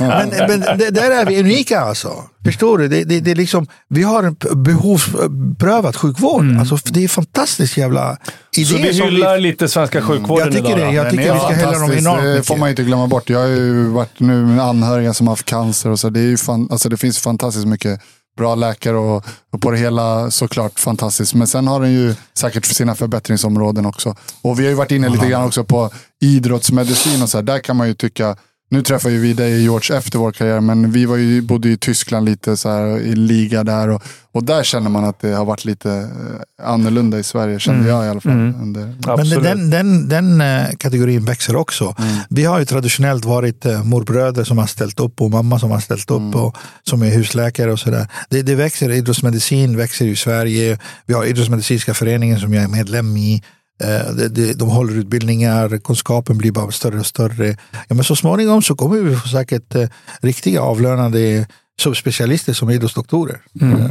men men det, där är vi unika alltså. Förstår du? Det, det, det är liksom, vi har en behovsprövad sjukvård. Mm. Alltså, det är fantastiskt jävla idé. Så vi hyllar vi... lite svenska sjukvården jag tycker idag? Det, jag tycker vi ska hylla dem enormt Det får man inte glömma bort. Jag har ju varit nu med anhöriga som har haft cancer. Och så. Det, är fan, alltså det finns fantastiskt mycket bra läkare och, och, på det hela såklart fantastiskt. Men sen har den ju säkert sina förbättringsområden också. Och vi har ju varit inne lite grann också på idrottsmedicin och så här. Där kan man ju tycka nu träffade vi dig George efter vår karriär, men vi var ju, bodde i Tyskland lite så här, i liga där. Och, och där känner man att det har varit lite eh, annorlunda i Sverige, kände mm. jag i alla fall. Mm. Under, men den, den, den eh, kategorin växer också. Mm. Vi har ju traditionellt varit eh, morbröder som har ställt upp och mamma som har ställt upp mm. och som är husläkare och sådär. Det, det växer, idrottsmedicin växer i Sverige. Vi har idrottsmedicinska föreningen som jag är medlem i. Eh, de, håller utbildningar, kunskapen blir bara större och större. Ja, men så småningom så kommer vi få säkert eh, riktiga avlönade subspecialister som idrottsdoktorer. Mm. Eh,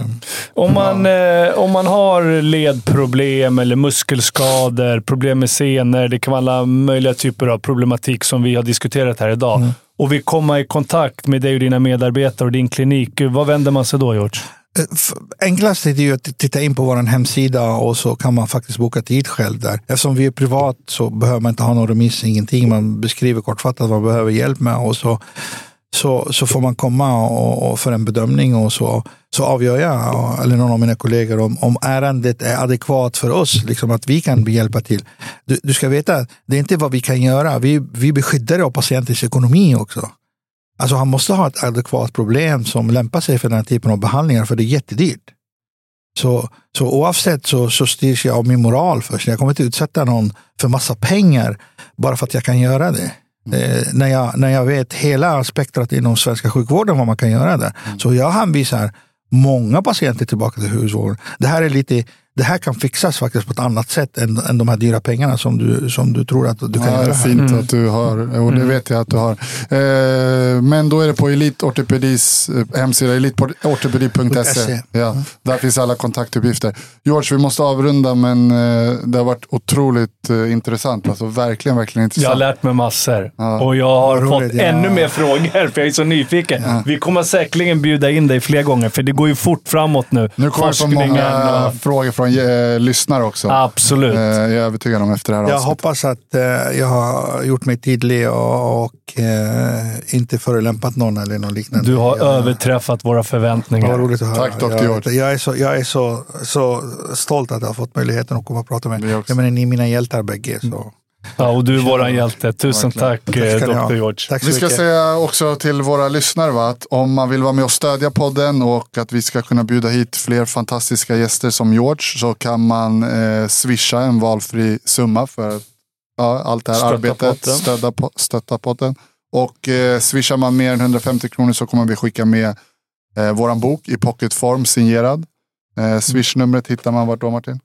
om, man, eh, om man har ledproblem eller muskelskador, problem med senor, det kan vara alla möjliga typer av problematik som vi har diskuterat här idag. Mm. Och vill komma i kontakt med dig och dina medarbetare och din klinik, vad vänder man sig då, George? Eh, Enklast är det ju att titta in på vår hemsida och så kan man faktiskt boka tid själv där. Eftersom vi är privat så behöver man inte ha någon remiss, ingenting. Man beskriver kortfattat vad man behöver hjälp med och så, så, så får man komma och, och för en bedömning och så, så avgör jag eller någon av mina kollegor om, om ärendet är adekvat för oss, liksom att vi kan hjälpa till. Du, du ska veta, det är inte vad vi kan göra. Vi, vi beskyddar av patientens ekonomi också. Alltså han måste ha ett adekvat problem som lämpar sig för den här typen av behandlingar, för det är jättedyrt. Så, så oavsett så, så styrs jag av min moral först. Jag kommer inte utsätta någon för massa pengar bara för att jag kan göra det. Mm. Eh, när, jag, när jag vet hela spektrat inom svenska sjukvården vad man kan göra där. Mm. Så jag hänvisar många patienter tillbaka till husvården. Det här är lite det här kan fixas faktiskt på ett annat sätt än, än de här dyra pengarna som du, som du tror att du kan ja, göra. Fint mm. att du har, och det mm. vet jag att du har. Eh, men då är det på Elitortopedis eh, hemsida, elitortopedi.se. Ja, mm. där finns alla kontaktuppgifter. George, vi måste avrunda men eh, det har varit otroligt eh, intressant. Alltså verkligen, verkligen intressant. Jag har lärt mig massor ja. och jag har roligt, fått ja. ännu mer frågor för jag är så nyfiken. Ja. Vi kommer säkerligen bjuda in dig fler gånger för det går ju fort framåt nu. Nu kommer det så många och... frågor från eh, lyssnare också. Absolut. Eh, jag är övertygad om efter det här Jag avsnittet. hoppas att eh, jag har gjort mig tydlig och, och eh, inte förolämpat någon eller något liknande. Du har jag, överträffat våra förväntningar. Vad roligt att höra. Tack Dr. Jag, jag, är, så, jag är så, så stolt att jag har fått möjligheten att komma och prata med er. Jag menar, ni är mina hjältar bägge. Så. Ja, och du är vår hjälte. Tusen tack, tack eh, Dr. George. Tack vi ska mycket. säga också till våra lyssnare va, att om man vill vara med och stödja podden och att vi ska kunna bjuda hit fler fantastiska gäster som George så kan man eh, swisha en valfri summa för ja, allt det här stötta arbetet. Potten. Stödda, stötta podden. Och eh, swishar man mer än 150 kronor så kommer vi skicka med eh, våran bok i pocketform signerad. Eh, Swish-numret hittar man vart då Martin?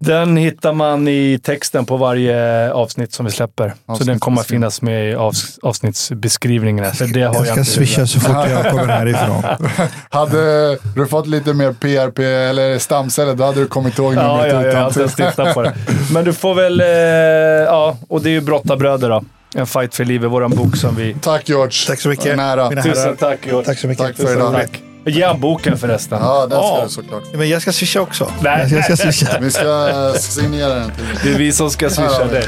Den hittar man i texten på varje avsnitt som vi släpper. så den kommer att finnas med i avsnittsbeskrivningen. Så det har jag, jag ska swisha så fort jag kommer härifrån. hade du fått lite mer PRP eller stamceller, då hade du kommit ihåg numret ja, ja, ja, jag har inte ens tittat på det. Men du får väl, eh, ja, och det är ju Brottabröder då. En fight för livet, våran bok som vi... Tack George. Tack så mycket. Nära. Tusen tack George. Tack så mycket. Tack för idag. Tack. Ge boken förresten. Ja, den ska du såklart. Men jag ska swisha också. Nej, jag ska swisha. Vi ska signera den till Det är vi som ska swisha dig.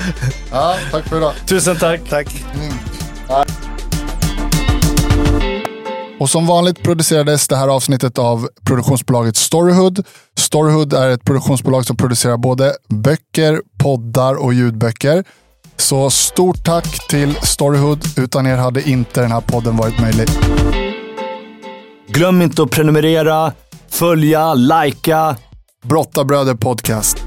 Ja, tack för idag. Tusen tack. Tack. Och som vanligt producerades det här avsnittet av produktionsbolaget Storyhood. Storyhood är ett produktionsbolag som producerar både böcker, poddar och ljudböcker. Så stort tack till Storyhood. Utan er hade inte den här podden varit möjlig. Glöm inte att prenumerera, följa, likea. Brottabröder Podcast.